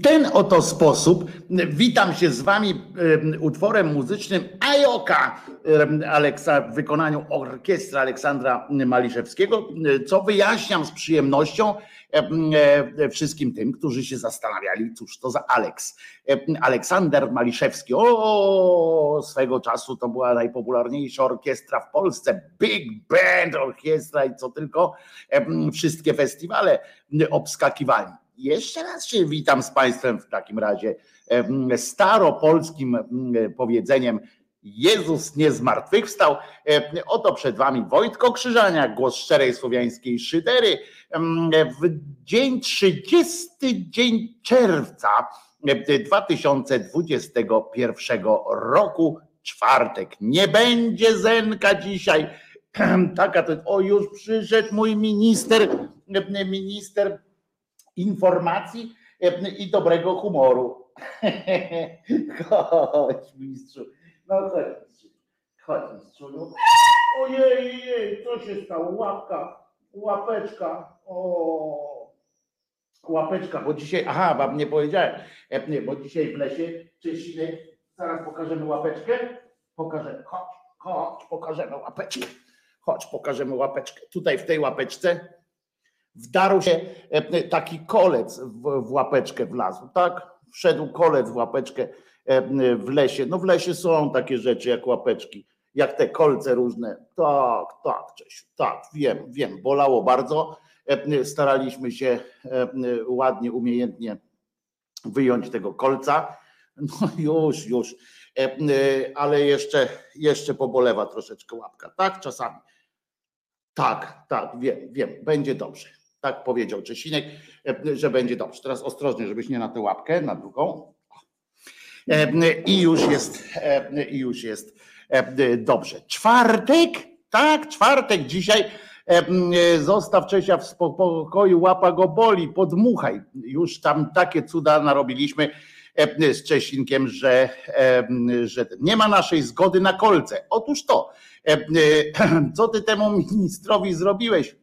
I ten oto sposób witam się z wami utworem muzycznym Ajoka w wykonaniu orkiestry Aleksandra Maliszewskiego, co wyjaśniam z przyjemnością wszystkim tym, którzy się zastanawiali, cóż to za Aleks. Aleksander Maliszewski, o swego czasu to była najpopularniejsza orkiestra w Polsce, Big Band Orkiestra i co tylko, wszystkie festiwale obskakiwali jeszcze raz się witam z Państwem w takim razie staropolskim powiedzeniem Jezus nie zmartwychwstał. Oto przed Wami Wojtko Krzyżania, głos szczerej słowiańskiej szydery. W dzień 30 dzień czerwca 2021 roku, czwartek. Nie będzie Zenka dzisiaj. Taka to, o już przyszedł mój minister, minister informacji e, i dobrego humoru. Chodź, mistrzu. No chodź, mistrzu. Chodź, mistrzu. Ojej, jej, co się stało? Łapka, łapeczka. O, łapeczka, bo dzisiaj, aha, wam nie powiedziałem, e, bo dzisiaj w lesie Czesiny, zaraz pokażemy łapeczkę. Pokażemy, chodź, chodź, pokażemy łapeczkę. Chodź, pokażemy łapeczkę. Tutaj w tej łapeczce wdarł się e, taki kolec w, łapeczkę wlazł, tak? Wszedł kolec w łapeczkę e, w lesie. No w lesie są takie rzeczy jak łapeczki, jak te kolce różne. Tak, tak, Czesiu, tak, wiem, wiem, bolało bardzo. E, staraliśmy się ładnie, umiejętnie wyjąć tego kolca. No już, już, ale jeszcze, jeszcze pobolewa troszeczkę łapka, tak? Czasami. Tak, tak, wiem, wiem, będzie dobrze. Tak powiedział Czesinek, e, że będzie dobrze. Teraz ostrożnie, żebyś nie na tę łapkę, na drugą. E, I już jest, e, i już jest dobrze. Czwartek, tak, czwartek dzisiaj. Zostaw Czesia w spokoju, łapa go boli, podmuchaj. Już tam takie cuda narobiliśmy z Czesinkiem, że, że nie ma naszej zgody na kolce. Otóż to, co ty temu ministrowi zrobiłeś?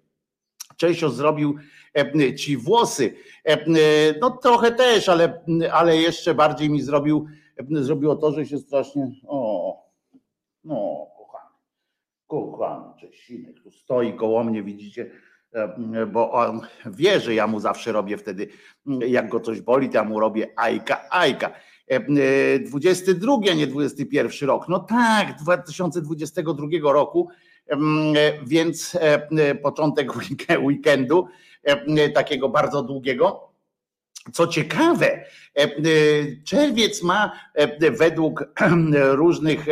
Czesio zrobił e, ci włosy. E, no trochę też, ale, ale jeszcze bardziej mi zrobił, zrobiło to, że się strasznie. O, no, kochany, kochany Czesinek, tu stoi koło mnie, widzicie, e, bo on wie, że ja mu zawsze robię wtedy, jak go coś boli, to ja mu robię ajka, ajka. 22, a nie 21 rok. No tak, 2022 roku więc e, e, początek weekendu, e, takiego bardzo długiego. Co ciekawe, czerwiec ma według różnych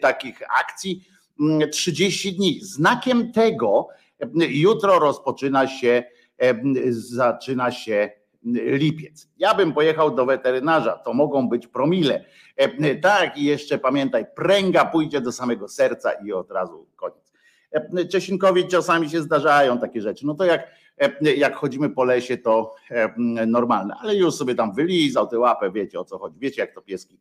takich akcji 30 dni. Znakiem tego jutro rozpoczyna się, zaczyna się lipiec. Ja bym pojechał do weterynarza, to mogą być promile. Tak, i jeszcze pamiętaj, pręga pójdzie do samego serca i od razu koniec. E, Czesinkowi czasami się zdarzają takie rzeczy. No to jak, e, jak chodzimy po lesie, to e, normalne, ale już sobie tam wylizał tę łapę, wiecie o co chodzi, wiecie jak to pieski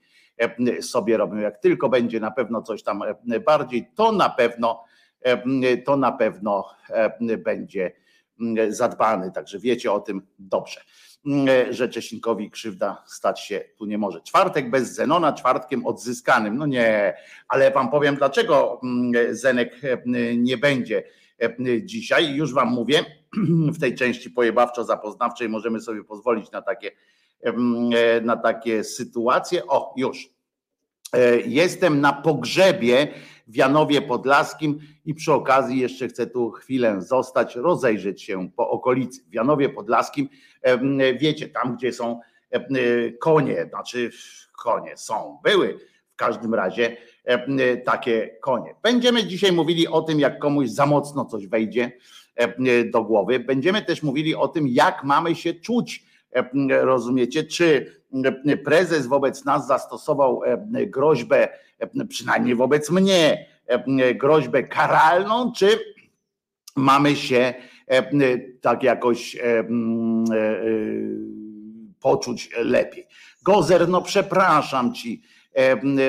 sobie robią. Jak tylko będzie na pewno coś tam bardziej, to na pewno to na pewno będzie zadbany, także wiecie o tym dobrze. E, że Czesinkowi krzywda stać się tu nie może. Czwartek bez Zenona, czwartkiem odzyskanym. No nie, ale wam powiem dlaczego mm, Zenek e, nie będzie e, dzisiaj. Już wam mówię, w tej części pojebawczo-zapoznawczej możemy sobie pozwolić na takie, na takie sytuacje. O, już. Jestem na pogrzebie w Janowie Podlaskim i przy okazji jeszcze chcę tu chwilę zostać, rozejrzeć się po okolicy. W Janowie Podlaskim, wiecie, tam gdzie są konie, znaczy konie są, były w każdym razie takie konie. Będziemy dzisiaj mówili o tym, jak komuś za mocno coś wejdzie do głowy. Będziemy też mówili o tym, jak mamy się czuć. Rozumiecie, czy prezes wobec nas zastosował groźbę przynajmniej wobec mnie, groźbę karalną, czy mamy się tak jakoś e, poczuć lepiej. Gozer, no przepraszam ci,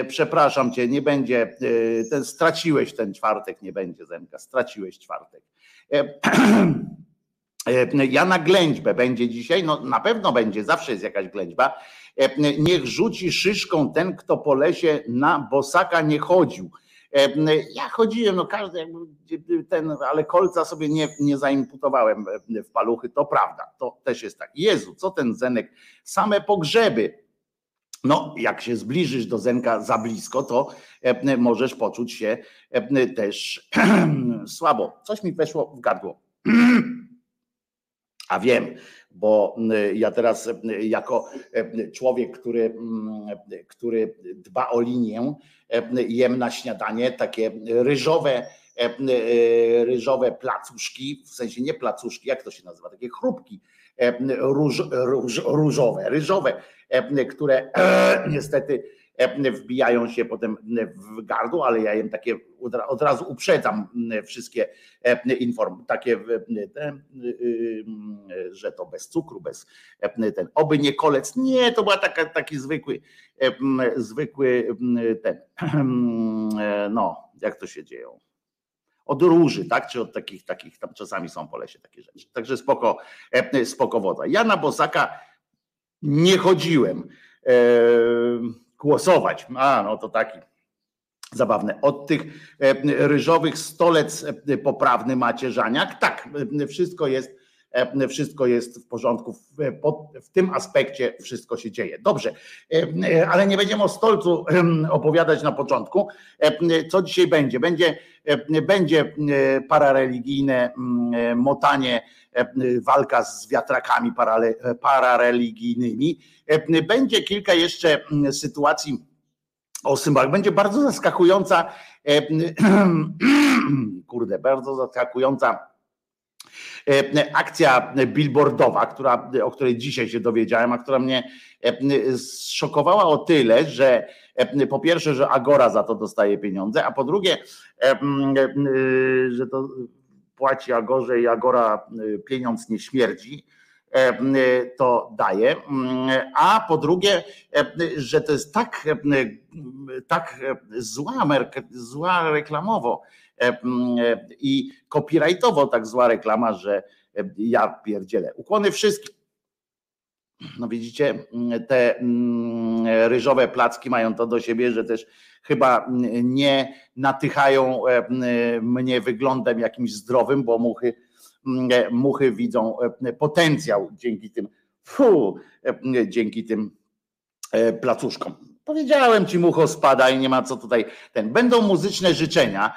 przepraszam cię, nie będzie, e, ten, straciłeś ten czwartek, nie będzie Zemka, straciłeś czwartek. Ja na ględźbę będzie dzisiaj, no na pewno będzie, zawsze jest jakaś ględźba. Niech rzuci szyszką ten, kto po lesie na bosaka nie chodził. Ja chodziłem, no każdy jakby ten, ale kolca sobie nie, nie zaimputowałem w paluchy, to prawda, to też jest tak. Jezu, co ten Zenek, same pogrzeby. No, jak się zbliżysz do Zenka za blisko, to możesz poczuć się też słabo. Coś mi weszło w gardło. A wiem, bo ja teraz jako człowiek, który, który dba o linię, jem na śniadanie takie ryżowe, ryżowe placuszki, w sensie nie placuszki, jak to się nazywa, takie chrupki róż, róż, różowe, ryżowe, które niestety wbijają się potem w gardło, ale ja jem takie, od razu uprzedzam wszystkie informacje, takie, że to bez cukru, bez ten, oby nie kolec. Nie, to była taka, taki zwykły, zwykły ten, no, jak to się dzieje? od róży, tak? Czy od takich, takich tam czasami są po lesie takie rzeczy. Także spoko, spoko woda. Ja na Bosaka nie chodziłem głosować. A, no to taki zabawne. Od tych e, ryżowych stolec e, poprawny macierzaniak, tak, e, wszystko jest wszystko jest w porządku. W, tym aspekcie wszystko się dzieje. Dobrze, ale nie będziemy o stolcu opowiadać na początku. Co dzisiaj będzie? Będzie, będzie parareligijne motanie, walka z wiatrakami parareligijnymi. Będzie kilka jeszcze sytuacji o symbolach. Będzie bardzo zaskakująca, kurde, bardzo zaskakująca E, akcja billboardowa, która, o której dzisiaj się dowiedziałem, a która mnie e, zszokowała o tyle, że e, po pierwsze, że Agora za to dostaje pieniądze, a po drugie, że to płaci Agorze i Agora pieniądz nie śmierdzi to daje, a po drugie, że to jest tak, tak zła, zła reklamowo, E, e, i copyrightowo tak zła reklama, że e, ja pierdzielę. Ukłony wszystkim. No widzicie, te ryżowe placki mają to do siebie, że też chyba nie natychają mnie wyglądem jakimś zdrowym, bo muchy, muchy widzą potencjał dzięki tym, dzięki tym placuszkom. Powiedziałem ci, mucho spada i nie ma co tutaj. Ten. Będą muzyczne życzenia,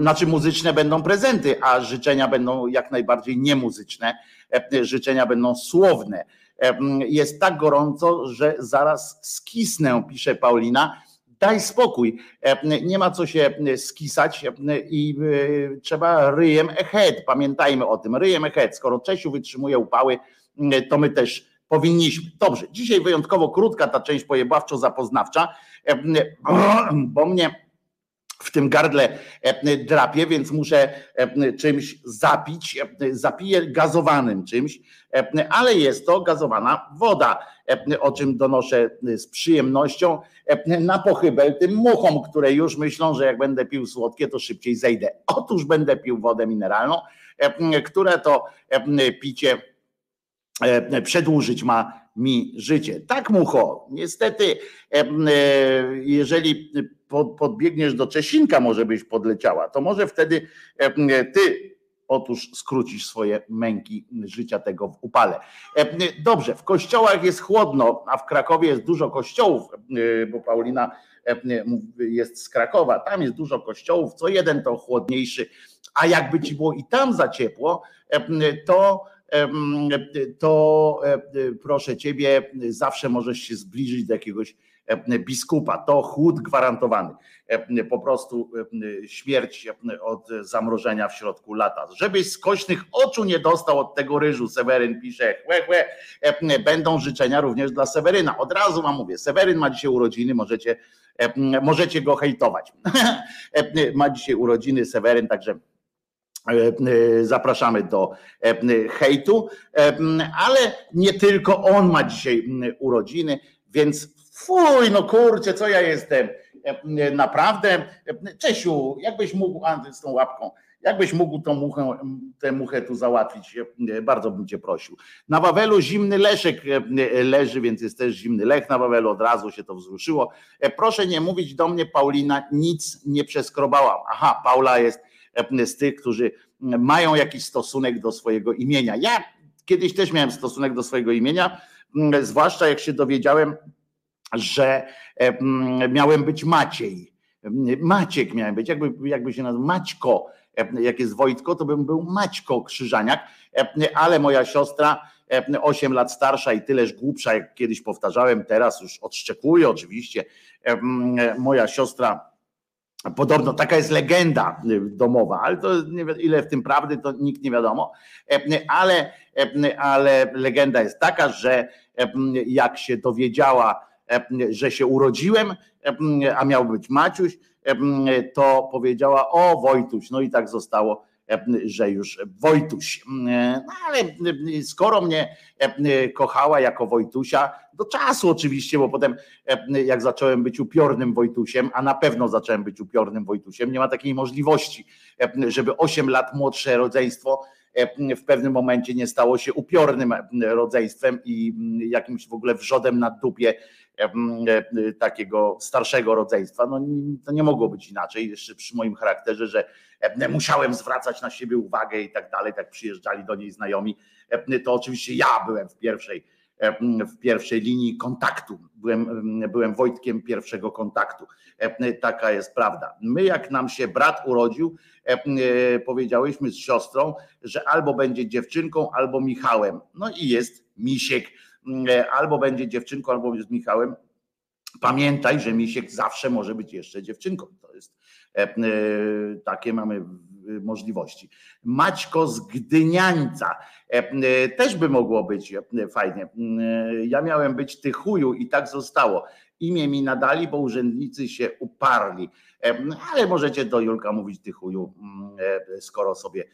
znaczy muzyczne będą prezenty, a życzenia będą jak najbardziej niemuzyczne. Życzenia będą słowne. Jest tak gorąco, że zaraz skisnę, pisze Paulina. Daj spokój, nie ma co się skisać i e, trzeba ryjem ahead. Pamiętajmy o tym, ryjem ahead. Skoro Czesiu wytrzymuje upały, to my też powinniśmy. Dobrze, dzisiaj wyjątkowo krótka ta część pojebawczo-zapoznawcza, bo mnie w tym gardle drapie, więc muszę czymś zapić. Zapiję gazowanym czymś, ale jest to gazowana woda, o czym donoszę z przyjemnością na pochybę tym muchom, które już myślą, że jak będę pił słodkie, to szybciej zejdę. Otóż będę pił wodę mineralną, które to picie E, przedłużyć ma mi życie. Tak, mucho. Niestety, e, e, jeżeli podbiegniesz do Czesinka, może byś podleciała, to może wtedy ty otóż skrócisz swoje męki życia tego w upale. Dobrze, w kościołach jest chłodno, a w Krakowie jest dużo kościołów, bo Paulina jest z Krakowa, tam jest dużo kościołów, co jeden to chłodniejszy, a jakby ci było i tam za ciepło, to to proszę ciebie, zawsze możesz się zbliżyć do jakiegoś biskupa. To chłód gwarantowany. Po prostu śmierć od zamrożenia w środku lata. Żebyś skośnych oczu nie dostał od tego ryżu, Seweryn pisze. Chłe, chłe. Będą życzenia również dla Seweryna. Od razu wam mówię, Seweryn ma dzisiaj urodziny, możecie, możecie go hejtować. ma dzisiaj urodziny Seweryn, także zapraszamy do e, hejtu, ale nie tylko on ma dzisiaj urodziny, więc fuj, no kurczę, co ja jestem. Naprawdę, Czesiu, jakbyś mógł z tą łapką, Jakbyś mógł tą muchę, tę muchę tu załatwić, bardzo bym cię prosił. Na Wawelu zimny Leszek leży, więc jest też zimny Lech na Wawelu, od razu się to wzruszyło. Proszę nie mówić do mnie, Paulina, nic nie przeskrobałam. Aha, Paula jest z tych, którzy mają jakiś stosunek do swojego imienia. Ja kiedyś też miałem stosunek do swojego imienia, zwłaszcza jak się dowiedziałem, że miałem być Maciej. Maciek miałem być, jakby, jakby się nazywał Maćko, jak jest Wojtko, to bym był Maćko Krzyżaniak, ale moja siostra, 8 lat starsza i tyleż głupsza, jak kiedyś powtarzałem, teraz już odszczekuję oczywiście, moja siostra Podobno taka jest legenda domowa, ale to ile w tym prawdy, to nikt nie wiadomo. Ale, ale legenda jest taka, że jak się dowiedziała, że się urodziłem, a miał być Maciuś, to powiedziała o Wojtuś. No i tak zostało że już Wojtuś. No ale skoro mnie kochała jako Wojtusia, do czasu oczywiście, bo potem jak zacząłem być upiornym Wojtusiem, a na pewno zacząłem być upiornym Wojtusiem, nie ma takiej możliwości, żeby 8 lat młodsze rodzeństwo w pewnym momencie nie stało się upiornym rodzeństwem i jakimś w ogóle wrzodem na dupie takiego starszego rodzeństwa. No to nie mogło być inaczej, jeszcze przy moim charakterze, że musiałem zwracać na siebie uwagę i tak dalej, tak przyjeżdżali do niej znajomi, to oczywiście ja byłem w pierwszej, w pierwszej linii kontaktu. Byłem, byłem Wojtkiem pierwszego kontaktu. Taka jest prawda. My, jak nam się brat urodził, powiedziałyśmy z siostrą, że albo będzie dziewczynką, albo Michałem. No i jest Misiek. Albo będzie dziewczynką, albo z Michałem. Pamiętaj, że Misiek zawsze może być jeszcze dziewczynką. To jest E, e, takie mamy możliwości. Maćko z Gdyniańca e, też by mogło być fajnie. Ja miałem być Tychuju i tak zostało. Imię mi nadali, bo urzędnicy się uparli. Ale możecie do Julka mówić Tychuju, skoro sobie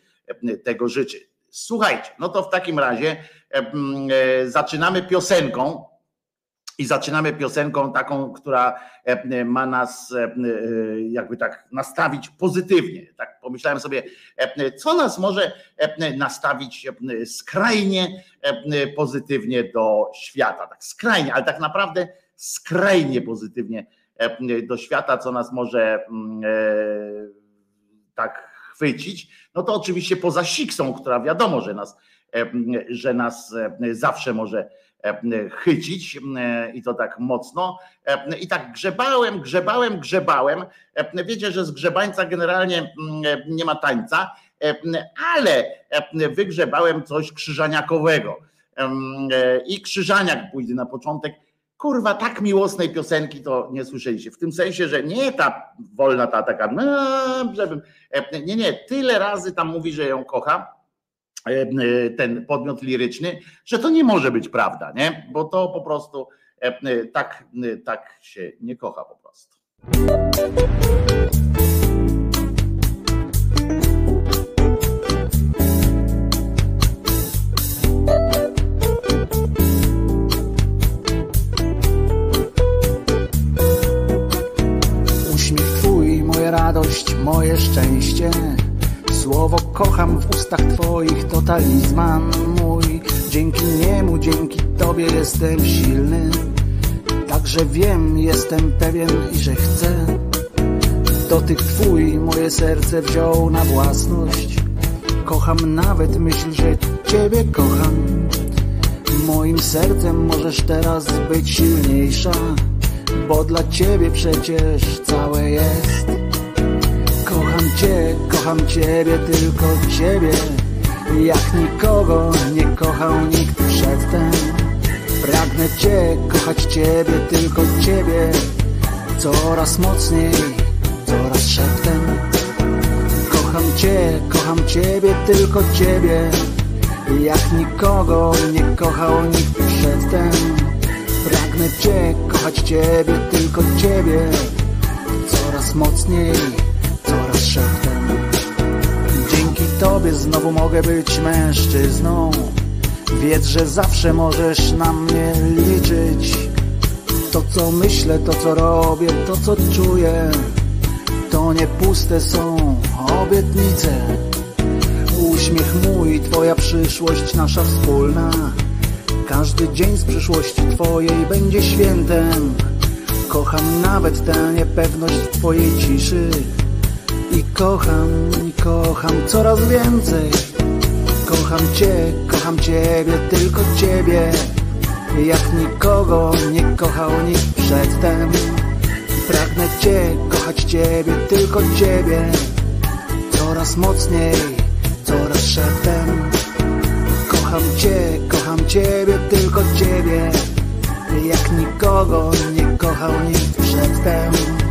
tego życzy. Słuchajcie, no to w takim razie zaczynamy piosenką i zaczynamy piosenką taką, która e, ma nas e, e, jakby tak nastawić pozytywnie. Tak pomyślałem sobie, co nas może nastawić skrajnie pozytywnie do świata. Tak skrajnie, ale tak naprawdę skrajnie pozytywnie do świata, co nas może mm, tak chwycić. No to oczywiście poza siksą, która wiadomo, że nas, że nas zawsze może E, chycić e, i to tak mocno. E, I tak grzebałem, grzebałem, grzebałem. Wiecie, że z grzebańca generalnie nie ma tańca, ale wygrzebałem coś krzyżaniakowego. I krzyżaniak pójdzie na początek. Kurwa, tak miłosnej piosenki to nie słyszeliście. W tym sensie, że nie ta wolna ta taka, no, żebym, nie, nie, tyle razy tam mówi, że ją kocha E, e, ten podmiot liryczny, że to nie może być prawda, nie? Bo to po prostu e, tak, tak się nie kocha po prostu. Radość, moje szczęście. Słowo kocham w ustach twoich to talizman mój. Dzięki niemu, dzięki tobie jestem silny. Także wiem, jestem pewien i że chcę. Dotyk twój moje serce wziął na własność. Kocham nawet myśl, że ciebie kocham. Moim sercem możesz teraz być silniejsza Bo dla ciebie przecież całe jest Kocham Cię, kocham Ciebie, tylko Ciebie Jak nikogo nie kochał nikt przedtem. Pragnę Cię, kochać Ciebie, tylko Ciebie. Coraz mocniej, coraz szeptem. Kocham Cię, kocham Ciebie, tylko Ciebie. Jak nikogo nie kochał nikt przedtem. Pragnę Cię, kochać Ciebie, tylko Ciebie. Coraz mocniej szeptem Dzięki Tobie znowu mogę być mężczyzną Wiedz, że zawsze możesz na mnie liczyć To co myślę, to co robię, to co czuję To nie puste są obietnice. Uśmiech mój, twoja przyszłość nasza wspólna. Każdy dzień z przyszłości twojej będzie świętem. Kocham nawet tę niepewność twojej ciszy. I kocham, i kocham coraz więcej. Kocham cię, kocham ciebie, tylko ciebie. Jak nikogo nie kochał nikt przedtem. Pragnę cię, kochać ciebie, tylko ciebie. Coraz mocniej, coraz szeptem. Kocham cię, kocham ciebie, tylko ciebie. Jak nikogo nie kochał nikt przedtem.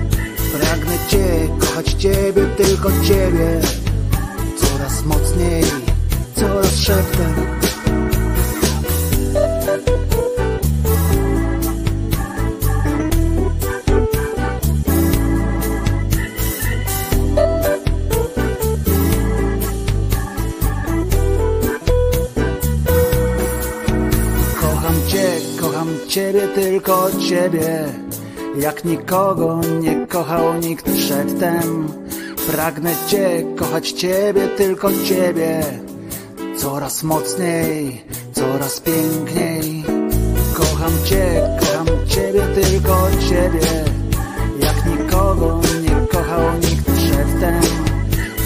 Cię, kochać ciebie, tylko ciebie. Coraz mocniej, coraz szeptem. Kocham cię, kocham ciebie, tylko ciebie. Jak nikogo nie kochał nikt przedtem. Pragnę cię, kochać ciebie, tylko ciebie. Coraz mocniej, coraz piękniej. Kocham cię, kocham ciebie, tylko ciebie. Jak nikogo nie kochał nikt przedtem.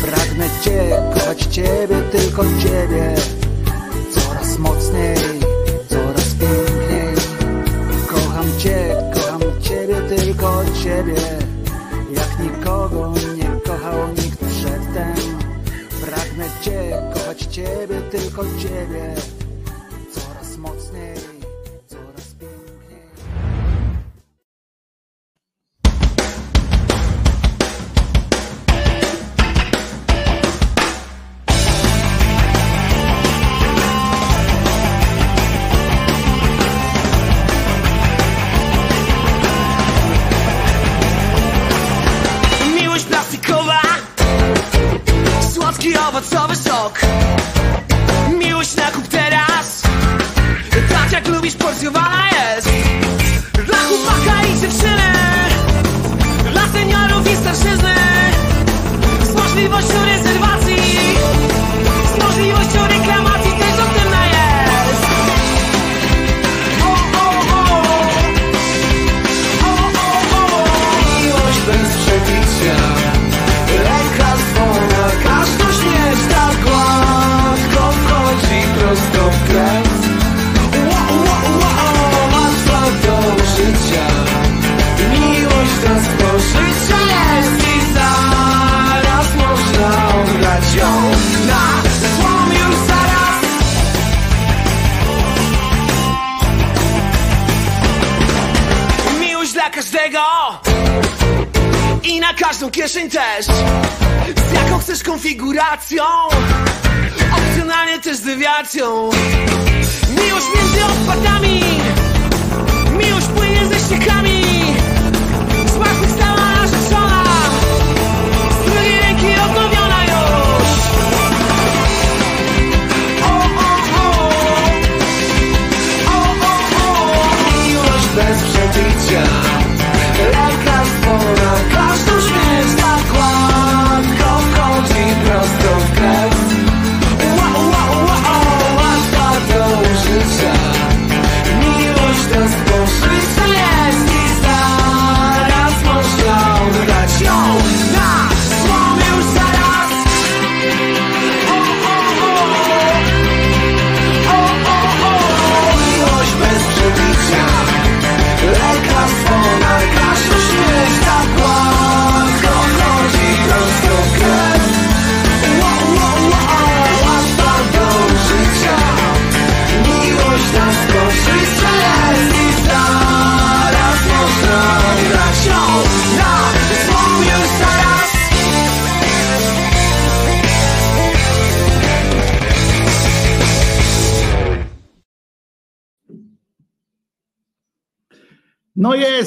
Pragnę cię, kochać ciebie, tylko ciebie. Coraz mocniej, ciebie. Jak nikogo nie kochał nikt przedtem. Pragnę cię, kochać ciebie, tylko ciebie. Kieszeń też. Z jaką chcesz konfiguracją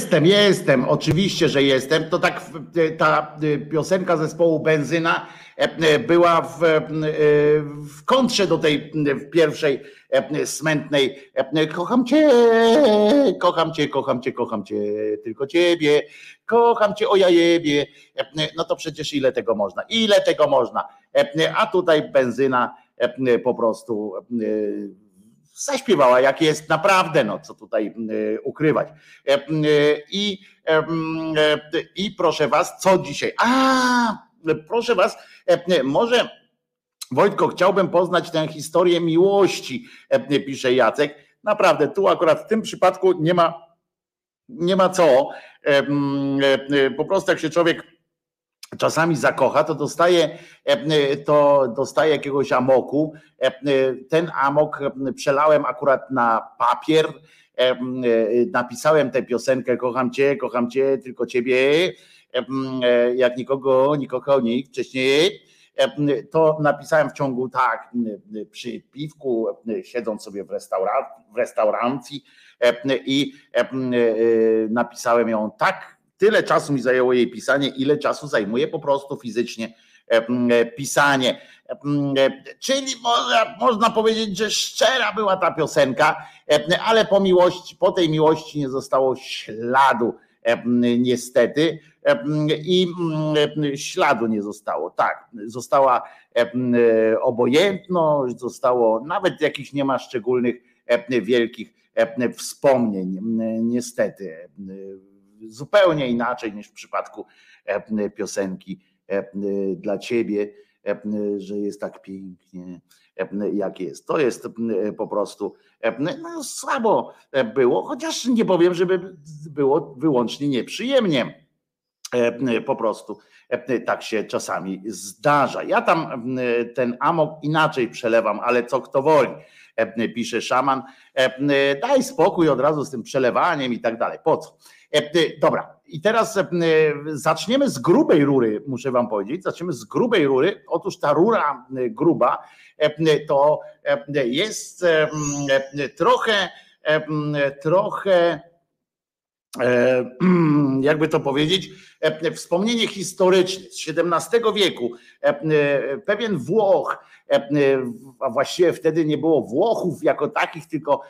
jestem, jestem, oczywiście, że jestem. To tak ta piosenka zespołu Benzyna była w, w kontrze do tej pierwszej smętnej. Kocham cię, kocham cię, kocham cię, kocham cię, tylko ciebie, kocham cię, o jajebie. No to przecież ile tego można, ile tego można. A tutaj benzyna po prostu zaśpiewała, jak jest naprawdę, no co tutaj ukrywać. I, i proszę was, co dzisiaj? A, proszę was, może Wojtko, chciałbym poznać tę historię miłości, pisze Jacek. Naprawdę, tu akurat w tym przypadku nie ma, nie ma co. Po prostu jak się człowiek czasami zakocha, to dostaje, to dostaje jakiegoś amoku. Ten amok przelałem akurat na papier, napisałem tę piosenkę Kocham cię, kocham cię, tylko ciebie, jak nikogo, nikogo nikt wcześniej. To napisałem w ciągu tak, przy piwku, siedząc sobie w, w restauracji i napisałem ją tak Tyle czasu mi zajęło jej pisanie, ile czasu zajmuje po prostu fizycznie pisanie. Czyli można, można powiedzieć, że szczera była ta piosenka, ale po miłości, po tej miłości nie zostało śladu niestety i śladu nie zostało. Tak, została obojętność, zostało nawet jakichś nie ma szczególnych wielkich wspomnień niestety zupełnie inaczej niż w przypadku e, piosenki e, dla ciebie, e, że jest tak pięknie, jak jest. To jest po prostu no, słabo było, chociaż nie powiem, żeby było wyłącznie nieprzyjemnie. Po prostu tak się czasami zdarza. Ja tam ten amok inaczej przelewam, ale co kto woli, pisze szaman. Daj spokój od razu z tym przelewaniem i tak dalej. Po co? E, dobra, i teraz e, zaczniemy z grubej rury, muszę Wam powiedzieć. Zaczniemy z grubej rury. Otóż ta rura gruba e, to jest trochę, trochę, jakby to powiedzieć, wspomnienie historyczne z XVII wieku. Pewien Włoch, a właściwie wtedy nie było Włochów jako takich, tylko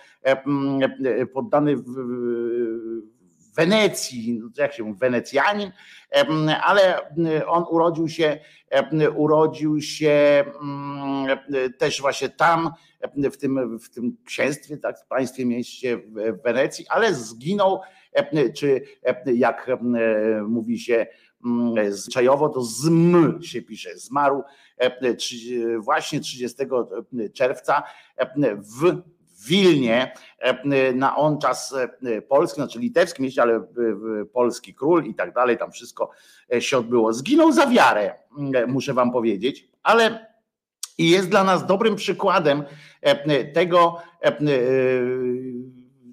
poddany Wenecji, jak się mówi, Wenecjanin, ale on urodził się, urodził się też właśnie tam, w tym, w tym księstwie, tak, w państwie mieście w Wenecji, ale zginął, czy jak mówi się zwyczajowo, to zm się pisze, zmarł właśnie 30 czerwca w Wilnie e, na on czas e, polski, znaczy litewski mieście, ale polski król i tak dalej, tam wszystko e, się odbyło. Zginął za wiarę, muszę wam powiedzieć, ale i jest dla nas dobrym przykładem tego,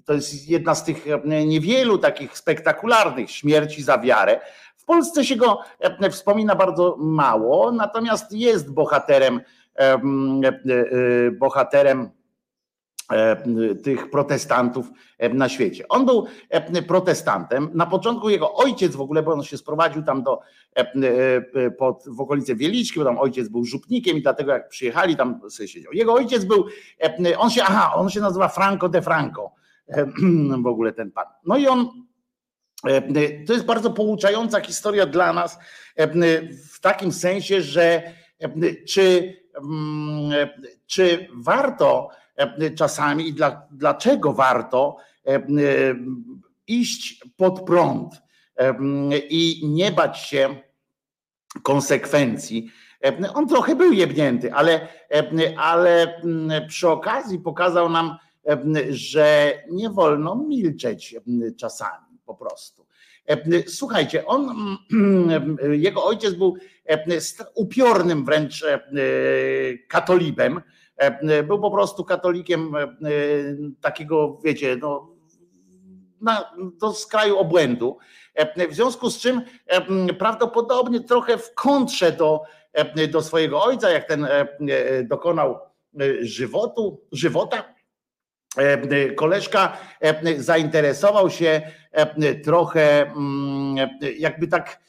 to jest jedna z tych niewielu takich spektakularnych śmierci za wiarę. W Polsce się go wspomina bardzo mało, natomiast jest bohaterem, bohaterem E, tych protestantów e, na świecie. On był e, protestantem. Na początku jego ojciec w ogóle, bo on się sprowadził tam do pod, w okolice Wieliczki, bo tam ojciec był żupnikiem i dlatego jak przyjechali, tam sobie siedział. Jego ojciec był, on się, aha, on się nazywa Franco de Franco, w ogóle ten pan. No i on, to jest bardzo pouczająca historia dla nas, w takim sensie, że czy, mm, czy warto E, czasami i dla, dlaczego warto e, e, iść pod prąd i nie bać się konsekwencji. On trochę był jebnięty, ale, ale przy okazji pokazał nam, że nie wolno milczeć czasami po prostu. Słuchajcie, on, jego ojciec był upiornym wręcz katolibem, E, był po prostu katolikiem e, takiego, wiecie, no, na, do skraju obłędu. E, w związku z czym prawdopodobnie trochę w kontrze do, do swojego ojca, jak ten dokonał żywotu, żywota, Koleżka zainteresował się trochę jakby tak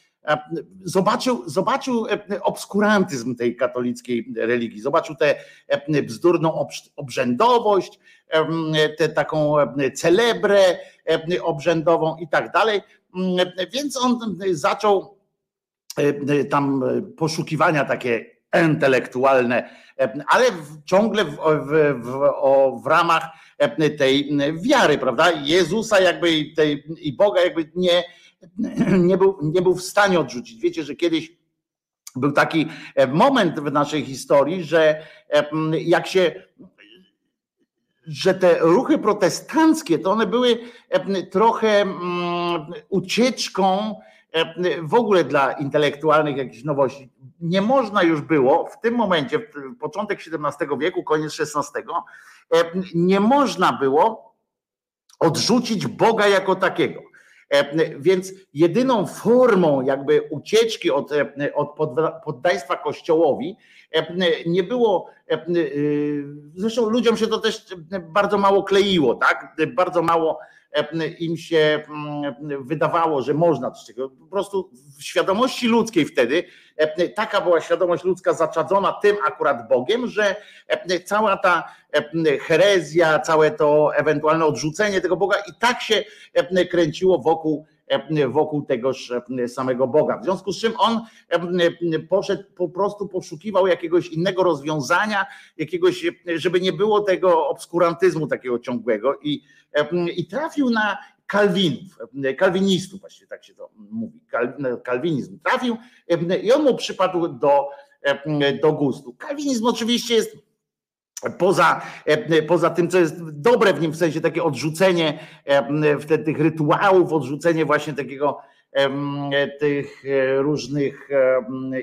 zobaczył, zobaczył obskurantyzm tej katolickiej religii, zobaczył tę bzdurną obrzędowość, tę taką celebrę obrzędową i tak dalej. Więc on zaczął tam poszukiwania takie intelektualne, ale ciągle w, w, w, w ramach tej wiary, prawda? Jezusa jakby i, tej, i Boga jakby nie, nie, był, nie był w stanie odrzucić. Wiecie, że kiedyś był taki moment w naszej historii, że jak się że te ruchy protestanckie to one były trochę ucieczką w ogóle dla intelektualnych jakichś nowości. Nie można już było w tym momencie, w początek XVII wieku, koniec XVI, nie można było odrzucić Boga jako takiego. Więc jedyną formą jakby ucieczki od, od poddaństwa kościołowi nie było, zresztą ludziom się to też bardzo mało kleiło, tak? Bardzo mało im się mm, wydawało, że można coś takiego. Po prostu w świadomości ludzkiej wtedy taka była świadomość ludzka zaczadzona tym akurat Bogiem, że cała ta herezja, całe to ewentualne odrzucenie tego Boga i tak się kręciło wokół wokół tegoż samego Boga. W związku z czym on poszedł, po prostu poszukiwał jakiegoś innego rozwiązania, jakiegoś, żeby nie było tego obskurantyzmu takiego ciągłego i, i trafił na kalwinów, kalwinistów, właściwie tak się to mówi, kalwinizm trafił i on mu przypadł do, do gustu. Kalwinizm oczywiście jest Poza, poza tym, co jest dobre w nim, w sensie takie odrzucenie tych rytuałów, odrzucenie właśnie takiego tych różnych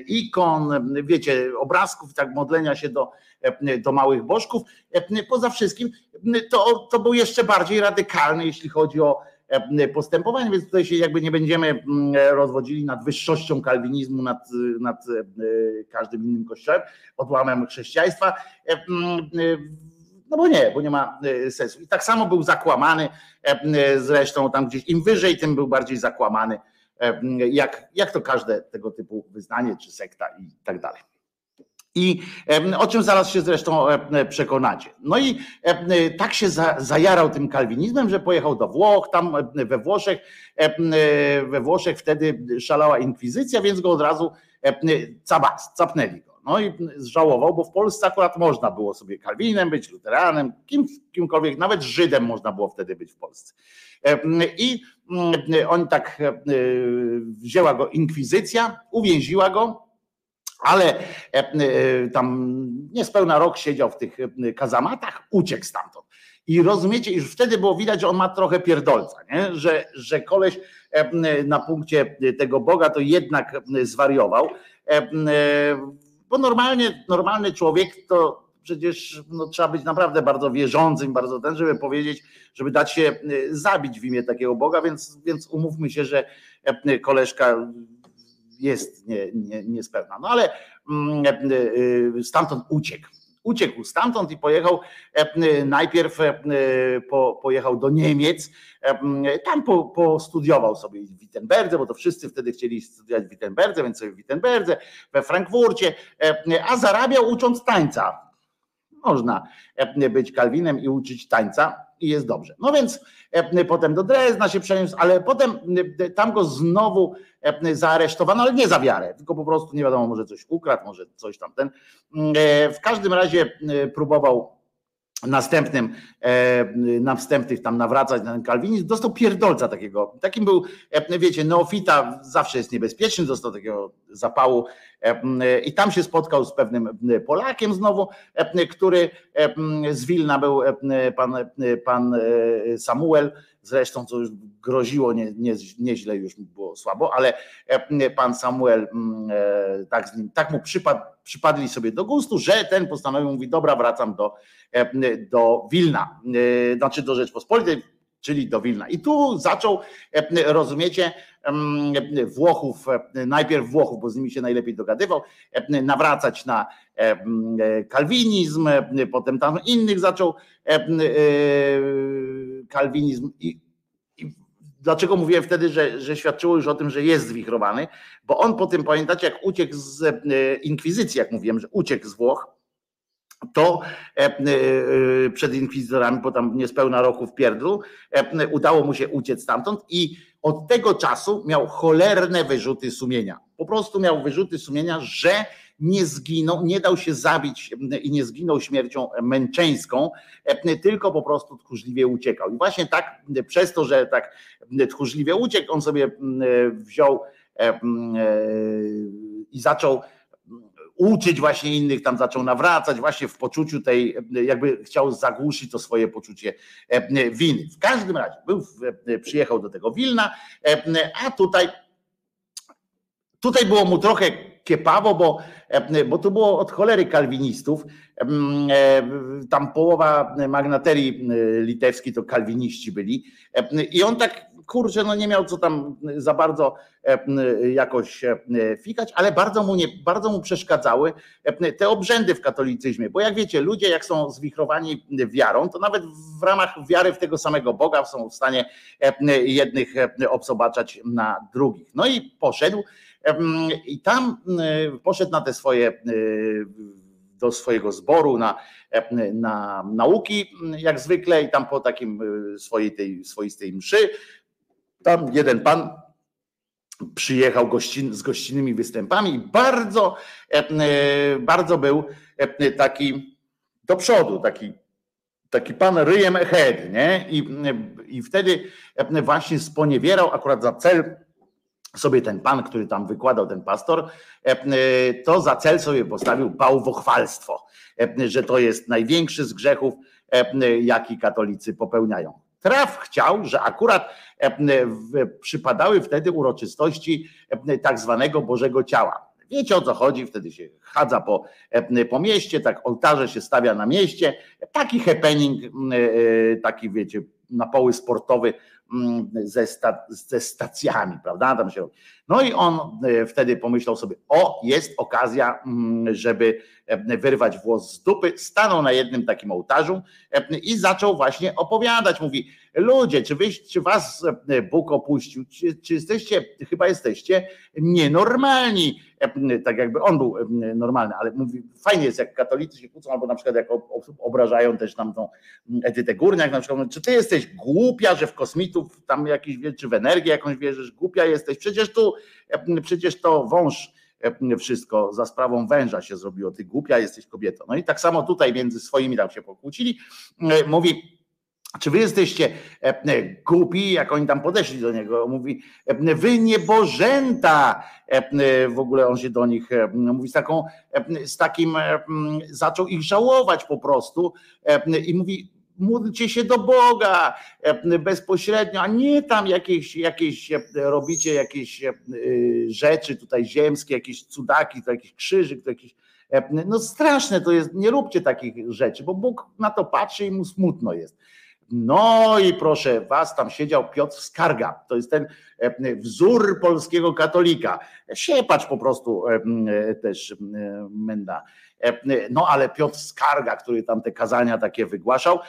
ikon, wiecie, obrazków, tak modlenia się do, do małych bożków. Poza wszystkim to, to był jeszcze bardziej radykalny, jeśli chodzi o postępowanie, więc tutaj się jakby nie będziemy rozwodzili nad wyższością kalwinizmu, nad, nad e, każdym innym kościołem, odłamem chrześcijaństwa. E, e, no bo nie, bo nie ma sensu. I tak samo był zakłamany, zresztą tam gdzieś im wyżej, tym był bardziej zakłamany, jak, jak to każde tego typu wyznanie czy sekta i tak dalej. I o czym zaraz się zresztą przekonacie. No i tak się zajarał tym kalwinizmem, że pojechał do Włoch, tam we Włoszech, we Włoszech wtedy szalała inkwizycja, więc go od razu cabas, capnęli go. No i zżałował, bo w Polsce akurat można było sobie kalwinem być, luteranem, kim, kimkolwiek, nawet Żydem można było wtedy być w Polsce. I on tak wzięła go inkwizycja, uwięziła go, ale e, e, tam niespełna rok siedział w tych e, kazamatach, uciekł stamtąd. I rozumiecie, już wtedy było widać, że on ma trochę pierdolca, nie? Że, że koleś na punkcie tego Boga to jednak zwariował. Bo normalnie, normalny człowiek to przecież no, trzeba być naprawdę bardzo wierzącym, bardzo ten, żeby powiedzieć, żeby dać się zabić w imię takiego Boga, więc, więc umówmy się, że koleżka jest nie, nie, niespełna. No ale mm, e, e, stamtąd uciekł. Uciekł stamtąd i pojechał e, najpierw po, pojechał do Niemiec, tam po, postudiował sobie w Wittenberdze, bo to wszyscy wtedy chcieli studiować w Wittenberdze, więc sobie w Wittenberdze, we Frankfurcie, a zarabiał ucząc tańca. Można być Kalwinem i uczyć tańca i jest dobrze. No więc potem do Drezna się przeniósł, ale potem tam go znowu zaaresztowano, ale nie za wiarę, tylko po prostu nie wiadomo, może coś ukradł, może coś tam ten. W każdym razie próbował następnym, na wstępnych tam nawracać na ten kalwinizm, dostał pierdolca takiego. Takim był, wiecie, neofita zawsze jest niebezpieczny, dostał takiego zapału i tam się spotkał z pewnym Polakiem znowu, który z Wilna był pan, pan Samuel, zresztą co już groziło nie, nie, nieźle, już było słabo, ale pan Samuel tak, z nim, tak mu przypadł, przypadli sobie do gustu, że ten postanowił, mówi dobra wracam do, do Wilna, znaczy do Rzeczpospolitej, czyli do Wilna. I tu zaczął, rozumiecie, Włochów, najpierw Włochów, bo z nimi się najlepiej dogadywał, nawracać na kalwinizm, potem tam innych zaczął kalwinizm i, i dlaczego mówiłem wtedy, że, że świadczyło już o tym, że jest zwichrowany, bo on po tym, pamiętacie, jak uciekł z inkwizycji, jak mówiłem, że uciekł z Włoch, to e, e, przed inkwizytorami, bo tam niespełna roku w pierdlu, e, udało mu się uciec stamtąd i od tego czasu miał cholerne wyrzuty sumienia. Po prostu miał wyrzuty sumienia, że nie zginął, nie dał się zabić i nie zginął śmiercią męczeńską, tylko po prostu tchórzliwie uciekał. I właśnie tak, przez to, że tak tchórzliwie uciekł, on sobie wziął i zaczął uczyć właśnie innych, tam zaczął nawracać właśnie w poczuciu tej, jakby chciał zagłuszyć to swoje poczucie e, winy. W każdym razie był, e, przyjechał do tego Wilna, e, a tutaj tutaj było mu trochę kiepawo, bo, bo to było od cholery kalwinistów. Tam połowa magnaterii litewskiej to kalwiniści byli. I on tak kurczę, no nie miał co tam za bardzo e, jakoś e, fikać, ale bardzo mu, nie, bardzo mu przeszkadzały e, te obrzędy w katolicyzmie, bo jak wiecie, ludzie jak są zwichrowani wiarą, to nawet w ramach wiary w tego samego Boga są w stanie jednych obsobaczać na drugich. No i poszedł i tam poszedł na te swoje do swojego zboru na, na nauki, jak zwykle, i tam po takim swojej tej swoistej mszy tam jeden pan przyjechał gościn, z gościnnymi występami i bardzo, e, e, bardzo był e, taki do przodu, taki, taki pan ryjem head, nie? I, I wtedy właśnie sponiewierał akurat za cel sobie ten pan, który tam wykładał, ten pastor, to za cel sobie postawił bałwochwalstwo, że to jest największy z grzechów, jaki katolicy popełniają. Traf chciał, że akurat e, przypadały wtedy uroczystości e, tak zwanego Bożego Ciała. Wiecie o co chodzi, wtedy się chadza po, e, po mieście, tak ołtarze się stawia na mieście, taki happening, taki wiecie, na poły sportowy ze, sta, ze stacjami, prawda? Tam się No i on wtedy pomyślał sobie, o, jest okazja, żeby wyrwać włos z dupy, stanął na jednym takim ołtarzu i zaczął właśnie opowiadać. Mówi, ludzie, czy, wy, czy was Bóg opuścił, czy, czy jesteście, chyba jesteście nienormalni, tak jakby on był normalny, ale mówi, fajnie jest jak katolicy się kłócą, albo na przykład jak obrażają też nam tą Edytę Górniak, na przykład, czy ty jesteś głupia, że w kosmitów tam jakiś, czy w energię jakąś wierzysz, głupia jesteś, przecież tu, przecież to wąż E, wszystko za sprawą węża się zrobiło, ty głupia jesteś kobietą. No i tak samo tutaj między swoimi tam się pokłócili. E, mówi, czy wy jesteście e, głupi, jak oni tam podeszli do niego, mówi, wy niebożęta, w ogóle on się do nich mówi z taką, z takim, zaczął ich żałować po prostu i mówi, módlcie się do Boga e, bezpośrednio, a nie tam jakieś, jakieś e, robicie jakieś e, rzeczy tutaj ziemskie, jakieś cudaki, to jakiś krzyżyk, to jakiś no straszne to jest, nie róbcie takich rzeczy, bo Bóg na to patrzy i mu smutno jest. No i proszę was, tam siedział Piotr Skarga, to jest ten wzór polskiego katolika. Siepacz po prostu też menda. No ale Piotr Skarga, który tam te kazania takie wygłaszał,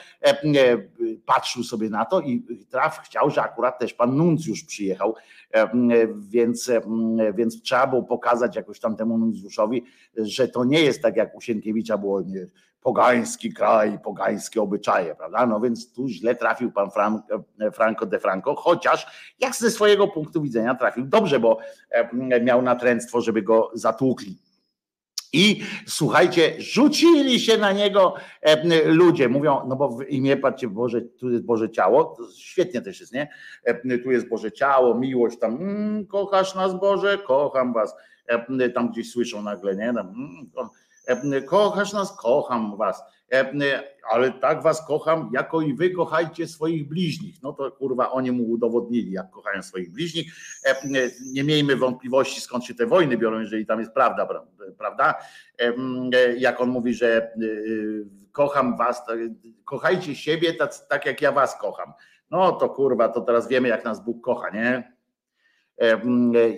patrzył sobie na to i traf chciał, że akurat też pan Nuncjusz przyjechał, więc, więc trzeba było pokazać jakoś tam temu Nuncjuszowi, że to nie jest tak jak u Sienkiewicza było nie, pogański kraj, pogańskie obyczaje, prawda? No więc tu źle trafił pan Franco de Franco, chociaż jak ze swojego punktu widzenia trafił dobrze, bo miał natręctwo, żeby go zatłukli i słuchajcie, rzucili się na niego e, ludzie. Mówią, no bo w imię, patrzcie, Boże, tu jest Boże ciało. Świetnie też jest, nie? E, tu jest Boże ciało, miłość tam. Mm, kochasz nas, Boże? Kocham was. E, tam gdzieś słyszą nagle, nie? Tam, mm, kochasz nas? Kocham was. Ale tak was kocham, jako i wy kochajcie swoich bliźnich. No to kurwa, oni mu udowodnili, jak kochają swoich bliźnich. Nie miejmy wątpliwości, skąd się te wojny biorą, jeżeli tam jest prawda, prawda? Jak on mówi, że y, kocham was, kochajcie siebie tak, tak jak ja was kocham. No to kurwa, to teraz wiemy, jak nas Bóg kocha, nie?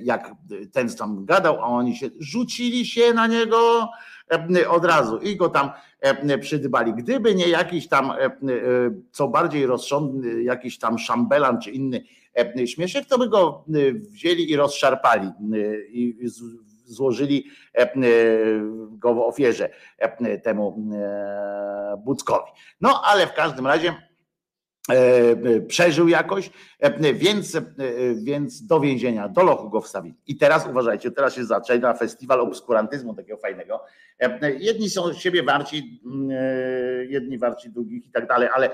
Jak ten tam gadał, a oni się rzucili się na niego od razu i go tam przydybali. Gdyby nie jakiś tam, co bardziej rozsądny, jakiś tam szambelan czy inny śmieszek, to by go wzięli i rozszarpali i złożyli go w ofierze temu Buckowi. No ale w każdym razie E, przeżył jakoś, e, więc, e, więc do więzienia, do lochu go wstawili. I teraz uważajcie, teraz się zaczyna festiwal obskurantyzmu takiego fajnego. Jedni są siebie warci, jedni warci drugich i tak dalej, ale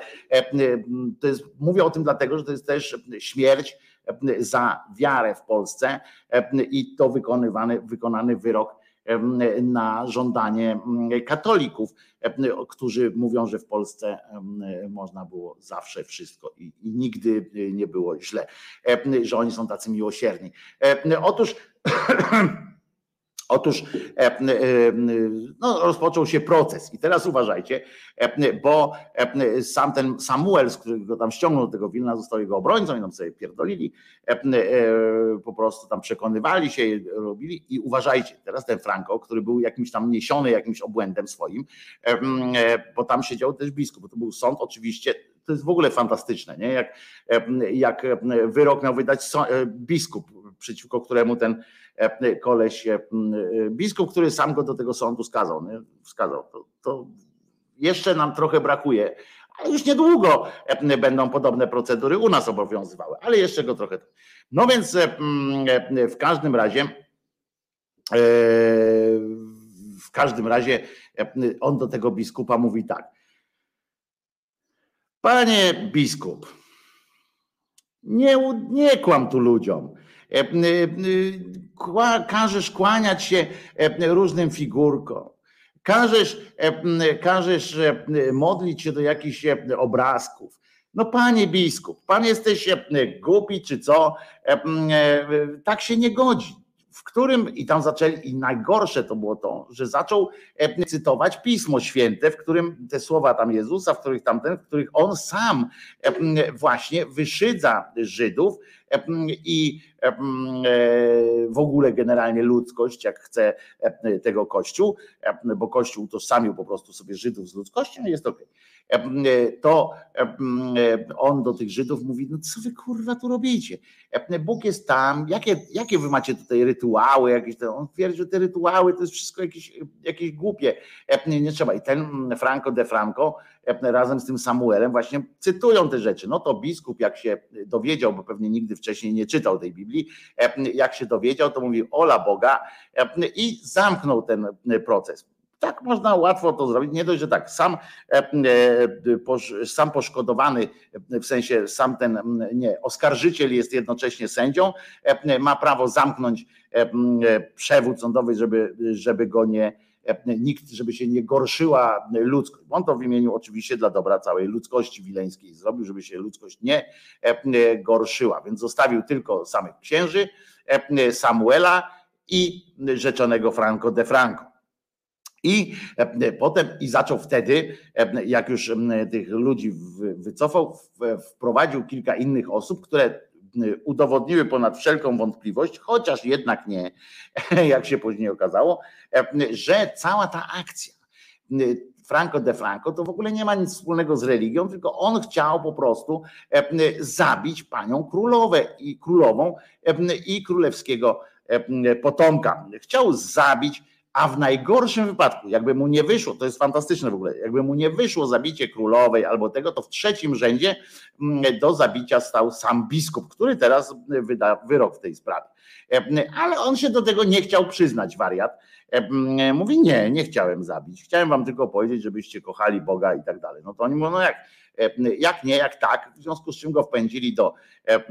to jest, mówię o tym dlatego, że to jest też śmierć za wiarę w Polsce i to wykonywany, wykonany wyrok na żądanie katolików, którzy mówią, że w Polsce można było zawsze wszystko i, i nigdy nie było źle, że oni są tacy miłosierni. Otóż Otóż e, e, no, rozpoczął się proces. I teraz uważajcie, e, bo sam ten Samuel, z którego tam ściągnął tego Wilna, został jego obrońcą i tam sobie pierdolili, po prostu tam przekonywali się, robili. I uważajcie, teraz ten Franco, który był jakimś tam niesiony jakimś obłędem swoim, bo tam siedział też biskup, bo to był sąd oczywiście, to jest w ogóle fantastyczne, nie? Jak, jak wyrok miał wydać biskup, przeciwko któremu ten E, koleś, e, biskup, który sam go do tego sądu skazał. Nie? Wskazał. To, to jeszcze nam trochę brakuje, a już niedługo e, będą podobne procedury u nas obowiązywały, ale jeszcze go trochę. No więc w każdym razie w każdym razie on do tego biskupa mówi tak. Panie biskup, nie, nie kłam tu ludziom. E, e, każesz kłaniać się e, różnym figurkom. Każesz, każesz modlić się do jakichś obrazków. No panie biskup, pan jesteś głupi czy co? Tak się nie godzi w którym i tam zaczęli, i najgorsze to było to, że zaczął e, cytować Pismo Święte, w którym te słowa tam Jezusa, w których tamten, w których on sam e, właśnie wyszydza Żydów e, i w ogóle generalnie ludzkość, jak chce tego Kościół, bo Kościół utożsamił po prostu sobie Żydów z ludzkością, jest ok. To on do tych Żydów mówi, no co wy kurwa tu robicie? Bóg jest tam, jakie, jakie wy macie tutaj rytuały, jakieś on twierdzi, że te rytuały to jest wszystko jakieś, jakieś głupie, nie trzeba. I ten Franco de Franco razem z tym Samuelem właśnie cytują te rzeczy. No to biskup jak się dowiedział, bo pewnie nigdy wcześniej nie czytał tej Biblii, jak się dowiedział, to mówi ola Boga i zamknął ten proces. Tak można łatwo to zrobić. Nie dość, że tak, sam, sam poszkodowany, w sensie sam ten, nie, oskarżyciel jest jednocześnie sędzią, ma prawo zamknąć przewód sądowy, żeby, żeby go nie, nikt, żeby się nie gorszyła ludzkość. On to w imieniu oczywiście dla dobra całej ludzkości wileńskiej zrobił, żeby się ludzkość nie gorszyła, więc zostawił tylko samych księży, Samuela i rzeczonego Franco de Franco. I potem i zaczął wtedy, jak już tych ludzi wycofał, wprowadził kilka innych osób, które udowodniły ponad wszelką wątpliwość, chociaż jednak nie, jak się później okazało, że cała ta akcja Franco de Franco to w ogóle nie ma nic wspólnego z religią, tylko on chciał po prostu zabić panią królowę i królową i królewskiego potomka. Chciał zabić a w najgorszym wypadku, jakby mu nie wyszło, to jest fantastyczne w ogóle, jakby mu nie wyszło zabicie królowej albo tego, to w trzecim rzędzie mm, do zabicia stał sam biskup, który teraz wyda wyrok w tej sprawie. Ale on się do tego nie chciał przyznać, wariat. Mówi, nie, nie chciałem zabić. Chciałem wam tylko powiedzieć, żebyście kochali Boga i tak dalej. No to oni mówią, no jak, jak nie, jak tak, w związku z czym go wpędzili do, e, e,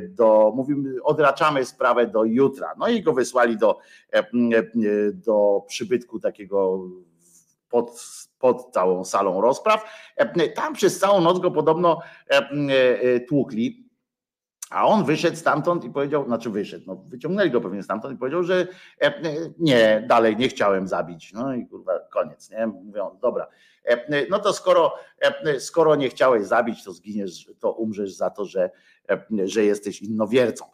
do mówimy, odraczamy sprawę do jutra. No i go wysłali do, do przybytku takiego pod, pod całą salą rozpraw. Tam przez całą noc go podobno tłukli A on wyszedł stamtąd i powiedział, znaczy wyszedł, no wyciągnęli go pewnie stamtąd i powiedział, że nie, dalej nie chciałem zabić. No i kurwa, koniec, nie? Mówią, dobra, no to skoro, skoro nie chciałeś zabić, to zginiesz, to umrzesz za to, że, że jesteś innowiercą.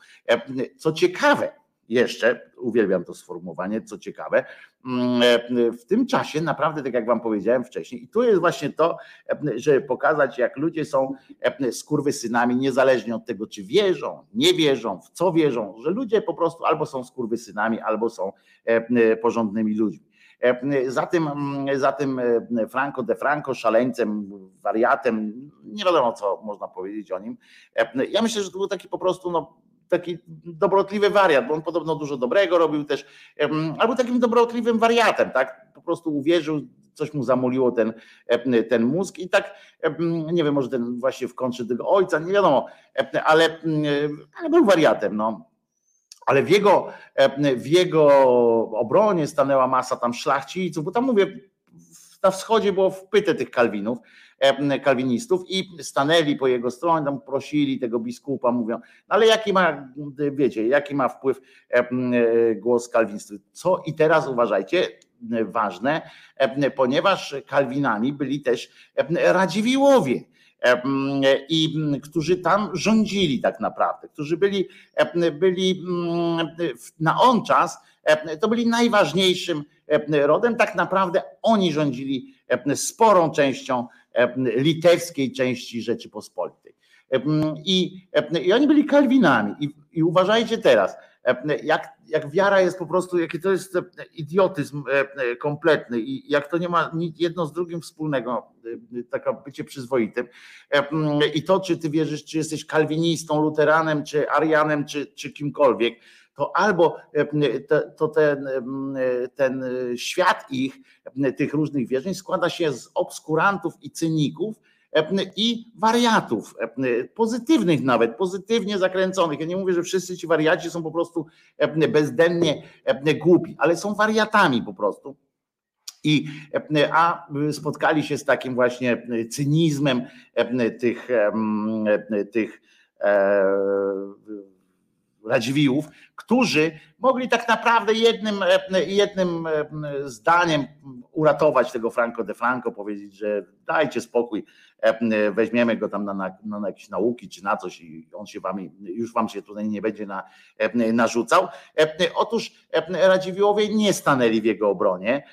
Co ciekawe, jeszcze, uwielbiam to sformułowanie, co ciekawe, mm, w tym czasie naprawdę, tak jak wam powiedziałem wcześniej, i tu jest właśnie to, żeby pokazać, jak ludzie są skurwysynami, niezależnie od tego, czy wierzą, nie wierzą, w co wierzą, że ludzie po prostu albo są skurwysynami, albo są porządnymi ludźmi. Za tym, za tym Franco de Franco, szaleńcem, wariatem, nie wiadomo co można powiedzieć o nim. Ja myślę, że to był taki po prostu no, taki dobrotliwy wariat, bo on podobno dużo dobrego robił też, albo takim dobrotliwym wariatem, tak? Po prostu uwierzył, coś mu zamuliło ten, ten mózg i tak, nie wiem, może ten właśnie w kontrze tego ojca, nie wiadomo, ale, ale był wariatem, no. Ale w jego, w jego obronie stanęła masa tam szlachciców, bo tam mówię, na wschodzie było wpyte tych Kalwinów, kalwinistów i stanęli po jego stronie, tam prosili tego biskupa, mówią, no ale jaki ma, wiecie, jaki ma wpływ głos kalwinistów. Co i teraz uważajcie, ważne, ponieważ kalwinami byli też Radziwiłowie i którzy tam rządzili tak naprawdę, którzy byli, byli na on czas, to byli najważniejszym rodem, tak naprawdę oni rządzili sporą częścią litewskiej części Rzeczypospolitej. I, i oni byli kalwinami. I, I, uważajcie teraz, jak, jak wiara jest po prostu, jaki to jest idiotyzm kompletny i jak to nie ma jedno z drugim wspólnego, taka bycie przyzwoitym. I to, czy ty wierzysz, czy jesteś kalwinistą, luteranem, czy arianem, czy, czy kimkolwiek, to albo to ten, ten świat ich, tych różnych wierzeń składa się z obskurantów i cyników, i wariatów, pozytywnych nawet, pozytywnie zakręconych. Ja nie mówię, że wszyscy ci wariaci są po prostu bezdennie głupi, ale są wariatami po prostu. I, a spotkali się z takim właśnie cynizmem tych, tych e, Radziwiłłów, którzy mogli tak naprawdę jednym, jednym zdaniem uratować tego Franco de Franco, powiedzieć, że dajcie spokój, weźmiemy go tam na, na, na jakieś nauki czy na coś i on się wam, już wam się tutaj nie będzie na, narzucał. Otóż Radziwiłłowie nie stanęli w jego obronie,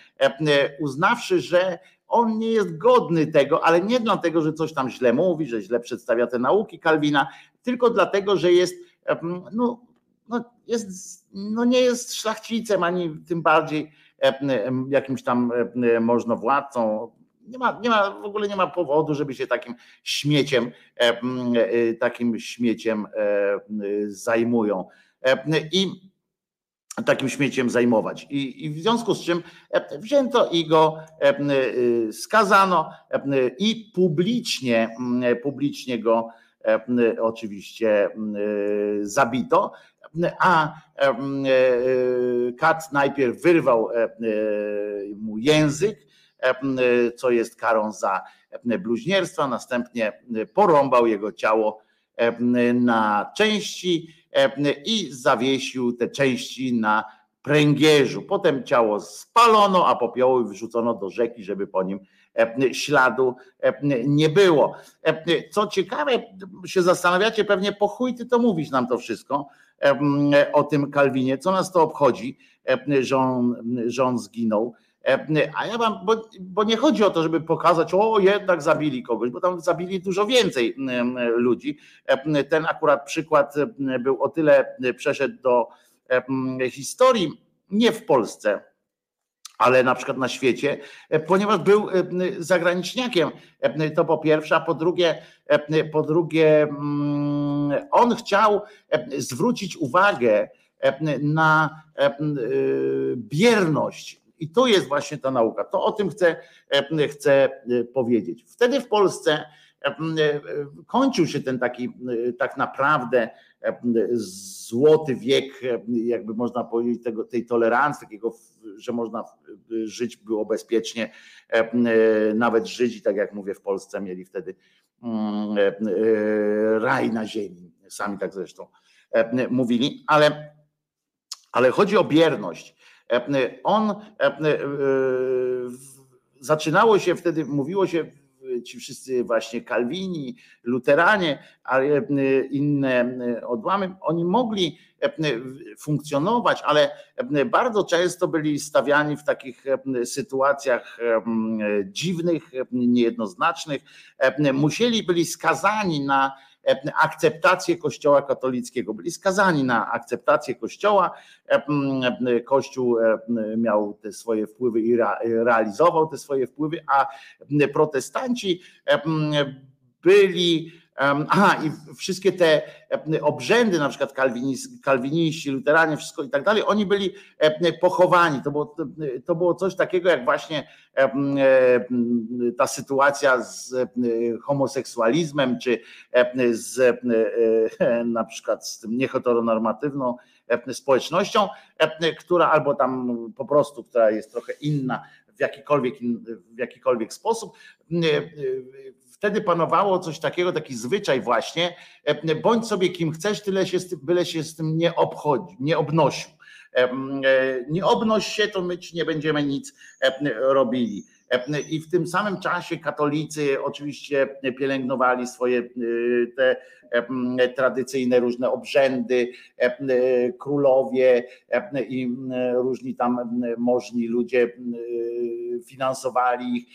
uznawszy, że on nie jest godny tego, ale nie dlatego, że coś tam źle mówi, że źle przedstawia te nauki Kalwina, tylko dlatego, że jest no, no, jest, no nie jest szlachcicem, ani tym bardziej jakimś tam możnowładcą. Nie ma, nie ma, w ogóle nie ma powodu, żeby się takim śmieciem, e, takim śmieciem zajmują. I takim śmieciem zajmować. I, I, w związku z czym wzięto i go skazano i publicznie, publicznie go oczywiście zabito, a Kat najpierw wyrwał mu język, co jest karą za bluźnierstwo, następnie porąbał jego ciało na części i zawiesił te części na pręgierzu. Potem ciało spalono, a popioły wrzucono do rzeki, żeby po nim E, śladu e, nie było. E, co ciekawe, się zastanawiacie pewnie, po chuj ty to mówisz nam to wszystko o tym Kalwinie, co nas to obchodzi, że on, że on zginął. A ja wam, bo, bo, nie chodzi o to, żeby pokazać, o jednak zabili kogoś, bo tam zabili dużo więcej ludzi. Ten akurat przykład był o tyle, przeszedł do historii, nie w Polsce, ale na przykład na świecie, e, ponieważ był e, zagraniczniakiem. E, to po pierwsze, a po drugie, po drugie, mm, on chciał zwrócić uwagę na bierność. I to jest właśnie ta nauka. To o tym chcę, chcę powiedzieć. Wtedy w Polsce kończył się ten taki tak naprawdę złoty wiek, jakby można powiedzieć, tego, tej tolerancji, takiego, że można żyć było bezpiecznie, nawet Żydzi, tak jak mówię, w Polsce mieli wtedy mm, raj na ziemi sami tak zresztą mówili, ale, ale chodzi o bierność. On zaczynało się wtedy, mówiło się ci wszyscy właśnie Kalwini, Luteranie, ale inne odłamy, oni mogli funkcjonować, ale bardzo często byli stawiani w takich sytuacjach dziwnych, niejednoznacznych. Musieli byli skazani na akceptację Kościoła katolickiego. Byli skazani na akceptację Kościoła. Kościół miał te swoje wpływy i realizował te swoje wpływy, a protestanci byli Aha, i wszystkie te obrzędy, na przykład kalwiniści, luteranie, wszystko i tak dalej, oni byli pochowani. To było, to było coś takiego jak właśnie ta sytuacja z homoseksualizmem, czy z na przykład z tym nieheteronormatywną społecznością, która albo tam po prostu, która jest trochę inna w jakikolwiek, w jakikolwiek sposób wtedy panowało coś takiego, taki zwyczaj właśnie, e, bądź sobie kim chcesz, tyle się byle się z tym nie obchodzi, nie obnosił. E, e, nie obnoś się, to my ci nie będziemy nic robili. I w tym samym czasie katolicy oczywiście pielęgnowali swoje te tradycyjne różne obrzędy, królowie i różni tam możni ludzie finansowali ich.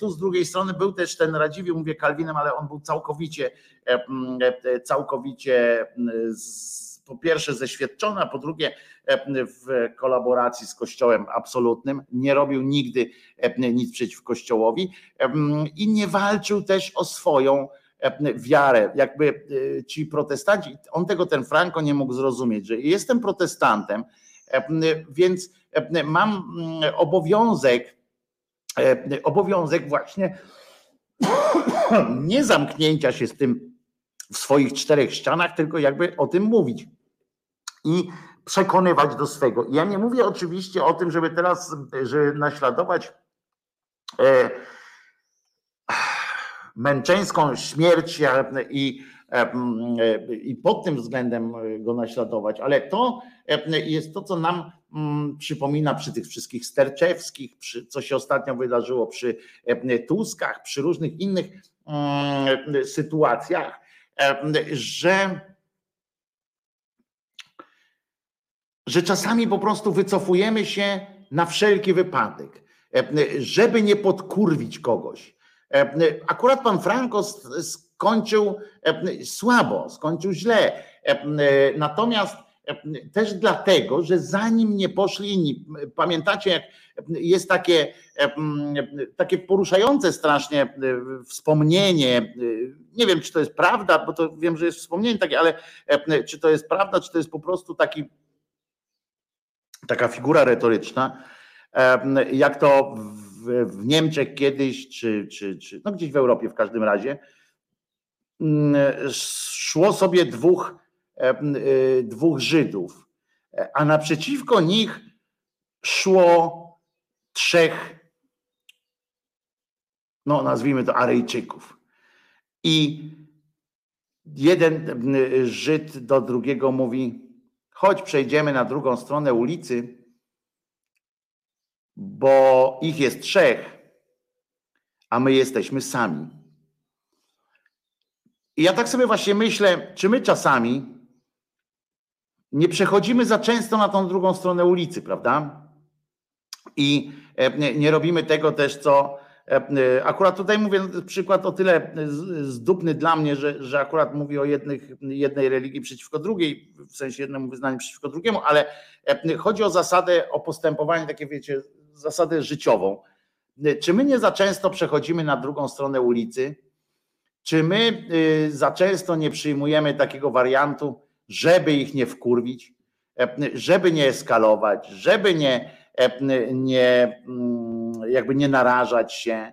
Tu z drugiej strony był też ten Radziwiłł, mówię Kalwinem, ale on był całkowicie, całkowicie po pierwsze zeświadczony, a po drugie w kolaboracji z Kościołem absolutnym, nie robił nigdy nic przeciw Kościołowi i nie walczył też o swoją wiarę. Jakby ci protestanci, on tego ten Franco nie mógł zrozumieć, że jestem protestantem, więc mam obowiązek, obowiązek właśnie nie zamknięcia się z tym w swoich czterech ścianach, tylko jakby o tym mówić. I przekonywać do swego. Ja nie mówię oczywiście o tym, żeby teraz żeby naśladować e, męczeńską śmierć i, e, i pod tym względem go naśladować, ale to jest to, co nam mm, przypomina przy tych wszystkich Sterczewskich, przy, co się ostatnio wydarzyło przy Tuskach, przy różnych innych mm, sytuacjach, że że czasami po prostu wycofujemy się na wszelki wypadek, żeby nie podkurwić kogoś. Akurat pan Franco skończył słabo, skończył źle. Natomiast też dlatego, że zanim nie poszli inni, pamiętacie, jak jest takie, takie poruszające strasznie wspomnienie, nie wiem, czy to jest prawda, bo to wiem, że jest wspomnienie takie, ale czy to jest prawda, czy to jest po prostu taki taka figura retoryczna, jak to w, w Niemczech kiedyś, czy, czy, czy no gdzieś w Europie w każdym razie, mm, szło sobie dwóch, dwóch Żydów, a naprzeciwko nich szło trzech, no nazwijmy to Arejczyków. I jeden Żyd do drugiego mówi: Chodź, przejdziemy na drugą stronę ulicy, bo ich jest trzech, a my jesteśmy sami. I ja tak sobie właśnie myślę, czy my czasami nie przechodzimy za często na tą drugą stronę ulicy, prawda? I e, nie robimy tego też, co E, e, akurat tutaj mówię przykład o tyle zdupny dla mnie, że, że akurat mówi o jednych, jednej religii przeciwko drugiej, w sensie jednemu wyznaniu przeciwko drugiemu, ale chodzi o zasadę, o postępowanie, takie wiecie, zasadę życiową. Czy my nie za często przechodzimy na drugą stronę ulicy? Czy my za często nie przyjmujemy takiego wariantu, żeby ich nie wkurwić, żeby nie eskalować, żeby nie, nie mm, jakby nie narażać się,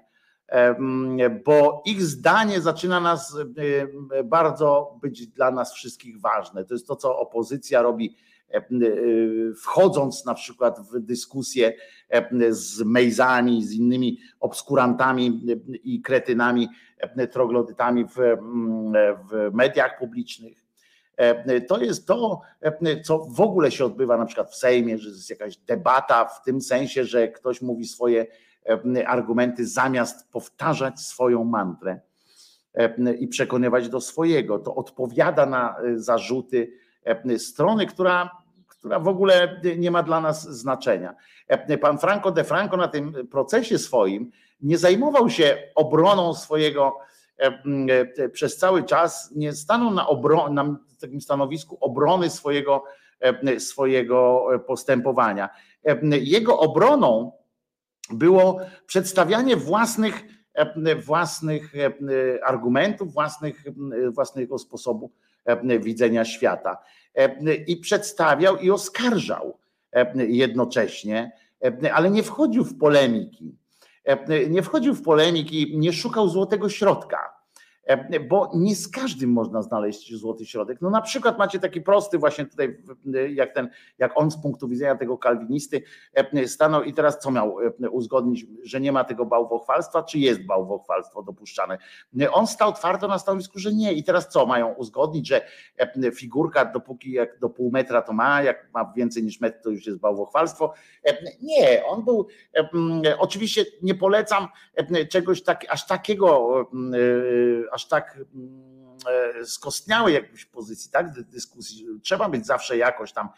bo ich zdanie zaczyna nas bardzo być dla nas wszystkich ważne. To jest to, co opozycja robi, wchodząc na przykład w dyskusję z Mejzami, z innymi obskurantami i kretynami, troglodytami w, w mediach publicznych. To jest to, co w ogóle się odbywa na przykład w Sejmie, że jest jakaś debata w tym sensie, że ktoś mówi swoje argumenty zamiast powtarzać swoją mantrę i przekonywać do swojego. To odpowiada na zarzuty strony, która, która w ogóle nie ma dla nas znaczenia. Pan Franco de Franco na tym procesie swoim nie zajmował się obroną swojego przez cały czas, nie stanął na, na takim stanowisku obrony swojego, swojego postępowania. Jego obroną było przedstawianie własnych, własnych argumentów, własnych, własnego sposobu widzenia świata. I przedstawiał i oskarżał jednocześnie, ale nie wchodził w polemiki. Nie wchodził w polemiki, nie szukał złotego środka. E, bo nie z każdym można znaleźć złoty środek. No na przykład macie taki prosty właśnie tutaj, jak ten, jak on z punktu widzenia tego kalwinisty e, stanął i teraz co miał e, uzgodnić, że nie ma tego bałwochwalstwa, czy jest bałwochwalstwo dopuszczane. On stał twardo na stanowisku, że nie i teraz co, mają uzgodnić, że figurka dopóki jak do pół metra to ma, jak ma więcej niż metr to już jest bałwochwalstwo. Nie, on był, oczywiście nie polecam czegoś tak, aż takiego, aż tak mm, e, skostniałej jakiejś pozycji, tak, dyskusji. Trzeba być zawsze jakoś tam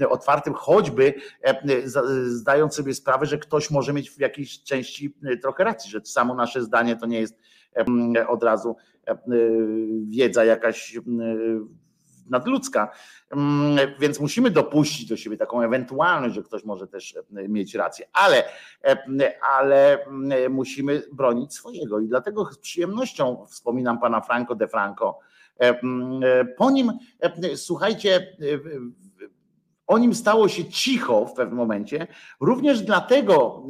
e, otwartym, choćby e, zdając sobie sprawę, że ktoś może mieć w jakiejś części trochę racji, że samo nasze zdanie to nie jest od razu wiedza jakaś nadludzka. Mm, więc musimy dopuścić do siebie taką ewentualność, że ktoś może też e, mieć rację, ale, e, ale musimy bronić swojego i dlatego z przyjemnością wspominam pana Franco de Franco. E, po nim, słuchajcie, o nim stało się cicho w pewnym momencie, również dlatego,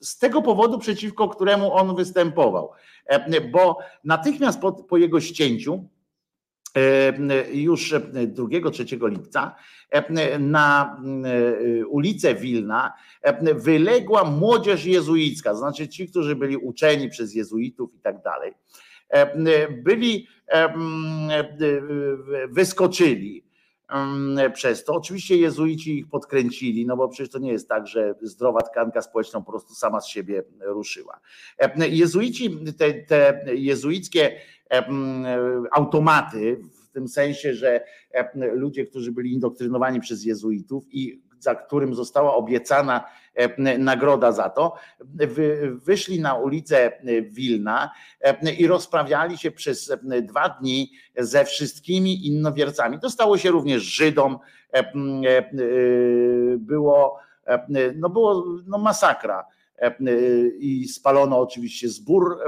z, tego powodu, przeciwko któremu on występował, bo natychmiast po, po jego ścięciu, już 2-3 e, lipca na ulicę Wilna wyległa młodzież jezuicka, to znaczy ci, którzy byli uczeni przez jezuitów i tak dalej. Byli, wyskoczyli przez to. Oczywiście jezuici ich podkręcili, no bo przecież to nie jest tak, że zdrowa tkanka społeczna po prostu sama z siebie ruszyła. Jezuici, te, te jezuickie automaty, w tym sensie, że ludzie, którzy byli indoktrynowani przez jezuitów i za którym została obiecana nagroda za to, wyszli na ulicę Wilna i rozprawiali się przez dwa dni ze wszystkimi innowiercami. To stało się również Żydom, było, no było no masakra i spalono oczywiście zbór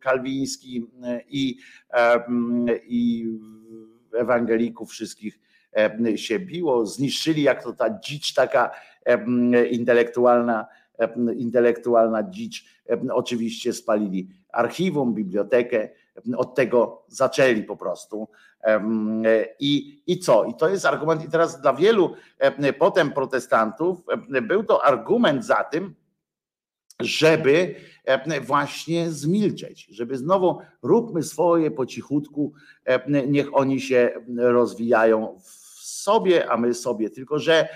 kalwiński i, i ewangelików wszystkich się biło, zniszczyli jak to ta dzicz taka intelektualna, intelektualna dzicz, oczywiście spalili archiwum, bibliotekę, od tego zaczęli po prostu. I, I co? I to jest argument, i teraz dla wielu potem protestantów był to argument za tym, żeby właśnie zmilczeć, żeby znowu róbmy swoje po cichutku, niech oni się rozwijają w sobie, a my sobie. Tylko, że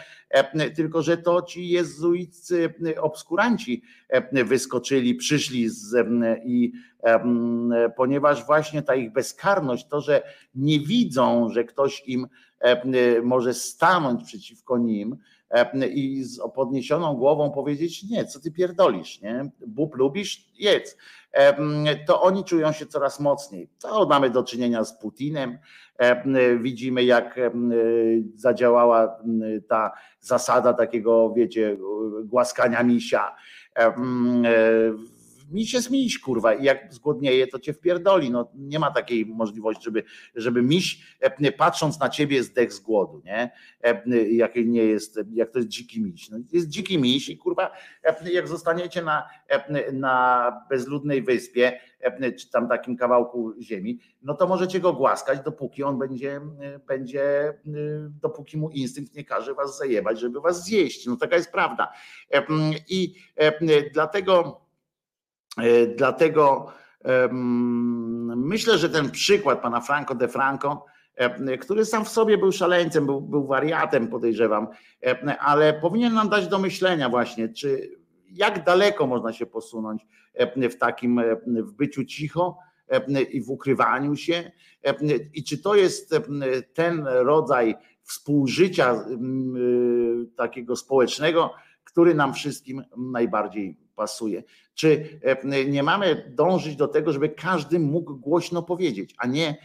tylko, że to ci jezuiccy obskuranci wyskoczyli, przyszli z, i ponieważ właśnie ta ich bezkarność, to, że nie widzą, że ktoś im może stanąć przeciwko nim, i z podniesioną głową powiedzieć, nie, co ty pierdolisz, nie? Bób lubisz, jedz. To oni czują się coraz mocniej. To mamy do czynienia z Putinem. Widzimy, jak zadziałała ta zasada takiego, wiecie, głaskania misia mi się miś, kurwa, i jak zgłodnieje, to cię wpierdoli. No, nie ma takiej możliwości, żeby, żeby miś, e, patrząc na ciebie, zdech z głodu, nie? E, jak nie jest, jak to jest dziki miś. No, jest dziki miś i kurwa, e, jak zostaniecie na, na bezludnej wyspie, czy tam takim kawałku ziemi, no to możecie go głaskać, dopóki on będzie, będzie, dopóki mu instynkt nie każe was zajebać, żeby was zjeść. No taka jest prawda. I dlatego dlatego myślę, że ten przykład pana Franco de Franco, który sam w sobie był szaleńcem, był, był wariatem, podejrzewam, ale powinien nam dać do myślenia właśnie, czy jak daleko można się posunąć w takim w byciu cicho i w ukrywaniu się i czy to jest ten rodzaj współżycia takiego społecznego, który nam wszystkim najbardziej pasuje. Czy nie mamy dążyć do tego, żeby każdy mógł głośno powiedzieć, a nie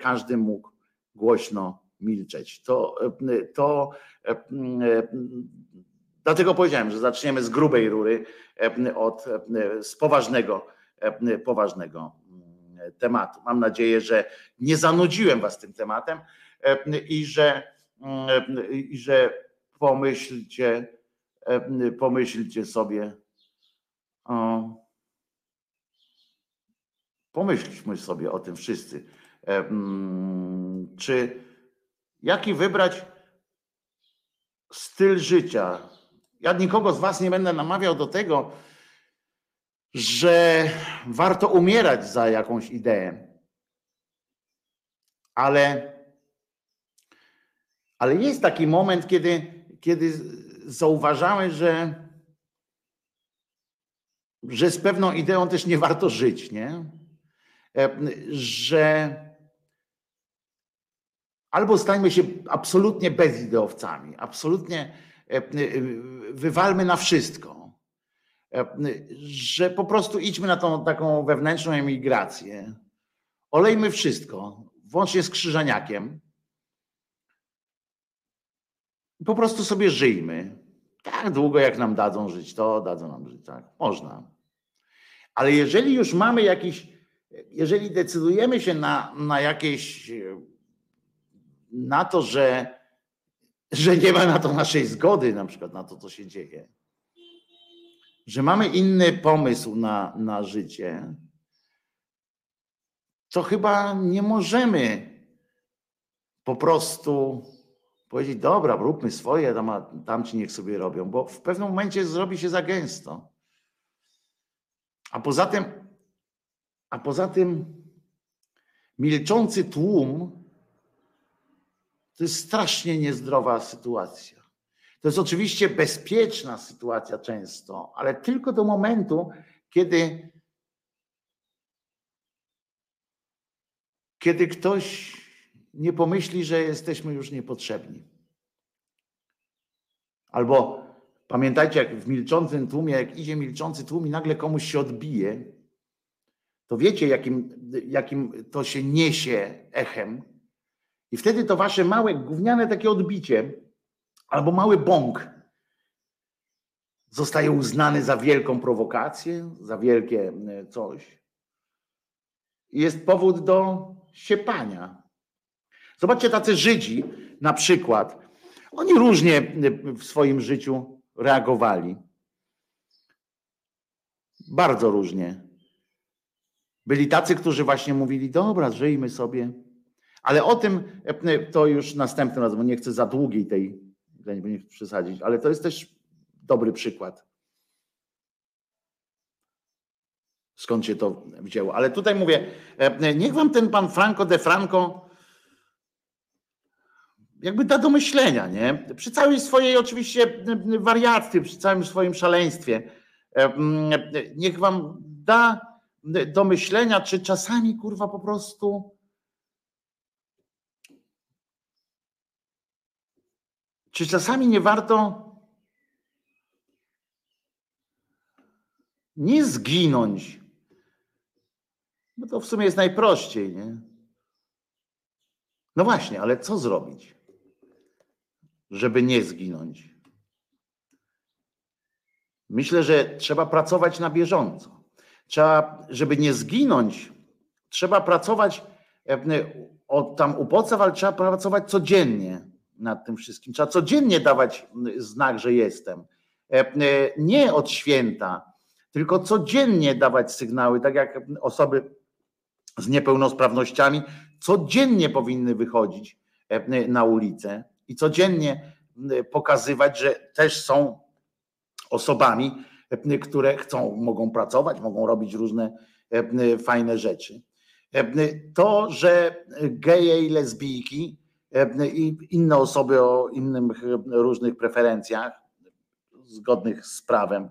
każdy mógł głośno milczeć. To, to dlatego powiedziałem, że zaczniemy z grubej rury od z poważnego, poważnego tematu. Mam nadzieję, że nie zanudziłem was tym tematem i że, i że pomyślcie, pomyślcie sobie, pomyślmy sobie o tym wszyscy. Czy jaki wybrać styl życia? Ja nikogo z Was nie będę namawiał do tego, że warto umierać za jakąś ideę. Ale, ale jest taki moment, kiedy, kiedy zauważamy, że, że z pewną ideą też nie warto żyć, nie? E, że albo stańmy się absolutnie bezideowcami, absolutnie e, wywalmy na wszystko E, że po prostu idźmy na tą taką wewnętrzną emigrację. Olejmy wszystko, włącznie z krzyżaniakiem. Po prostu sobie żyjmy. Tak długo, jak nam dadzą żyć, to dadzą nam żyć, tak. Można. Ale jeżeli już mamy jakiś, jeżeli decydujemy się na, na jakieś, na to, że, że nie ma na to naszej zgody, na przykład na to, co się dzieje, że mamy inny pomysł na, na życie, to chyba nie możemy po prostu powiedzieć, dobra, róbmy swoje, tam, tam ci niech sobie robią, bo w pewnym momencie zrobi się za gęsto. A poza tym, a poza tym milczący tłum to jest strasznie niezdrowa sytuacja. To jest oczywiście bezpieczna sytuacja często, ale tylko do momentu, kiedy, kiedy ktoś nie pomyśli, że jesteśmy już niepotrzebni. Albo pamiętajcie, jak w milczącym tłumie, jak idzie milczący tłum i nagle komuś się odbije, to wiecie, jakim, jakim to się niesie echem. I wtedy to wasze małe, gówniane takie odbicie albo mały bąk zostaje uznany za wielką prowokację, za wielkie e, coś. Jest powód do siepania. Zobaczcie, tacy Żydzi na przykład, oni różnie e, w swoim życiu reagowali. Bardzo różnie. Byli tacy, którzy właśnie mówili: Dobra, żyjmy sobie. Ale o tym e, to już następnym razem, bo nie chcę za długiej tej nie chcę przesadzić, ale to jest też dobry przykład. Skąd się to wzięło? Ale tutaj mówię, e, niech wam ten pan Franco de Franco jakby da do myślenia, nie? Przy całej swojej oczywiście wariactwie, przy całym swoim szaleństwie. E, niech wam da do myślenia, czy czasami kurwa po prostu Czy czasami nie warto nie zginąć? Bo to w sumie jest najprościej, nie? No właśnie, ale co zrobić, żeby nie zginąć? Myślę, że trzeba pracować na bieżąco. Trzeba, żeby nie zginąć, trzeba pracować e, od tam u podstaw, ale trzeba pracować codziennie nad tym wszystkim. Trzeba codziennie dawać znak, że jestem. E, e, nie od święta, tylko codziennie dawać sygnały, tak jak osoby z niepełnosprawnościami codziennie powinny wychodzić na ulicę i codziennie pokazywać, że też są osobami, które chcą, mogą pracować, mogą robić różne fajne rzeczy. To, że geje i lesbijki i inne osoby o innych różnych preferencjach, zgodnych z prawem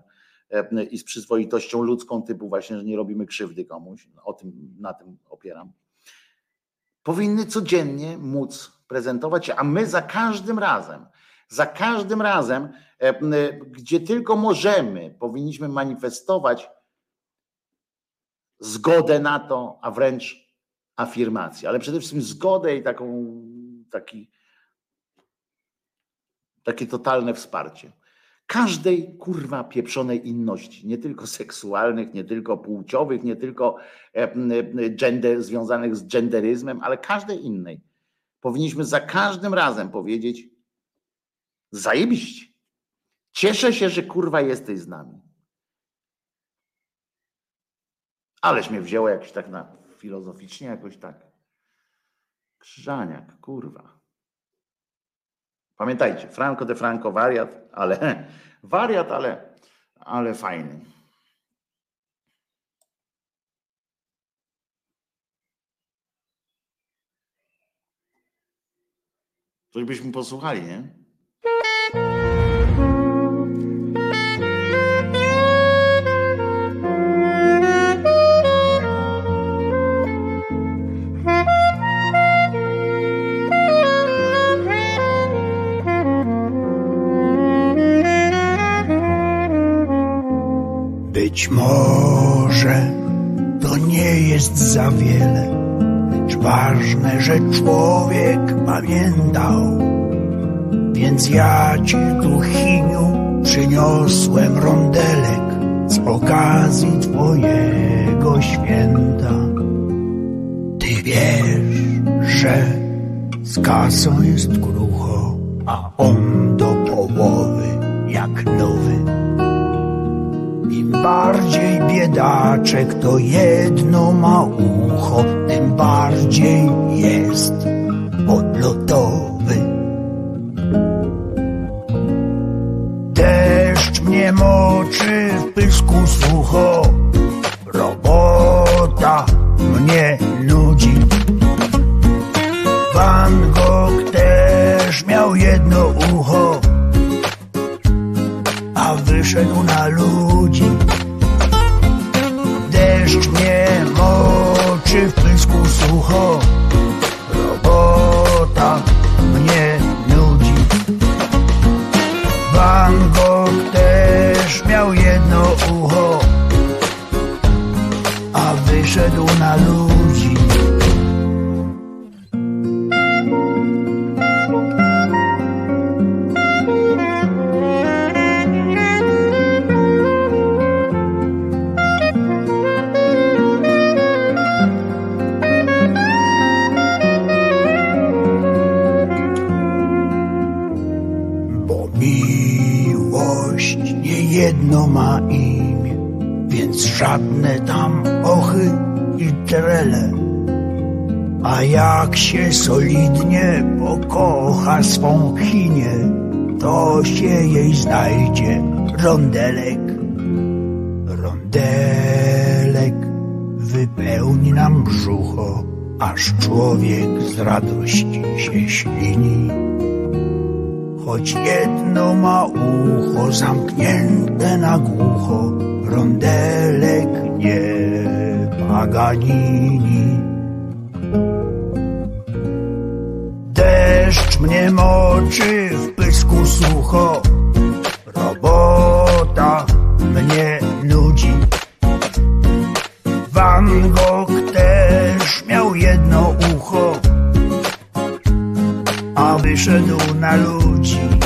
i z przyzwoitością ludzką, typu właśnie, że nie robimy krzywdy komuś, o tym, na tym opieram, powinny codziennie móc prezentować a my za każdym razem, za każdym razem, gdzie tylko możemy, powinniśmy manifestować zgodę na to, a wręcz afirmację, ale przede wszystkim zgodę i taką, taki, takie totalne wsparcie. Każdej kurwa pieprzonej inności, nie tylko seksualnych, nie tylko płciowych, nie tylko gender, związanych z genderyzmem, ale każdej innej. Powinniśmy za każdym razem powiedzieć: zajebiście. Cieszę się, że kurwa jesteś z nami. Aleś mnie wzięło jakoś tak na filozoficznie, jakoś tak. Krzyżaniak, kurwa. Pamiętajcie, Franco de Franco wariat, ale wariat, ale, ale fajny. Coś byśmy posłuchali, nie? Być może to nie jest za wiele, lecz ważne, że człowiek pamiętał. Więc ja ci tu, Chiniu, przyniosłem rondelek z okazji twojego święta. Ty wiesz, że z kasą jest krucho, a on biedaczek to jedno ma ucho, tym bardziej jest odlotowy. Deszcz mnie moczy w pysku sucho, robota mnie nudzi. Van Gogh też miał jedno ucho, a wyszedł na ludzi. Pysku A jak się solidnie pokocha swą chinię, to się jej znajdzie rondelek. Rondelek wypełni nam brzucho, aż człowiek z radości się ślini. Choć jedno ma ucho zamknięte na głucho, rondelek nie Paganini. Mnie moczy w pysku sucho, robota mnie nudzi. Van Gogh też miał jedno ucho, a wyszedł na ludzi.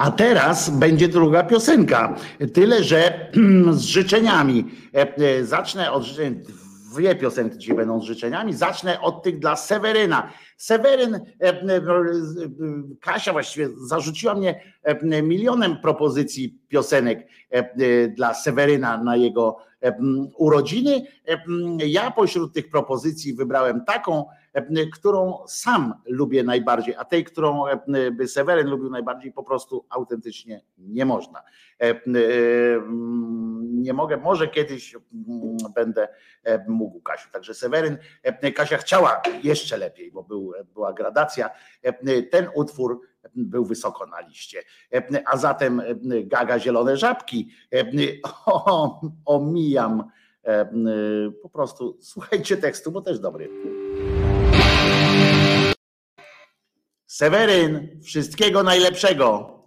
A teraz będzie druga piosenka. Tyle, że z życzeniami. E, e, zacznę od życzeń. Dwie piosenki dzisiaj będą z życzeniami. Zacznę od tych dla Seweryna. Seweryn, e, Kasia właściwie zarzuciła mnie milionem propozycji piosenek dla Seweryna na jego urodziny. Ja pośród tych propozycji wybrałem taką, którą sam lubię najbardziej, a tej, którą by Seweryn lubił najbardziej, po prostu autentycznie nie można. Nie mogę, może kiedyś będę mógł Kasiu. Także Seweryn, Kasia chciała jeszcze lepiej, bo był, była gradacja. Ten utwór był wysoko na liście. A zatem Gaga Zielone Żabki. O, omijam po prostu, słuchajcie tekstu, bo też dobry. Seweryn, wszystkiego najlepszego.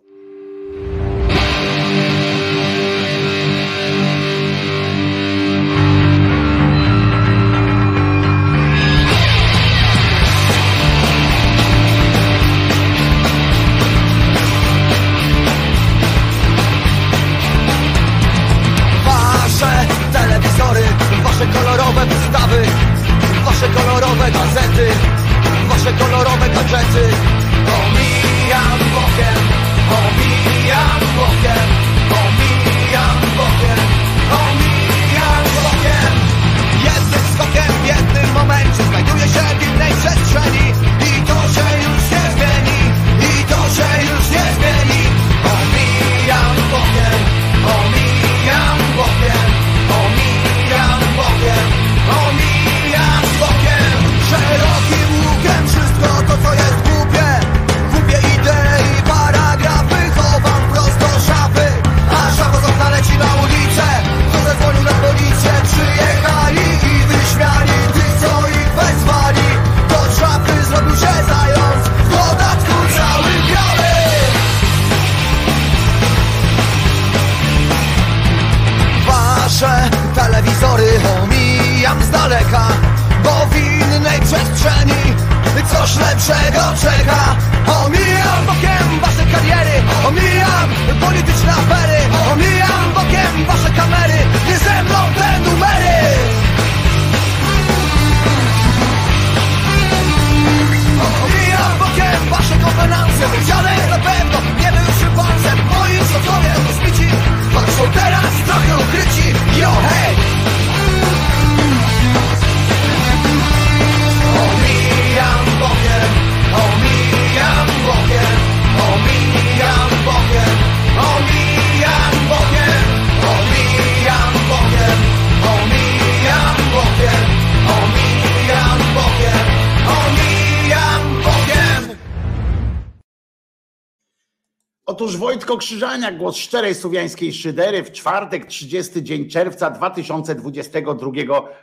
Krzyżaniak, głos szczerej słowiańskiej szydery w czwartek, 30 dzień czerwca 2022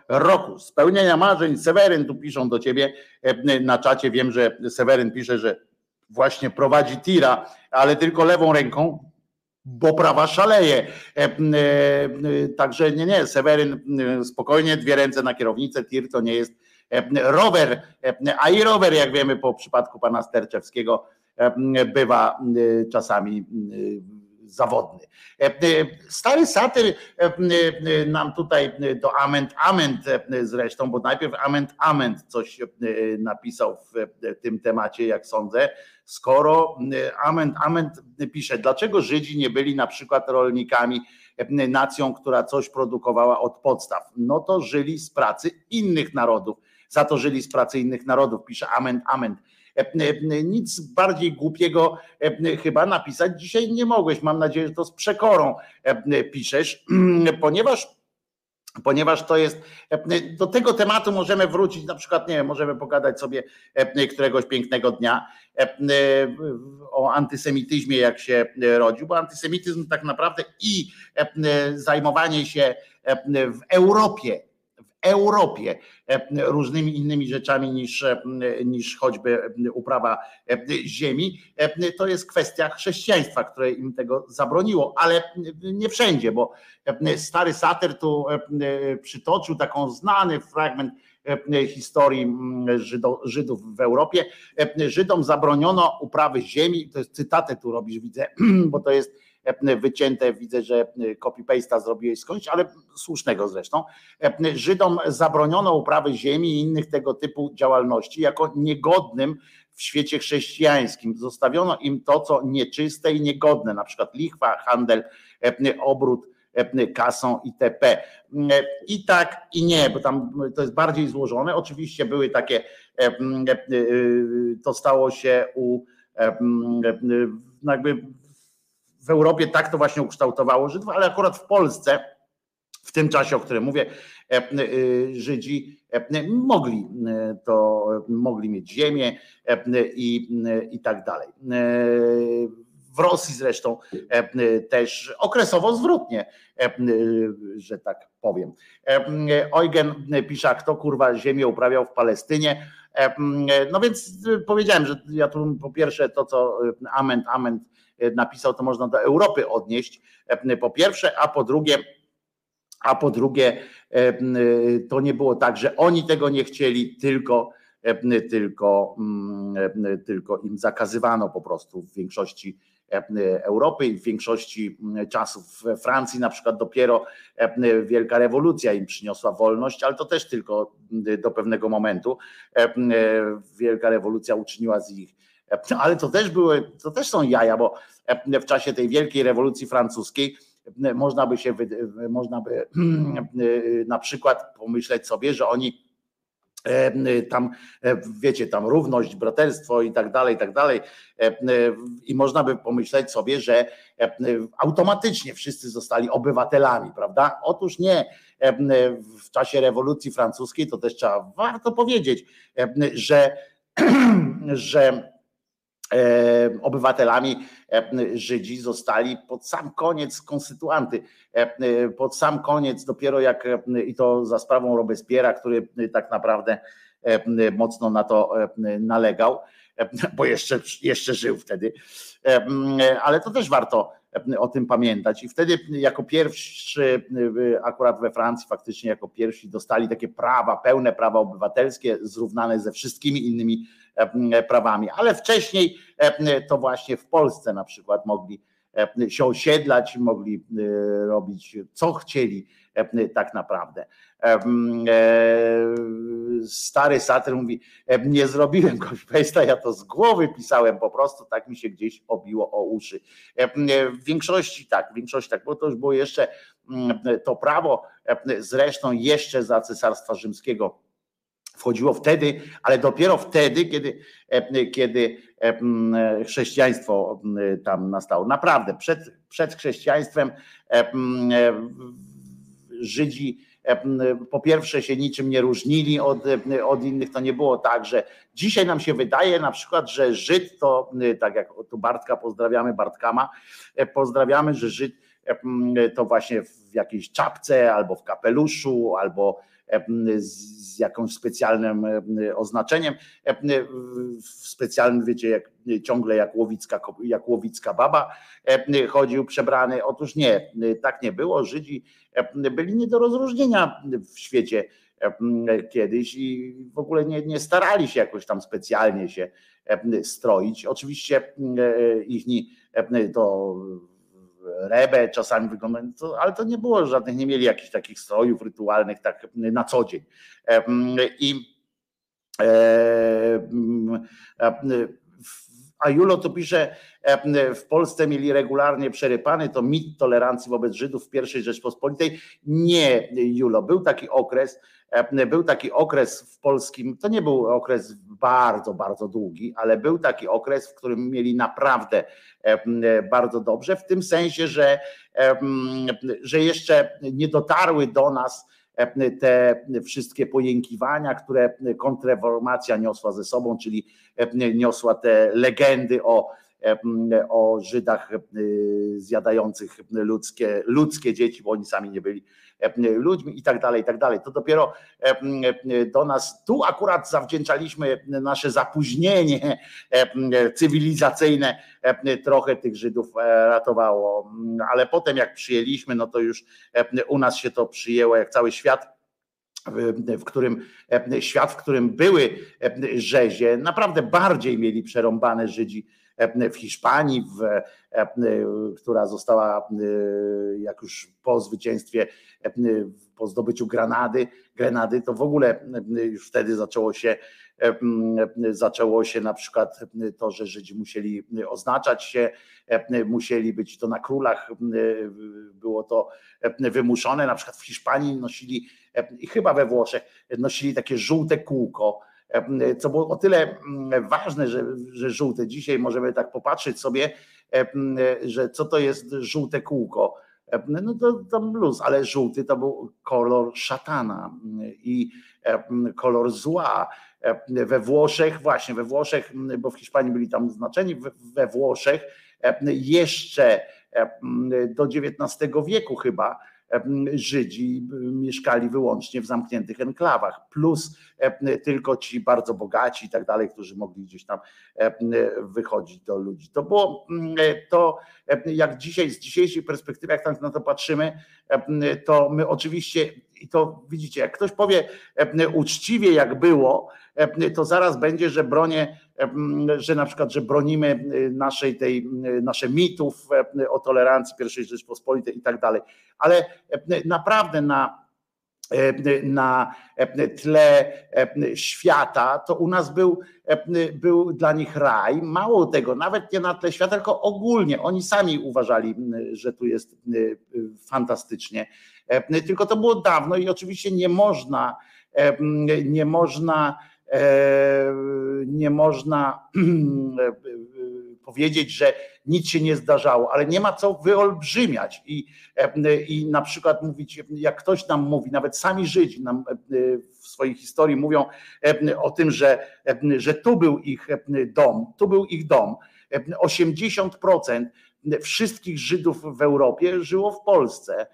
roku. Spełnienia marzeń, Seweryn tu piszą do ciebie e, na czacie. Wiem, że Seweryn pisze, że właśnie prowadzi tira, ale tylko lewą ręką, bo prawa szaleje. E, e, Także nie, nie, Seweryn spokojnie, dwie ręce na kierownicę, tir to nie jest rower, a i rower, jak wiemy po przypadku pana Sterczewskiego, bywa e, czasami e, zawodny. E, e, Stary satyr e, e, nam tutaj do Ament Ament e, zresztą, bo najpierw Ament Ament coś e, napisał w e, tym temacie, jak sądzę, skoro e, Ament Ament pisze, dlaczego Żydzi nie byli na przykład rolnikami, e, nacją, która coś produkowała od podstaw? No to żyli z pracy innych narodów. Za to żyli z pracy innych narodów, pisze Ament Ament. E, e, Nic bardziej głupiego e, chyba napisać dzisiaj nie mogłeś. Mam nadzieję, że to z przekorą piszesz, ponieważ ponieważ to jest, do tego tematu możemy wrócić, na przykład, nie wiem, możemy pogadać sobie któregoś pięknego dnia o antysemityzmie, jak się rodził, bo antysemityzm tak naprawdę i zajmowanie się w Europie, Europie różnymi innymi rzeczami niż, niż choćby uprawa ziemi, to jest kwestia chrześcijaństwa, które im tego zabroniło, ale nie wszędzie, bo stary satyr tu przytoczył taką znany fragment historii Żydów w Europie. Żydom zabroniono uprawy ziemi, to jest cytatę tu robisz, widzę, bo to jest wycięte, widzę, że copy-paste'a zrobiłeś skądś, ale słusznego zresztą. Żydom zabroniono uprawy ziemi i innych tego typu działalności jako niegodnym w świecie chrześcijańskim. Zostawiono im to, co nieczyste i niegodne, na przykład lichwa, handel, obrót kasą itp. I tak i nie, bo tam to jest bardziej złożone. Oczywiście były takie, to stało się u jakby w Europie tak to właśnie ukształtowało Żydów, ale akurat w Polsce w tym czasie, o którym mówię, Żydzi mogli to, mogli mieć ziemię i, i tak dalej. W Rosji zresztą też okresowo zwrotnie, że tak powiem. Eugen pisze, kto kurwa ziemię uprawiał w Palestynie. No więc powiedziałem, że ja tu po pierwsze to, co Ament, Ament napisał, to można do Europy odnieść, po pierwsze, a po drugie, a po drugie, to nie było tak, że oni tego nie chcieli, tylko, tylko, tylko im zakazywano po prostu w większości Europy i w większości czasów we Francji na przykład dopiero wielka rewolucja im przyniosła wolność, ale to też tylko do pewnego momentu. Wielka rewolucja uczyniła z ich ale to też były, to też są jaja, bo w czasie tej wielkiej rewolucji francuskiej można by się, można by na przykład pomyśleć sobie, że oni tam, wiecie, tam równość, braterstwo i tak dalej, i tak dalej. I można by pomyśleć sobie, że automatycznie wszyscy zostali obywatelami, prawda? Otóż nie. W czasie rewolucji francuskiej to też trzeba warto powiedzieć, że, że E, obywatelami e, Żydzi zostali pod sam koniec konstytuanty, e, pod sam koniec dopiero jak i to za sprawą Robespiera, który tak naprawdę mocno na to nalegał, bo jeszcze, jeszcze żył wtedy, ale to też warto o tym pamiętać. I wtedy jako pierwszy, akurat we Francji faktycznie jako pierwsi dostali takie prawa, pełne prawa obywatelskie, zrównane ze wszystkimi innymi E, prawami, ale wcześniej e, to właśnie w Polsce na przykład mogli e, się osiedlać, mogli robić co chcieli tak naprawdę. Stary satyr mówi, nie zrobiłem copy ja to z głowy pisałem, po prostu tak mi się gdzieś obiło o uszy. W większości tak, w większości tak, bo to już było jeszcze to prawo, zresztą jeszcze za Cesarstwa Rzymskiego wchodziło wtedy, ale dopiero wtedy, kiedy, e, kiedy e, chrześcijaństwo tam nastało. Naprawdę, przed, przed chrześcijaństwem e, Żydzi po pierwsze się niczym nie różnili od, od innych, to nie było tak, że dzisiaj nam się wydaje na przykład, że Żyd to, tak jak tu Bartka pozdrawiamy, Bartkama, pozdrawiamy, że Żyd to właśnie w jakiejś czapce albo w kapeluszu, albo z jakimś specjalnym oznaczeniem, specjalnym, wiecie, jak, ciągle jak łowicka, jak łowicka baba chodził przebrany. Otóż nie, tak nie było. Żydzi byli nie do rozróżnienia w świecie kiedyś i w ogóle nie, nie starali się jakoś tam specjalnie się stroić. Oczywiście ich to rebę czasami wygląda, ale to nie było żadnych, nie mieli jakichś takich strojów rytualnych tak na co dzień. I a Julo to pisze, w Polsce mieli regularnie przerypany, to mit tolerancji wobec Żydów w pierwszej Rzeczpospolitej. Nie, Julo, był taki okres, był taki okres w polskim, to nie był okres bardzo, bardzo długi, ale był taki okres, w którym mieli naprawdę bardzo dobrze, w tym sensie, że, że jeszcze nie dotarły do nas te wszystkie pojękiwania, które kontrreformacja niosła ze sobą, czyli niosła te legendy o o Żydach zjadających ludzkie, ludzkie dzieci, bo oni sami nie byli ludźmi i tak dalej, i tak dalej. To dopiero do nas, tu akurat zawdzięczaliśmy nasze zapóźnienie cywilizacyjne, trochę tych Żydów ratowało, ale potem jak przyjęliśmy, no to już u nas się to przyjęło, jak cały świat w którym świat, w którym były rzezie, naprawdę bardziej mieli przerąbane Żydzi w Hiszpanii, w, która została jak już po zwycięstwie, po zdobyciu Granady, Grenady, to w ogóle już wtedy zaczęło się zaczęło się na przykład to, że Żydzi musieli oznaczać się, musieli być to na królach, było to wymuszone, na przykład w Hiszpanii nosili i chyba we Włoszech nosili takie żółte kółko, co było o tyle ważne, że, że żółte. Dzisiaj możemy tak popatrzeć sobie, że co to jest żółte kółko. No to, to luz, ale żółty to był kolor szatana i kolor zła. We Włoszech, właśnie we Włoszech, bo w Hiszpanii byli tam znaczeni, we Włoszech jeszcze do XIX wieku chyba Żydzi mieszkali wyłącznie w zamkniętych enklawach, plus tylko ci bardzo bogaci i tak dalej, którzy mogli gdzieś tam wychodzić do ludzi. To było to, jak dzisiaj, z dzisiejszej perspektywy, jak tam na to patrzymy, to my oczywiście, i to widzicie, jak ktoś powie uczciwie, jak było, to zaraz będzie, że bronię, że na przykład, że bronimy naszej tej, nasze mitów o tolerancji pierwszej Rzeczpospolitej i tak dalej. Ale naprawdę na na tle świata, to u nas był, był dla nich raj. Mało tego, nawet nie na tle świata, tylko ogólnie. Oni sami uważali, że tu jest fantastycznie. Tylko to było dawno i oczywiście nie można, nie można E, nie można powiedzieć, że nic się nie zdarzało, ale nie ma co wyolbrzymiać i, e, i na przykład mówić, jak ktoś nam mówi, nawet sami Żydzi nam e, w swojej historii mówią o tym, że, że tu był ich dom, tu był ich dom. 80% wszystkich Żydów w Europie żyło w Polsce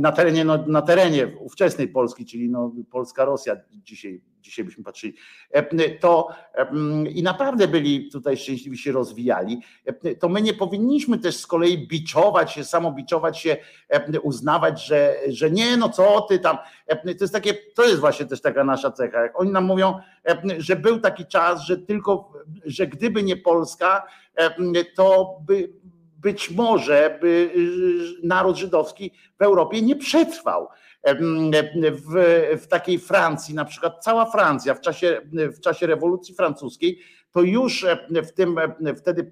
na terenie, no, na terenie ówczesnej Polski, czyli no, Polska-Rosja dzisiaj dzisiaj byśmy patrzyli, to i naprawdę byli tutaj szczęśliwi się rozwijali, to my nie powinniśmy też z kolei biczować się, samobiczować się, uznawać, że, że nie, no co ty tam, to jest takie, to jest właśnie też taka nasza cecha, jak oni nam mówią, że był taki czas, że tylko, że gdyby nie Polska, to by być może by naród żydowski w Europie nie przetrwał w, w takiej Francji, na przykład cała Francja w czasie, w czasie rewolucji francuskiej, to już w tym wtedy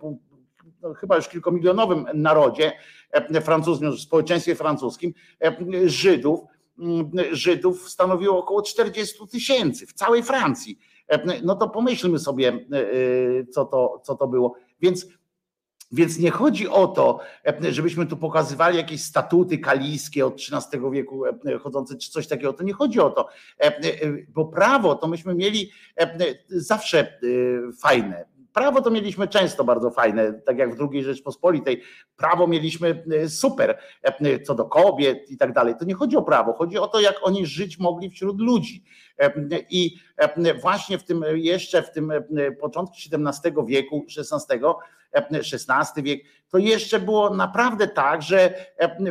no, chyba już kilkomilionowym narodzie francuskim, społeczeństwie francuskim, Żydów, Żydów stanowiło około 40 tysięcy w całej Francji. No to pomyślmy sobie, co to, co to było. Więc więc nie chodzi o to, e, żebyśmy tu pokazywali jakieś statuty kalijskie od XIII wieku e, chodzące, czy coś takiego. To nie chodzi o to, e, bo prawo to myśmy mieli zawsze fajne. Prawo to mieliśmy często bardzo fajne, tak jak w II Rzeczpospolitej. Prawo mieliśmy super co do kobiet i tak dalej. To nie chodzi o prawo, chodzi o to, jak oni żyć mogli wśród ludzi. I właśnie w tym jeszcze w tym początku XVII wieku, XVI XVI wiek, to jeszcze było naprawdę tak, że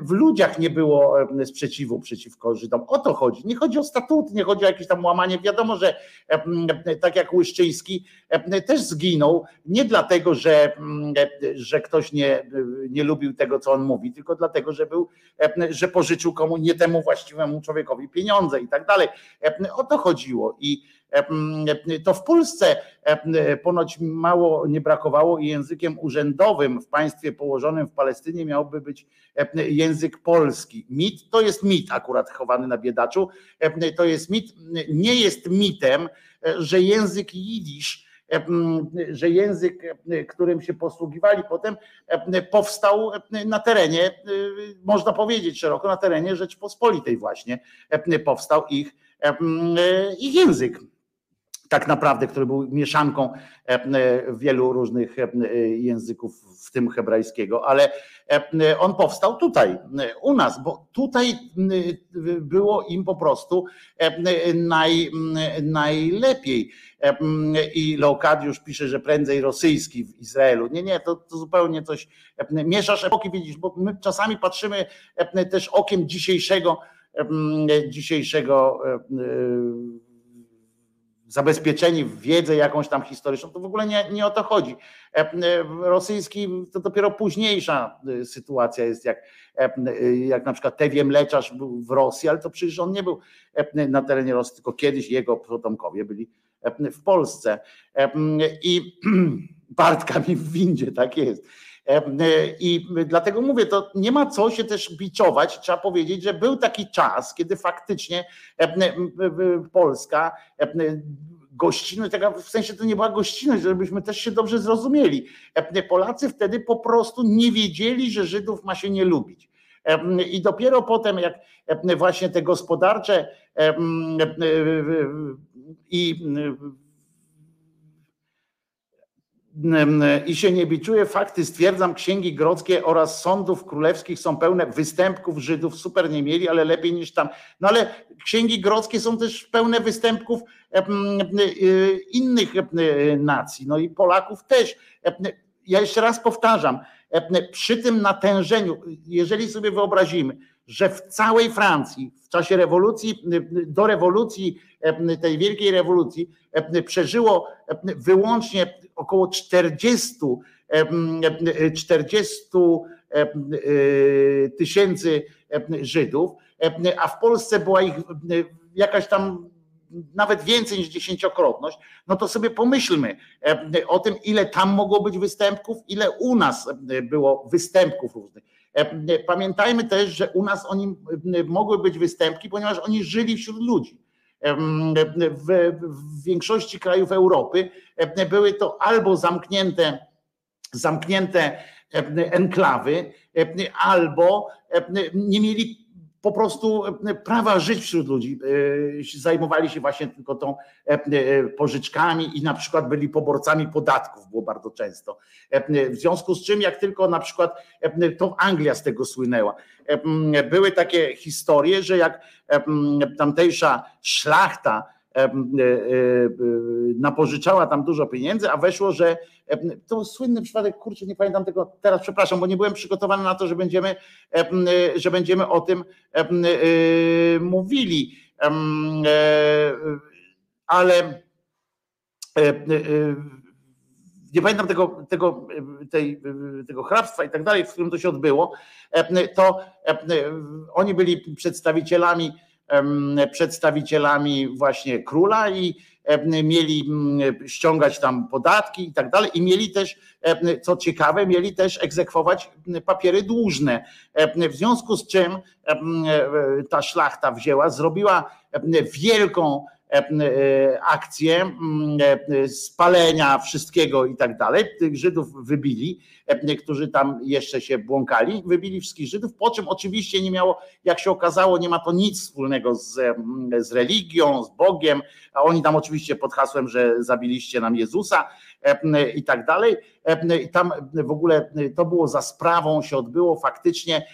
w ludziach nie było sprzeciwu przeciwko Żydom. O to chodzi. Nie chodzi o statuty, nie chodzi o jakieś tam łamanie. Wiadomo, że tak jak Łyszczyński też zginął, nie dlatego, że, że ktoś nie, nie lubił tego, co on mówi, tylko dlatego, że był, że pożyczył komu nie temu właściwemu człowiekowi pieniądze i tak dalej. O to chodziło. I to w Polsce ponoć mało nie brakowało i językiem urzędowym w państwie położonym w Palestynie miałby być język polski. Mit to jest mit akurat chowany na biedaczu. To jest mit, nie jest mitem, że język jidysz że język, którym się posługiwali potem, powstał na terenie, można powiedzieć szeroko, na terenie Rzeczpospolitej właśnie powstał ich, ich język tak naprawdę, który był mieszanką wielu różnych języków, w tym hebrajskiego, ale on powstał tutaj, u nas, bo tutaj było im po prostu naj, najlepiej. I Leokadiusz pisze, że prędzej rosyjski w Izraelu. Nie, nie, to, to zupełnie coś mieszasz epoki, widzisz, bo my czasami patrzymy też okiem dzisiejszego, dzisiejszego zabezpieczeni w wiedzę jakąś tam historyczną, to w ogóle nie, nie o to chodzi. Rosyjski to dopiero późniejsza sytuacja jest, jak, jak na przykład Tewie Mleczarz był w Rosji, ale to przecież on nie był na terenie Rosji, tylko kiedyś jego potomkowie byli w Polsce. I Bartka mi w windzie, tak jest. I dlatego mówię, to nie ma co się też biczować. Trzeba powiedzieć, że był taki czas, kiedy faktycznie Polska gościnność, w sensie to nie była gościnność, żebyśmy też się dobrze zrozumieli. Polacy wtedy po prostu nie wiedzieli, że Żydów ma się nie lubić. I dopiero potem, jak właśnie te gospodarcze i i się nie biczuje fakty, stwierdzam, księgi grodzkie oraz sądów królewskich są pełne występków Żydów, super nie mieli, ale lepiej niż tam. No ale księgi grodzkie są też pełne występków innych nacji, no i Polaków też. Ja jeszcze raz powtarzam, przy tym natężeniu, jeżeli sobie wyobrazimy, że w całej Francji w czasie rewolucji, do rewolucji, tej wielkiej rewolucji, przeżyło wyłącznie około 40, 40 tysięcy Żydów, a w Polsce była ich jakaś tam nawet więcej niż dziesięciokrotność, no to sobie pomyślmy o tym, ile tam mogło być występków, ile u nas było występków różnych. Pamiętajmy też, że u nas oni mogły być występki, ponieważ oni żyli wśród ludzi. W, większości krajów Europy były to albo zamknięte, zamknięte enklawy, albo nie mieli po prostu e, prawa żyć wśród ludzi. E, zajmowali się właśnie tylko tą e, pożyczkami i na przykład byli poborcami podatków, było bardzo często. W związku z czym, jak tylko na przykład to Anglia z tego słynęła, były takie historie, że jak tamtejsza szlachta, napożyczała tam dużo pieniędzy, a weszło, że to słynny przypadek, kurczę, nie pamiętam tego teraz, przepraszam, bo nie byłem przygotowany na to, że będziemy, że będziemy o tym mówili. Ale nie pamiętam tego, tego, tej, tego hrabstwa i tak dalej, w którym to się odbyło, to oni byli przedstawicielami przedstawicielami właśnie króla i mieli ściągać tam podatki i tak dalej i mieli też, co ciekawe, mieli też egzekwować papiery dłużne. W związku z czym ta szlachta wzięła, zrobiła wielką E, akcje mm, e, spalenia wszystkiego i tak dalej. Tych Żydów wybili, e, którzy tam jeszcze się błąkali, wybili wszystkich Żydów, po czym oczywiście nie miało, jak się okazało, nie ma to nic wspólnego z, z religią, z Bogiem, a oni tam oczywiście pod hasłem, że zabiliście nam Jezusa i tak dalej. I tam w ogóle to było za sprawą, się odbyło faktycznie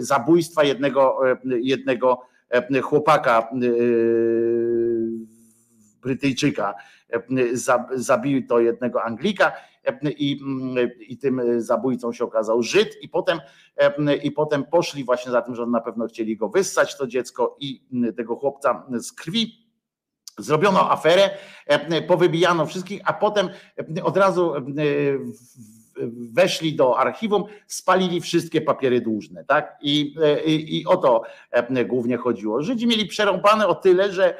zabójstwa jednego, jednego E, chłopaka e, Brytyjczyka. E, zabił to jednego Anglika i, i tym zabójcą się okazał Żyd i potem, i potem poszli właśnie za tym, że na pewno chcieli go wyssać, to dziecko i tego chłopca z krwi. Zrobiono aferę, powybijano wszystkich, a potem od razu weszli do archiwum, spalili wszystkie papiery dłużne, tak? I, i, i o to e, głównie chodziło. Żydzi mieli przerąbane o tyle, że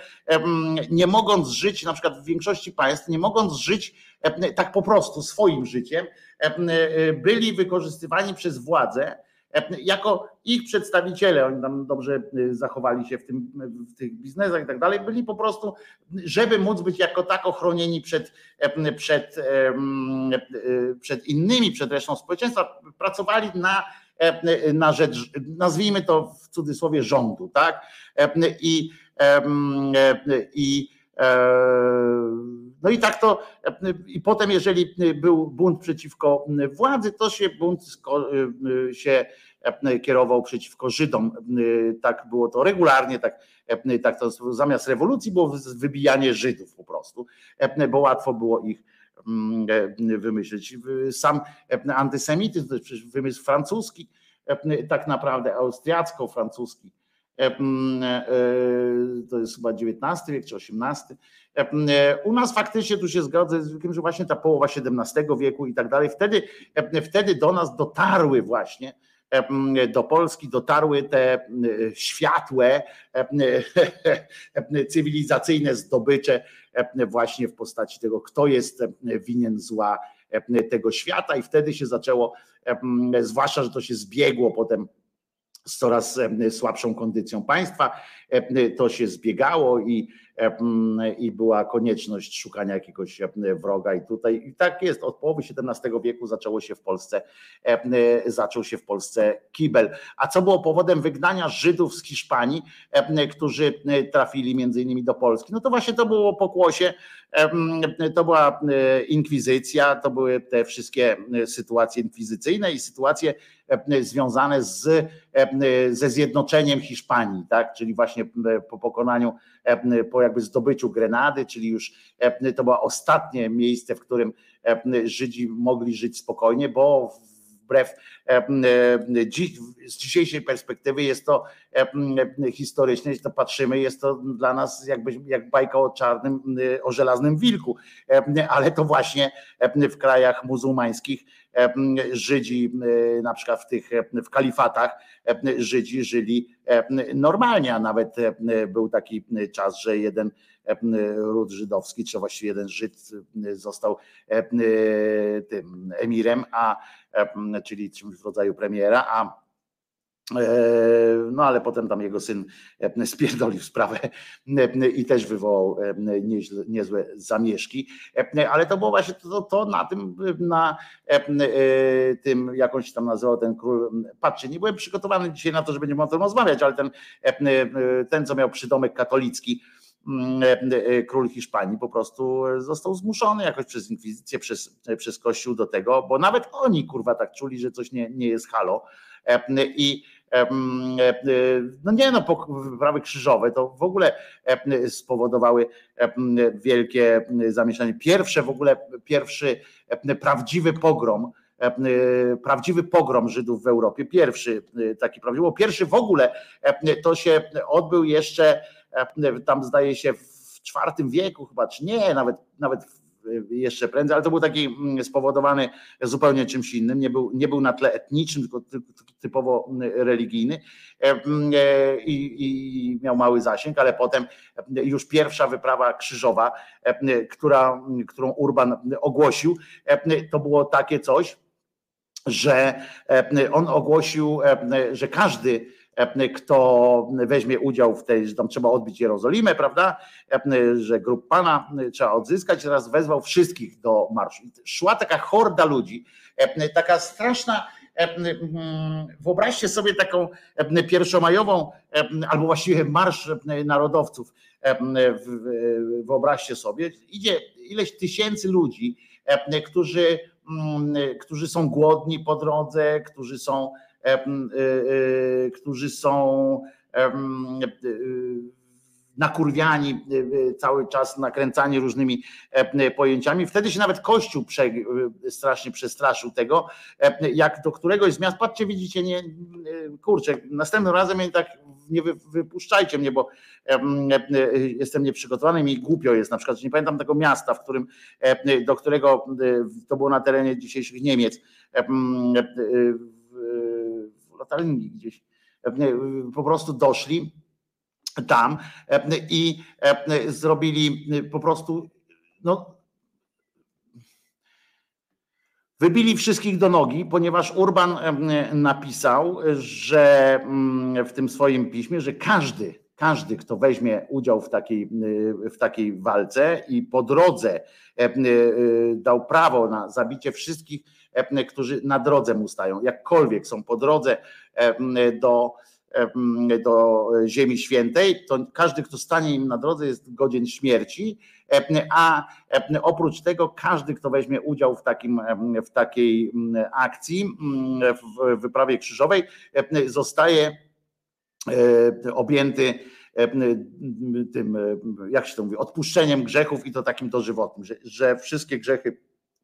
nie mogąc żyć, na przykład w większości państw, nie mogąc żyć tak po prostu swoim życiem, e, byli wykorzystywani przez władzę jako ich przedstawiciele, oni tam dobrze y, zachowali się w, tym, w tych biznesach i tak dalej, byli po prostu, żeby móc być jako tak ochronieni przed, przed, y, przed innymi, przed resztą społeczeństwa, pracowali na, na rzecz, nazwijmy to w cudzysłowie rządu, tak? I, i No i tak to, i potem jeżeli był bunt przeciwko władzy, to się bunt się kierował przeciwko Żydom. Tak było to regularnie, tak, tak to zamiast rewolucji było wybijanie Żydów po prostu, bo łatwo było ich wymyślić. Sam antysemityzm to jest przecież wymysł francuski, tak naprawdę austriacko-francuski to jest chyba XIX wiek czy XVIII. E, u nas faktycznie tu się zgodzę z wiekiem, że właśnie ta połowa XVII wieku i tak dalej. Wtedy, wtedy do nas dotarły właśnie do Polski dotarły te światłe cywilizacyjne zdobycze właśnie w postaci tego, kto jest winien zła tego świata i wtedy się zaczęło, zwłaszcza, że to się zbiegło potem z coraz słabszą kondycją państwa. To się zbiegało i, i była konieczność szukania jakiegoś wroga i tutaj i tak jest, od połowy XVII wieku zaczęło się w Polsce, zaczął się w Polsce kibel. A co było powodem wygnania Żydów z Hiszpanii, którzy trafili między innymi do Polski? No to właśnie to było pokłosie, to była inkwizycja, to były te wszystkie sytuacje inkwizycyjne i sytuacje związane z, ze zjednoczeniem Hiszpanii, tak? czyli właśnie po pokonaniu, po jakby zdobyciu Grenady, czyli już to było ostatnie miejsce, w którym Żydzi mogli żyć spokojnie, bo wbrew z dzisiejszej perspektywy jest to historycznie, jeśli to patrzymy, jest to dla nas jakby jak bajka o czarnym, o żelaznym wilku, ale to właśnie w krajach muzułmańskich Żydzi, na przykład w tych w kalifatach, Żydzi żyli normalnie, a nawet był taki czas, że jeden ród żydowski, czy właściwie jeden Żyd został tym emirem, a czyli czymś w rodzaju premiera, a no ale potem tam jego syn spierdolił sprawę i też wywołał niezłe zamieszki. Ale to było właśnie to, to na tym, na tym, jakąś tam nazywał ten król. Patrzcie, nie byłem przygotowany dzisiaj na to, że będziemy o tym rozmawiać, ale ten, ten co miał przydomek katolicki, król Hiszpanii po prostu został zmuszony jakoś przez inkwizycję, przez, przez kościół do tego, bo nawet oni kurwa tak czuli, że coś nie, nie jest halo. I no nie no, wyprawy krzyżowe to w ogóle spowodowały wielkie zamieszanie. Pierwsze w ogóle, pierwszy prawdziwy pogrom, prawdziwy pogrom Żydów w Europie, pierwszy taki prawdziwy, pierwszy w ogóle to się odbył jeszcze tam zdaje się w IV wieku chyba, czy nie, nawet, nawet jeszcze prędzej, ale to był taki mm, spowodowany zupełnie czymś innym, nie był, nie był na tle etnicznym, tylko typowo mm, religijny. Mm, e, i, i miał mały zasięg, ale potem już pierwsza wyprawa krzyżowa, która, którą Urban ogłosił, to było takie coś, że on ogłosił, że każdy kto weźmie udział w tej, że tam trzeba odbić Jerozolimę, prawda, że grup Pana trzeba odzyskać, teraz wezwał wszystkich do marszu. Szła taka horda ludzi, taka straszna, wyobraźcie sobie taką pierwszomajową, albo właściwie marsz narodowców, wyobraźcie sobie, idzie ileś tysięcy ludzi, którzy, którzy są głodni po drodze, którzy są E, e, którzy są e, nakurwiani cały czas, nakręcani różnymi pojęciami. Wtedy się nawet Kościół prze, strasznie przestraszył tego, jak do któregoś z miast, patrzcie, widzicie, nie, kurczę, następnym razem tak nie wypuszczajcie mnie, bo jestem nieprzygotowany, mi głupio jest, na przykład, że nie pamiętam tego miasta, w którym, do którego to było na terenie dzisiejszych Niemiec, latarni gdzieś e, po prostu doszli tam e, i e, zrobili po prostu no, Wybili wszystkich do nogi, ponieważ Urban napisał, że mm, w tym swoim piśmie, że każdy, każdy, kto weźmie udział w takiej, w takiej walce i po drodze dał prawo na zabicie wszystkich, którzy na drodze mu stają, jakkolwiek są po drodze do, do Ziemi Świętej, to każdy, kto stanie im na drodze, jest godzien śmierci, a oprócz tego każdy, kto weźmie udział w, takim, w takiej akcji, w wyprawie krzyżowej, zostaje objęty tym, jak się to mówi, odpuszczeniem grzechów i to takim dożywotnym, że, że wszystkie grzechy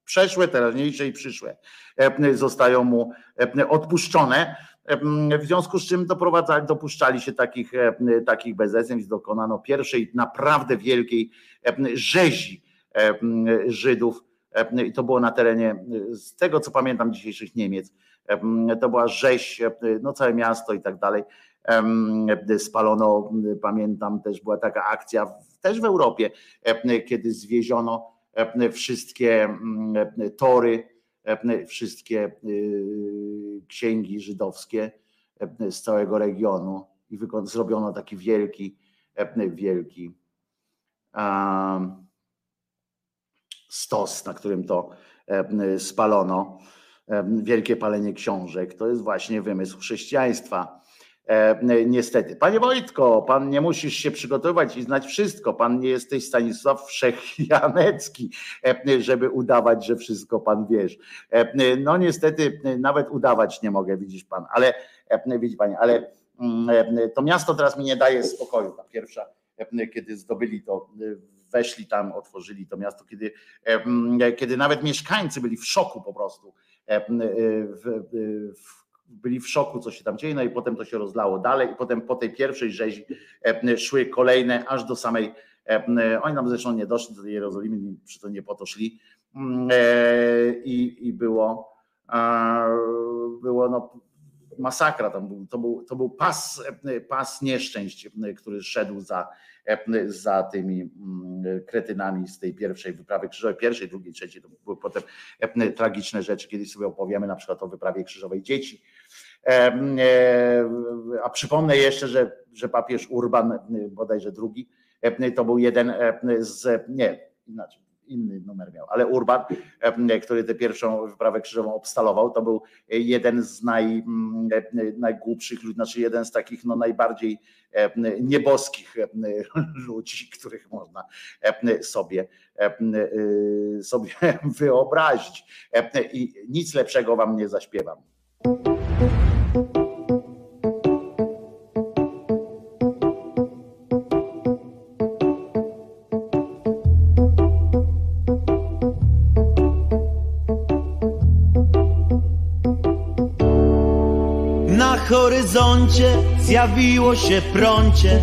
przeszłe, teraźniejsze i przyszłe zostają mu odpuszczone. W związku z czym doprowadzali, dopuszczali się takich, takich bezeceństw, dokonano pierwszej naprawdę wielkiej rzezi Żydów. I to było na terenie, z tego co pamiętam, dzisiejszych Niemiec. To była rzeź, no całe miasto i tak dalej. Spalono, pamiętam też była taka akcja też w Europie, kiedy zwieziono wszystkie tory, wszystkie y, księgi żydowskie z całego regionu i zrobiono taki wielki, wielki stos, na którym to spalono. Wielkie palenie książek to jest właśnie wymysł chrześcijaństwa E, niestety. Panie Wojtko, pan nie musisz się przygotowywać i znać wszystko. Pan nie jesteś Stanisław Wszechjanecki, e, żeby udawać, że wszystko pan wiesz. E, no niestety nawet udawać nie mogę, widzisz pan, ale widzi pani, ale mm, to miasto teraz mi nie daje spokoju. Ta pierwsza, kiedy zdobyli to, weszli tam, otworzyli to miasto, kiedy, kiedy nawet mieszkańcy byli w szoku po prostu. W, w, byli w szoku, co się tam dzieje, no i potem to się rozlało dalej i potem po tej pierwszej rzezi e, szły kolejne aż do samej, e, oni nam zresztą nie doszli do tej Jerozolimy, przy to nie po to szli e, i, i było, było no, masakra, tam był, to, był, to był pas, pas nieszczęść, który szedł za, za tymi kretynami z tej pierwszej wyprawy krzyżowej, pierwszej, drugiej, trzeciej, to były potem tragiczne rzeczy, kiedyś sobie opowiemy na przykład o wyprawie krzyżowej dzieci, E, a przypomnę jeszcze, że, że papież Urban, bodajże drugi, to był jeden z, nie, inaczej, inny numer miał, ale Urban, który tę pierwszą wyprawę krzyżową obstalował, to był jeden z naj, najgłupszych ludzi, znaczy jeden z takich no, najbardziej nieboskich ludzi, których można sobie, sobie wyobrazić. I nic lepszego wam nie zaśpiewam. Zjawiło się prącie.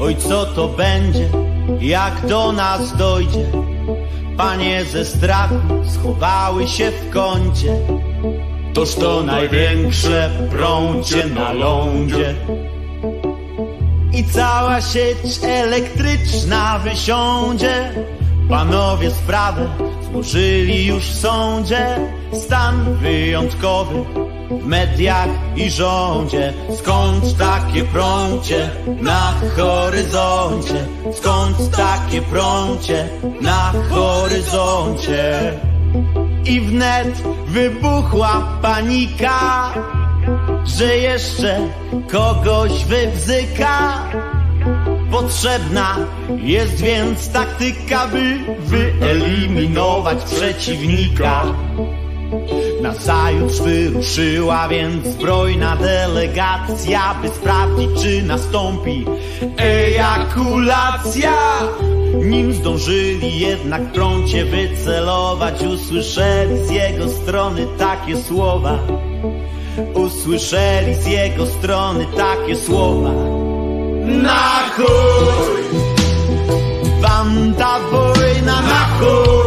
Oj, co to będzie, jak do nas dojdzie? Panie ze strachu schowały się w kącie. Toż to największe prącie na lądzie. I cała sieć elektryczna wysiądzie. Panowie sprawę złożyli już w sądzie. Stan wyjątkowy mediach i rządzie. Skąd takie prącie na horyzoncie? Skąd takie prącie na horyzoncie? I wnet wybuchła panika, że jeszcze kogoś wybzyka. Potrzebna jest więc taktyka, by wyeliminować przeciwnika. Nazajutrz wyruszyła więc zbrojna delegacja, by sprawdzić, czy nastąpi ejakulacja. Nim zdążyli jednak prącie wycelować, usłyszeli z jego strony takie słowa. Usłyszeli z jego strony takie słowa. Na chuj! Banda wojna na chuj!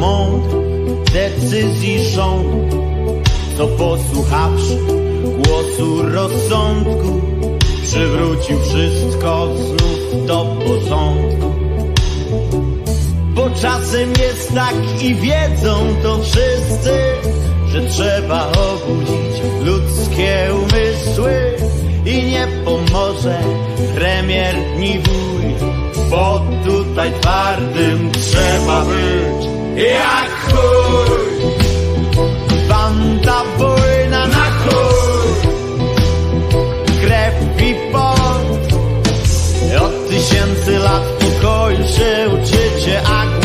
Mądrych decyzji rządu, co posłuchawszy głosu rozsądku, przywrócił wszystko znów do porządku. Bo czasem jest tak i wiedzą to wszyscy, że trzeba obudzić ludzkie umysły i nie pomoże premier ni wuj, bo tutaj twardym trzeba być jak chuj. Banda wojna na chuj, krew i pot, od tysięcy lat pokoju się uczycie, a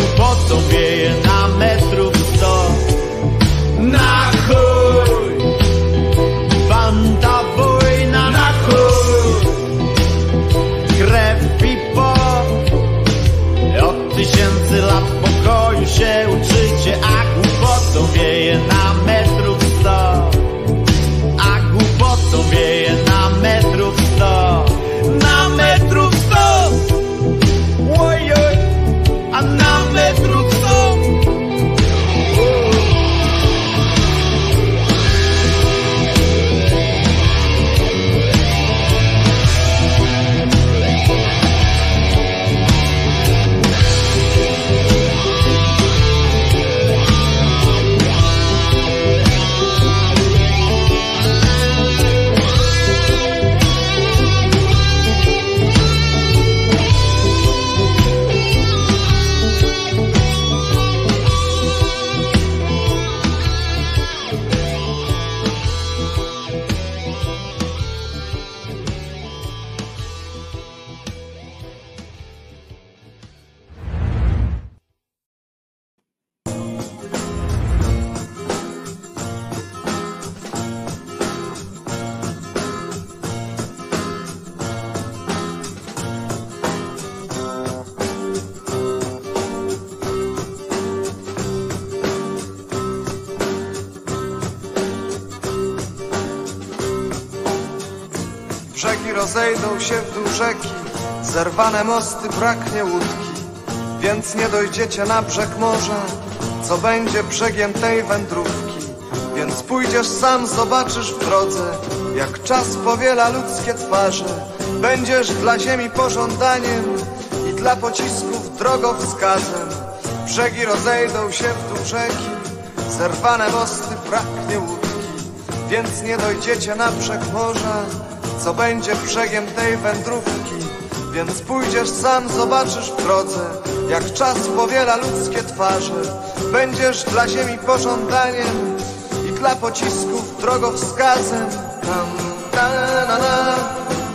rzeki, zerwane mosty, braknie łódki, więc nie dojdziecie na brzeg morza, co będzie brzegiem tej wędrówki. Więc pójdziesz sam, zobaczysz w drodze, jak czas powiela ludzkie twarze. Będziesz dla ziemi pożądaniem i dla pocisków drogowskazem. Brzegi rozejdą się w dół rzeki, zerwane mosty, braknie łódki, więc nie dojdziecie na brzeg morza, co będzie brzegiem tej wędrówki. Więc pójdziesz sam, zobaczysz w drodze, jak czas powiela ludzkie twarze. Będziesz dla ziemi pożądaniem i dla pocisków drogowskazem. Tam, ta, na, na,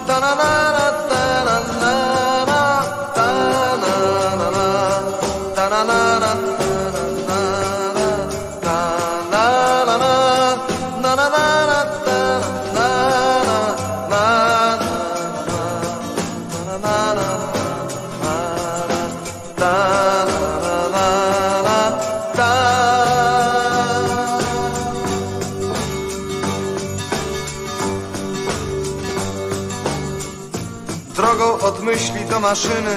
ta, na, na, maszyny,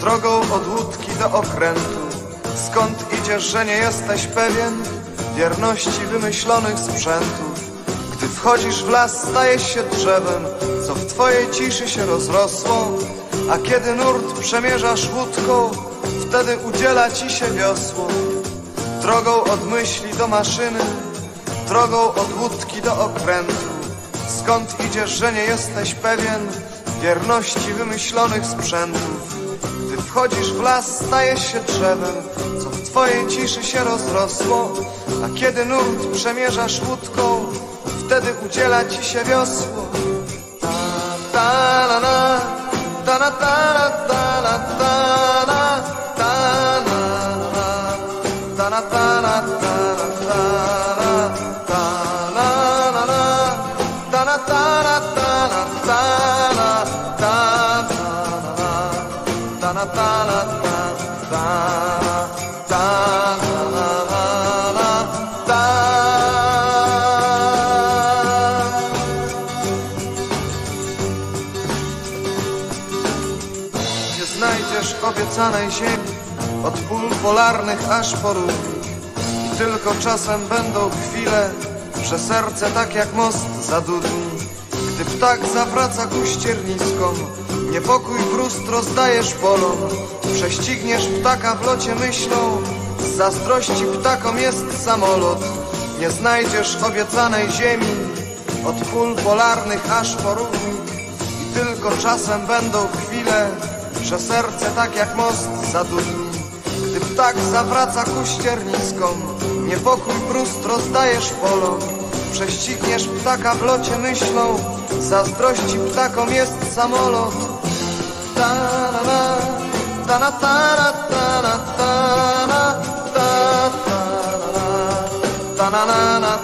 drogą od łódki do okrętu. Skąd idziesz, że nie jesteś pewien wierności wymyślonych sprzętów? Gdy wchodzisz w las, stajesz się drzewem, co w twojej ciszy się rozrosło. A kiedy nurt przemierzasz łódką, wtedy udziela ci się wiosło. Drogą od myśli do maszyny, drogą od łódki do okrętu. Skąd idziesz, że nie jesteś pewien wierności wymyślonych sprzętów? Gdy wchodzisz w las, stajesz się drzewem, co w twojej ciszy się rozrosło. A kiedy nurt przemierzasz łódką, wtedy udziela ci się wiosło. Polarnych aż po. I tylko czasem będą chwile, że serce tak jak most zadudni. Gdy ptak zawraca ku ścierniskom, niepokój brust rozdajesz polom. Prześcigniesz ptaka w locie myślą, z zazdrości ptakom jest samolot. Nie znajdziesz obiecanej ziemi, od pól polarnych aż po równik. I tylko czasem będą chwile, że serce tak jak most zadudni. Ptak zawraca ku ścierniskom, niepokój brust rozdajesz polom. Prześcigniesz ptaka w locie myślą, zazdrości ptakom jest samolot. Ta na na, ta na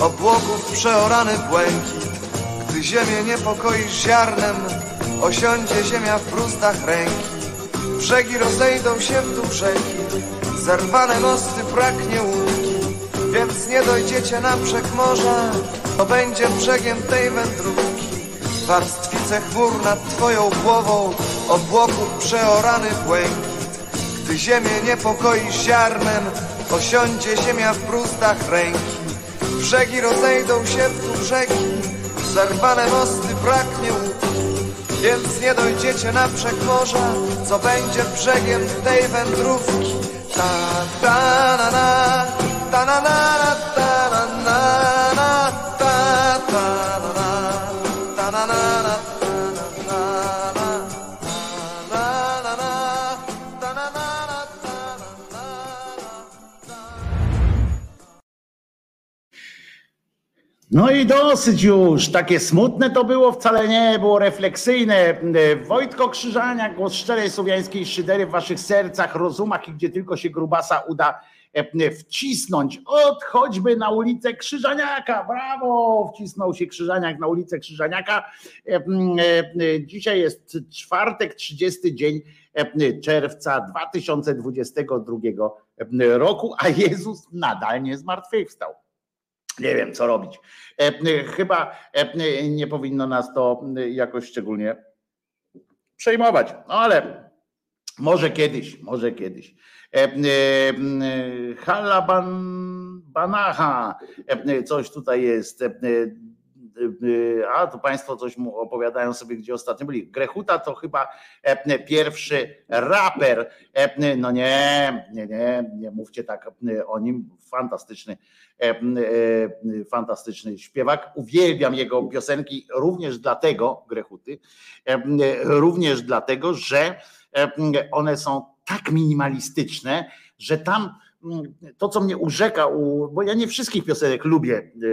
obłoków przeorany błękit. Gdy ziemię niepokoisz ziarnem, osiądzie ziemia w brustach ręki. Brzegi rozejdą się w dół rzeki, zerwane mosty braknie łódki. Więc nie dojdziecie na brzeg morza, to będzie brzegiem tej wędrówki. Warstwice chmur nad twoją głową, obłoków przeorany błękit. Gdy ziemię niepokoisz ziarnem, osiądzie ziemia w brustach ręki. Brzegi rozejdą się w dół rzeki, zerwane mosty braknie łódki. Więc nie dojdziecie na brzeg morza, co będzie brzegiem tej wędrówki. Ta ta na na, ta na na, ta No i dosyć już. Takie smutne to było, wcale nie było refleksyjne. Wojtko Krzyżania, głos szczerej słowiańskiej szydery w waszych sercach, rozumach i gdzie tylko się grubasa uda e, wcisnąć. Od choćby na ulicę Krzyżaniaka. Brawo! Wcisnął się Krzyżaniak na ulicę Krzyżaniaka. E, e, Dzisiaj jest czwartek, 30 dzień e, czerwca 2022 roku, a Jezus nadal nie zmartwychwstał. Nie wiem, co robić. E, e, Chyba e, nie powinno nas to jakoś szczególnie przejmować, no ale może kiedyś, może kiedyś. Halaban Banaha, coś tutaj jest. E, A tu Państwo coś mu opowiadają sobie, gdzie ostatnio byli. Grechuta to chyba e, pierwszy raper. E, No nie, nie, nie, nie mówcie tak e, o nim. Fantastyczny, fantastyczny śpiewak. Uwielbiam jego piosenki również dlatego, Grechuty, również dlatego, że one są tak minimalistyczne, że tam to, co mnie urzeka, bo ja nie wszystkich piosenek lubię e,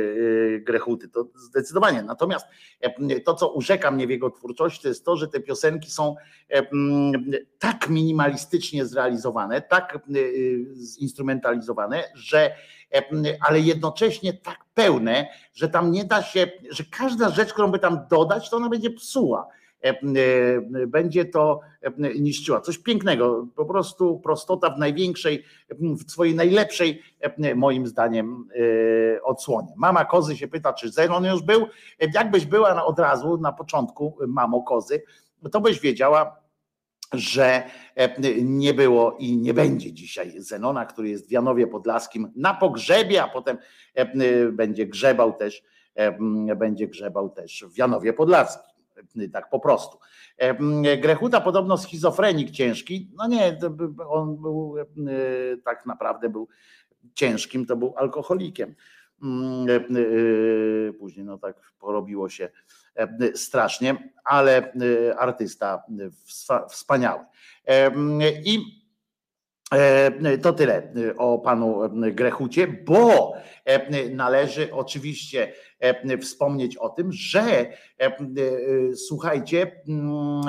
e, Grechuty, to zdecydowanie. Natomiast e, to, co urzeka mnie w jego twórczości, to jest to, że te piosenki są e, mm, tak minimalistycznie zrealizowane, tak e, zinstrumentalizowane, że e, ale jednocześnie tak pełne, że tam nie da się, że każda rzecz, którą by tam dodać, to ona będzie psuła. E, e, Będzie to e, niszczyła. Coś pięknego, po prostu prostota w największej, w swojej najlepszej, moim zdaniem, odsłonie. Mama kozy się pyta, czy Zenon już był. Jakbyś była od razu na początku, mamo kozy, to byś wiedziała, że nie było i nie będzie dzisiaj Zenona, który jest w Janowie Podlaskim na pogrzebie, a potem będzie grzebał też, będzie grzebał też w Janowie Podlaskim. E, Tak po prostu. Grechuta podobno schizofrenik ciężki. No nie, on był e, tak naprawdę był ciężkim, to był alkoholikiem. Mm, e, Później no tak porobiło się strasznie, ale artysta wspaniały. I to tyle e, o panu Grechucie, bo należy oczywiście wspomnieć o tym, że słuchajcie, mm,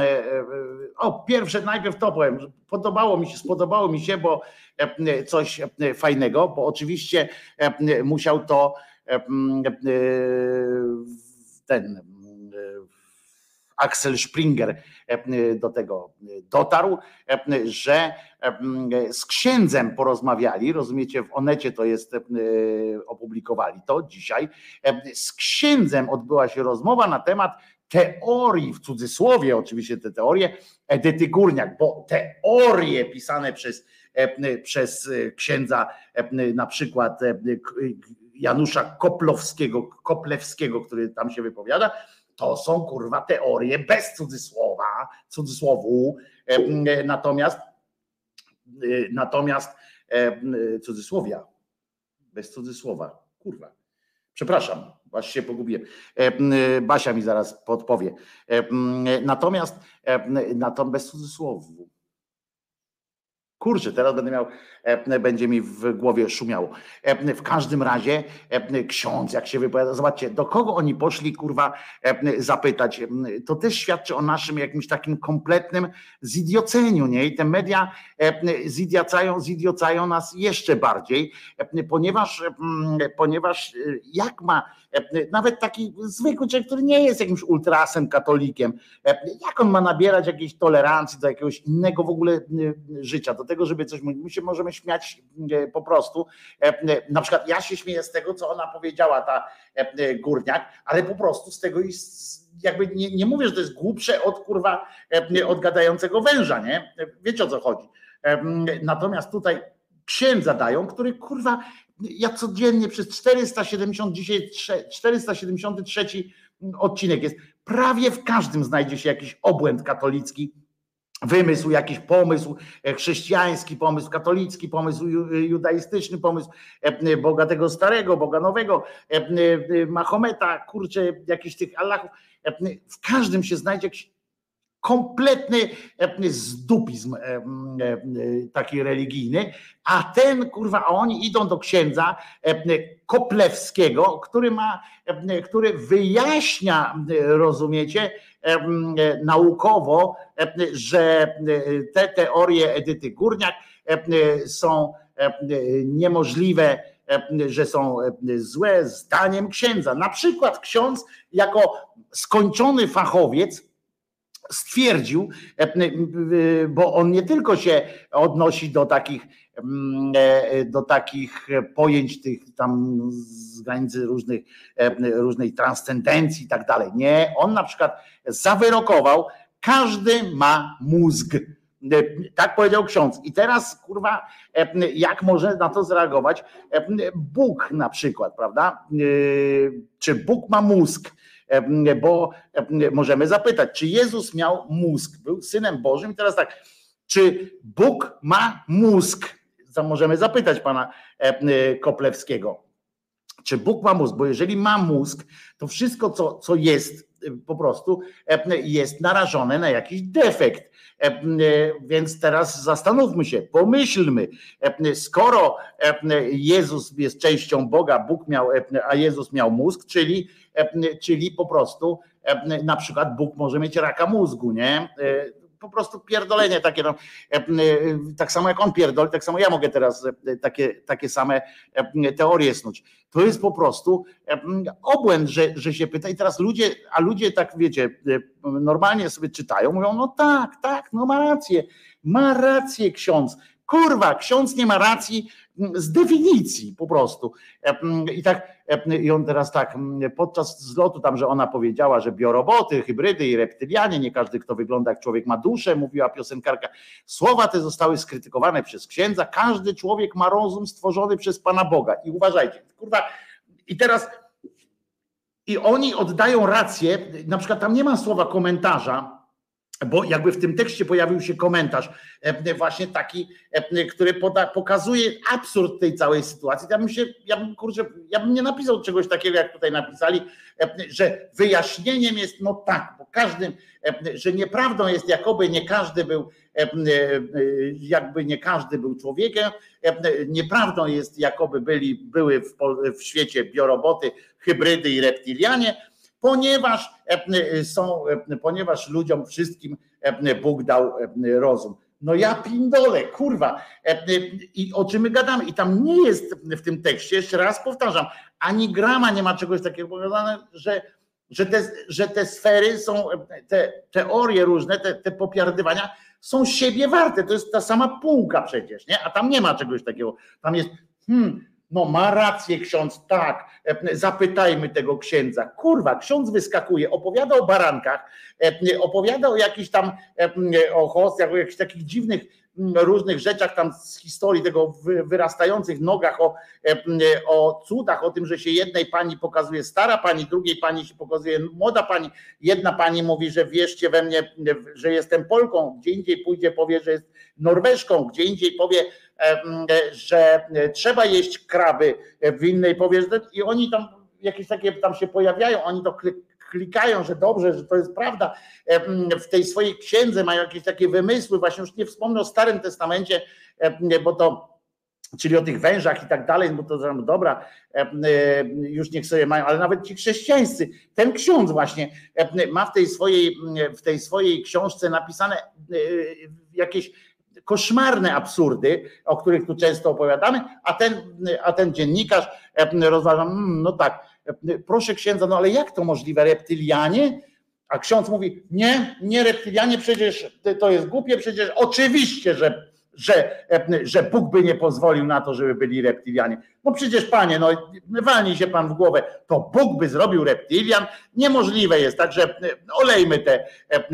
o pierwsze najpierw to powiem, podobało mi się, spodobało mi się, bo coś fajnego, bo oczywiście musiał to ten Axel Springer do tego dotarł, że z księdzem porozmawiali, rozumiecie, w Onecie to jest, opublikowali to dzisiaj, z księdzem odbyła się rozmowa na temat teorii, w cudzysłowie oczywiście te teorie, Edyty Górniak, bo teorie pisane przez, przez księdza na przykład Janusza Koplowskiego, Koplewskiego, który tam się wypowiada, to są kurwa teorie bez cudzysłowa, cudzysłowu. Natomiast natomiast cudzysłowia, bez cudzysłowa, kurwa. Przepraszam, właśnie się pogubiłem. Basia mi zaraz podpowie. Natomiast, natomiast bez cudzysłowu. Kurczę, teraz będę miał, e, będzie mi w głowie szumiało. E, w każdym razie e, ksiądz, jak się wypowiada, zobaczcie, do kogo oni poszli, kurwa, zapytać. To też świadczy o naszym jakimś takim kompletnym zidioceniu, nie? I te media zidiocają, zidiocają nas jeszcze bardziej, ponieważ, ponieważ jak ma nawet taki zwykły człowiek, który nie jest jakimś ultrasem, katolikiem, jak on ma nabierać jakiejś tolerancji do jakiegoś innego w ogóle życia, do tego, żeby coś mówić. My się możemy śmiać po prostu. Na przykład ja się śmieję z tego, co ona powiedziała, ta górniak, ale po prostu z tego jest jakby nie, nie mówię, że to jest głupsze od kurwa od gadającego węża, nie? Wiecie o co chodzi. Natomiast tutaj księdza dają, który kurwa ja codziennie przez 470, dzisiaj 473 odcinek jest. Prawie w każdym znajdzie się jakiś obłęd katolicki, wymysł, jakiś pomysł e, chrześcijański, pomysł katolicki, pomysł judaistyczny, pomysł e, Boga tego starego, Boga nowego, e, Mahometa, kurczę, jakichś tych Allahów. W każdym się znajdzie jakiś kompletny zdupizm taki religijny, a ten kurwa, a oni idą do księdza Koplewskiego, który ma, który wyjaśnia, rozumiecie, naukowo, że te teorie Edyty Górniak są niemożliwe, że są złe zdaniem księdza. Na przykład ksiądz jako skończony fachowiec stwierdził, bo on nie tylko się odnosi do takich e, do takich pojęć tych tam z granicy różnych, e, różnej transcendencji i tak dalej. Nie, on na przykład zawyrokował, każdy ma mózg. E, tak powiedział ksiądz. I teraz, kurwa, jak może na to zareagować Bóg na przykład, prawda? Czy Bóg ma mózg? Bo możemy zapytać, czy Jezus miał mózg? Był synem Bożym. I teraz tak, czy Bóg ma mózg? możemy zapytać pana e, Koplewskiego. Czy Bóg ma mózg? Bo jeżeli ma mózg, to wszystko, co, co jest, e, po prostu jest narażone na jakiś defekt. Więc teraz zastanówmy się, pomyślmy, skoro Jezus jest częścią Boga, Bóg miał, a Jezus miał mózg, czyli, czyli po prostu na przykład Bóg może mieć raka mózgu, nie? Po prostu pierdolenie takie. No, e, e, tak samo jak on pierdoli, tak samo ja mogę teraz e, takie, takie same teorie snuć. To jest po prostu obłęd, że, że się pyta i teraz ludzie, a ludzie tak wiecie, normalnie sobie czytają, mówią, no tak, tak, no ma rację, ma rację ksiądz. Kurwa, ksiądz nie ma racji, z definicji po prostu. I tak, i on teraz tak, podczas zlotu tam, że ona powiedziała, że bioroboty, hybrydy i reptylianie, nie każdy, kto wygląda jak człowiek ma duszę, mówiła piosenkarka. Słowa te zostały skrytykowane przez księdza. Każdy człowiek ma rozum stworzony przez Pana Boga. I uważajcie, kurwa, i teraz i oni oddają rację, na przykład tam nie ma słowa komentarza, bo jakby w tym tekście pojawił się komentarz, e, właśnie taki, e, który poda, pokazuje absurd tej całej sytuacji. Ja bym się, ja bym, kurczę, ja bym nie napisał czegoś takiego, jak tutaj napisali, e, że wyjaśnieniem jest, no tak, bo każdym, że nieprawdą jest, jakoby nie każdy był, jakby nie każdy był człowiekiem, nieprawdą jest, jakoby byli, były w, w świecie bioroboty, hybrydy i reptilianie, ponieważ e, są, e, ponieważ ludziom wszystkim e, Bóg dał rozum. No ja pindole, kurwa. I o czym my gadamy? I tam nie jest w tym tekście, jeszcze raz powtarzam, ani grama nie ma czegoś takiego powiedziane, że, że, te, że te sfery są, te teorie różne, te, te są siebie warte. To jest ta sama półka przecież, nie? A tam nie ma czegoś takiego. Tam jest, hmm, no ma rację ksiądz, tak, e, zapytajmy tego księdza. Kurwa, ksiądz wyskakuje, opowiada o barankach, e, opowiada o jakichś tam, e, o hostiach, o jakichś takich dziwnych różnych rzeczach tam z historii tego wyrastających nogach, o, o cudach, o tym, że się jednej pani pokazuje stara pani, drugiej pani się pokazuje młoda pani. Jedna pani mówi, że wierzcie we mnie, że jestem Polką, gdzie indziej pójdzie, powie, że jest Norweszką, gdzie indziej powie, że trzeba jeść kraby, w innej powie, że i oni tam jakieś takie tam się pojawiają, oni to klikają, że dobrze, że to jest prawda. W tej swojej księdze mają jakieś takie wymysły, właśnie już nie wspomnę o Starym Testamencie, bo to czyli o tych wężach i tak dalej, bo to dobra, już niech sobie mają, ale nawet ci chrześcijańscy, ten ksiądz właśnie ma w tej swojej, w tej swojej książce napisane jakieś koszmarne absurdy, o których tu często opowiadamy, a ten, a ten dziennikarz rozważa, mm, no tak, proszę księdza, no ale jak to możliwe, reptylianie? A ksiądz mówi, nie, nie reptylianie, przecież to jest głupie, przecież oczywiście, że, że, że Bóg by nie pozwolił na to, żeby byli reptylianie. No przecież panie, no walnij się pan w głowę, to Bóg by zrobił reptylian, niemożliwe jest, także olejmy te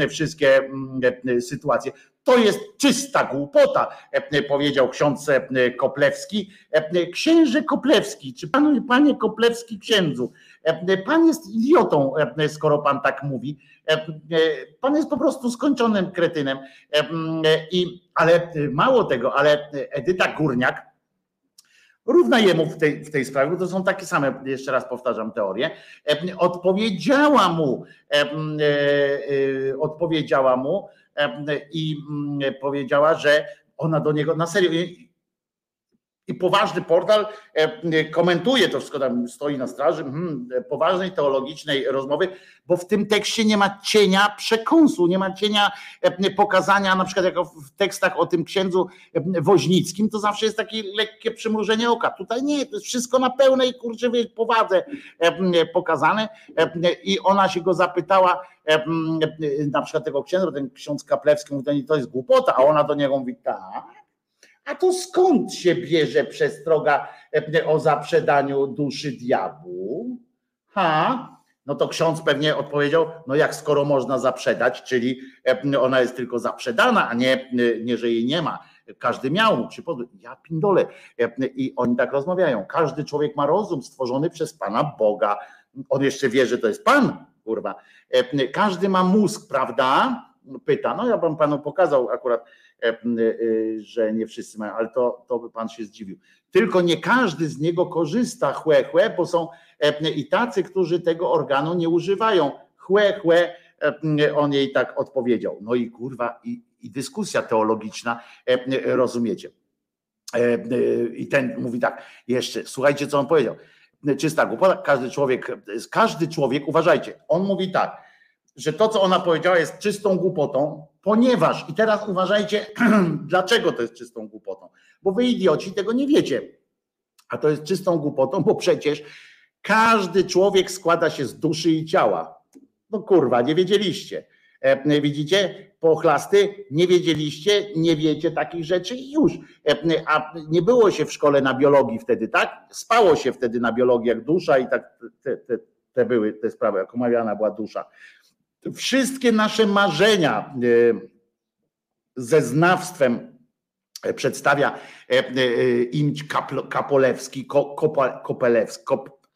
wszystkie mm, sytuacje. To jest czysta głupota, e, powiedział ksiądz e, Koplewski. E, księże Koplewski, czy pan, panie Koplewski księdzu, pan jest idiotą, skoro pan tak mówi. Pan jest po prostu skończonym kretynem. I, ale mało tego, ale Edyta Górniak, równa jemu w tej, w tej sprawie, bo to są takie same, jeszcze raz powtarzam teorie, odpowiedziała mu, odpowiedziała mu, i powiedziała, że ona do niego na serio i poważny portal komentuje to wszystko, tam stoi na straży hmm, poważnej teologicznej rozmowy, bo w tym tekście nie ma cienia przekąsu, nie ma cienia pokazania, na przykład jak w tekstach o tym księdzu woźnickim, to zawsze jest takie lekkie przymrużenie oka. Tutaj nie, to jest wszystko na pełnej kurczę powadze pokazane i ona się go zapytała, na przykład tego księdza, ten ksiądz Kaplewski mówi, to jest głupota, a ona do niego mówi, tak, a to skąd się bierze przestroga e, o zaprzedaniu duszy diabłu? Ha? No to ksiądz pewnie odpowiedział, no jak skoro można zaprzedać, czyli e, ona jest tylko zaprzedana, a nie, nie że jej nie ma. Każdy miał, przypomnę, ja pindole. E, I oni tak rozmawiają. Każdy człowiek ma rozum stworzony przez Pana Boga. On jeszcze wie, że to jest Pan, kurwa. Każdy ma mózg, prawda? Pyta. No ja bym panu pokazał akurat E, e, że nie wszyscy mają, ale to, to by pan się zdziwił. Tylko nie każdy z niego korzysta chłe, chłe, bo są e, i tacy, którzy tego organu nie używają. Chłe, chłe, on jej tak odpowiedział. No i kurwa, i, i dyskusja teologiczna, rozumiecie. I ten mówi tak, jeszcze, słuchajcie, co on powiedział. Czysta głupota, każdy człowiek, każdy człowiek, uważajcie, on mówi tak, że to, co ona powiedziała, jest czystą głupotą, ponieważ, i teraz uważajcie, dlaczego to jest czystą głupotą, bo wy idioci tego nie wiecie, a to jest czystą głupotą, bo przecież każdy człowiek składa się z duszy i ciała. No kurwa, nie wiedzieliście. E, widzicie, pochlasty, nie wiedzieliście, nie wiecie takich rzeczy i już. E, a nie było się w szkole na biologii wtedy, tak? Spało się wtedy na biologii jak dusza i tak te, te, te były te sprawy, jak omawiana była dusza wszystkie nasze marzenia e, ze znawstwem przedstawia e, e, Imć Kapolewski, Kopelewski,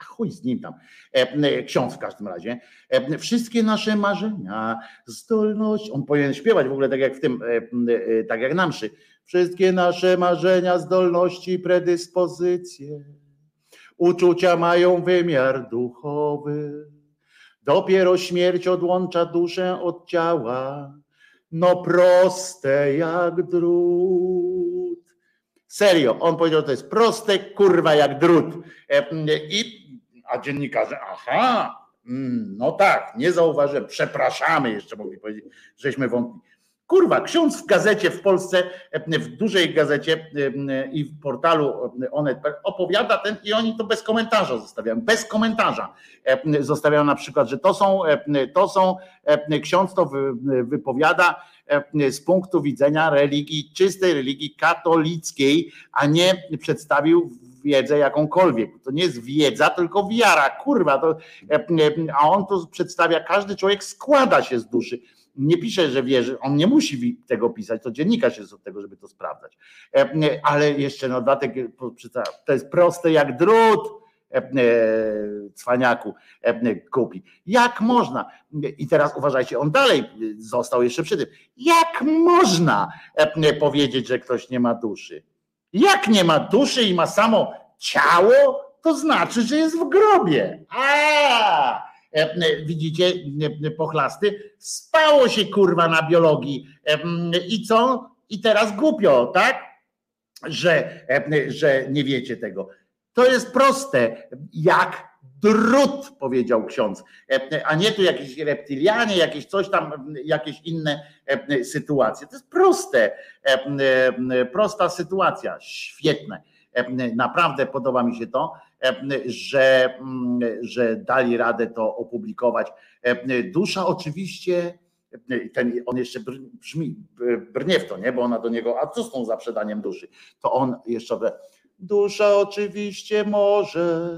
a chuj z nim tam, e, ksiądz w każdym razie, e, wszystkie nasze marzenia, zdolność, on powinien śpiewać w ogóle tak jak w tym, tak jak na mszy, wszystkie nasze marzenia, zdolności, predyspozycje, uczucia mają wymiar duchowy, dopiero śmierć odłącza duszę od ciała, no proste jak drut. Serio, on powiedział, to jest proste, kurwa, jak drut. I, a dziennikarze, aha, mm, no tak, nie zauważyłem, przepraszamy, jeszcze mogli powiedzieć, żeśmy wątpili. Kurwa, ksiądz w gazecie w Polsce, w dużej gazecie i w portalu Onet opowiada ten i oni to bez komentarza zostawiają, bez komentarza zostawiają na przykład, że to są, to są ksiądz to wypowiada z punktu widzenia religii, czystej religii katolickiej, a nie przedstawił wiedzę jakąkolwiek. To nie jest wiedza, tylko wiara, kurwa. To, a on to przedstawia, każdy człowiek składa się z duszy nie pisze, że wierzy, on nie musi tego pisać, to dziennikarz jest od tego, żeby to sprawdzać. E, ale jeszcze na dodatek, to jest proste jak drut, e, e, cwaniaku kupi. Jak można? I teraz uważajcie, on dalej został jeszcze przy tym. Jak można powiedzieć, że ktoś nie ma duszy? Jak nie ma duszy i ma samo ciało, to znaczy, że jest w grobie. A! E, e, widzicie, e, pochlasty, spało się kurwa na biologii i co? I teraz głupio, tak? Że, że nie wiecie tego. To jest proste, jak drut, powiedział ksiądz, a nie tu jakieś reptylianie, jakieś coś tam, jakieś inne sytuacje. To jest proste, prosta sytuacja, świetne. Naprawdę podoba mi się to że, mm, że dali radę to opublikować. Dusza oczywiście, ten, on jeszcze brzmi, brnie w to, nie? bo ona do niego, a co z tą zaprzedaniem duszy? To on jeszcze Dusza oczywiście może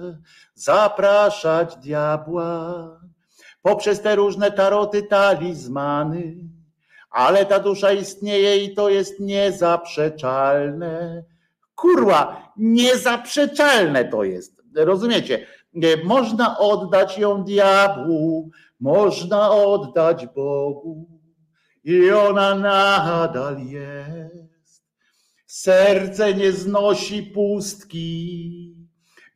zapraszać diabła poprzez te różne taroty, talizmany, ale ta dusza istnieje i to jest niezaprzeczalne kurwa, niezaprzeczalne to jest. Rozumiecie? Można oddać ją diabłu, można oddać Bogu i ona nadal jest. Serce nie znosi pustki,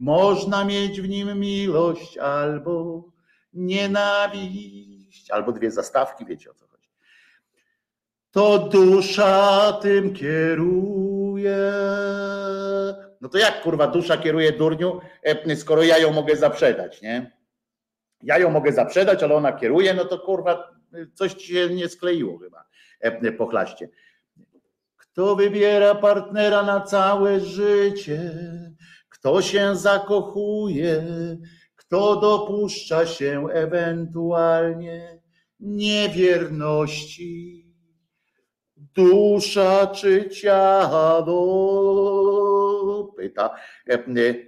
można mieć w nim miłość albo nienawiść, albo dwie zastawki, wiecie o co chodzi. To dusza tym kieruje no to jak kurwa dusza kieruje durniu, e, skoro ja ją mogę zaprzedać, nie? Ja ją mogę zaprzedać, ale ona kieruje, no to kurwa coś się nie skleiło chyba e, pochlaście. Kto wybiera partnera na całe życie? Kto się zakochuje? Kto dopuszcza się ewentualnie niewierności? Dusza czy ciało? Pyta.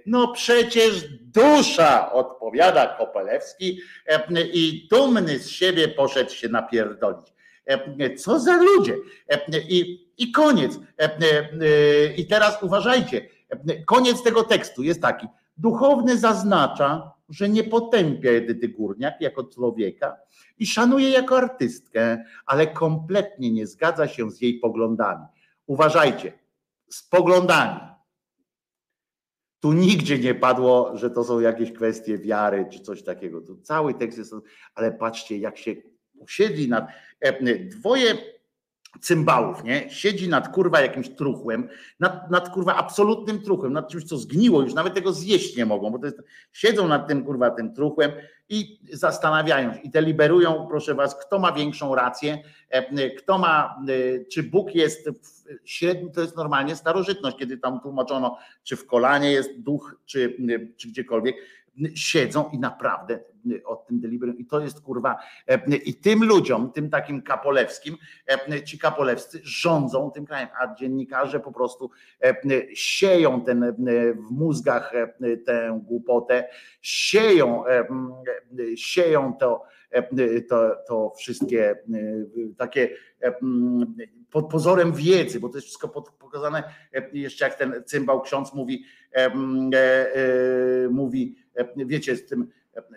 No przecież dusza, odpowiada Kopelewski i dumny z siebie poszedł się napierdolić. Co za ludzie? I, i koniec. I teraz uważajcie, koniec tego tekstu jest taki. Duchowny zaznacza, że nie potępia Edyty Górniak jako człowieka i szanuje jako artystkę, ale kompletnie nie zgadza się z jej poglądami. Uważajcie, z poglądami. Tu nigdzie nie padło, że to są jakieś kwestie wiary czy coś takiego. Tu cały tekst jest, ale patrzcie, jak się usiedli nad e, dwoje cymbałów, nie? Siedzi nad kurwa jakimś truchłem, nad, nad kurwa absolutnym truchłem, nad czymś, co zgniło, już nawet tego zjeść nie mogą, bo to jest, siedzą nad tym kurwa tym truchłem i zastanawiają się i deliberują, proszę was, kto ma większą rację, e, kto ma, e, czy Bóg jest średni, to jest normalnie starożytność, kiedy tam tłumaczono, czy w kolanie jest duch, czy, czy gdziekolwiek, siedzą i naprawdę o tym deliberują. I to jest kurwa, i tym ludziom, tym takim kapolewskim, ci kapolewscy rządzą tym krajem, a dziennikarze po prostu sieją ten w mózgach tę głupotę, sieją, sieją to to, to wszystkie takie pod pozorem wiedzy, bo to jest wszystko pokazane jeszcze jak ten cymbał ksiądz mówi, mówi, wiecie, z tym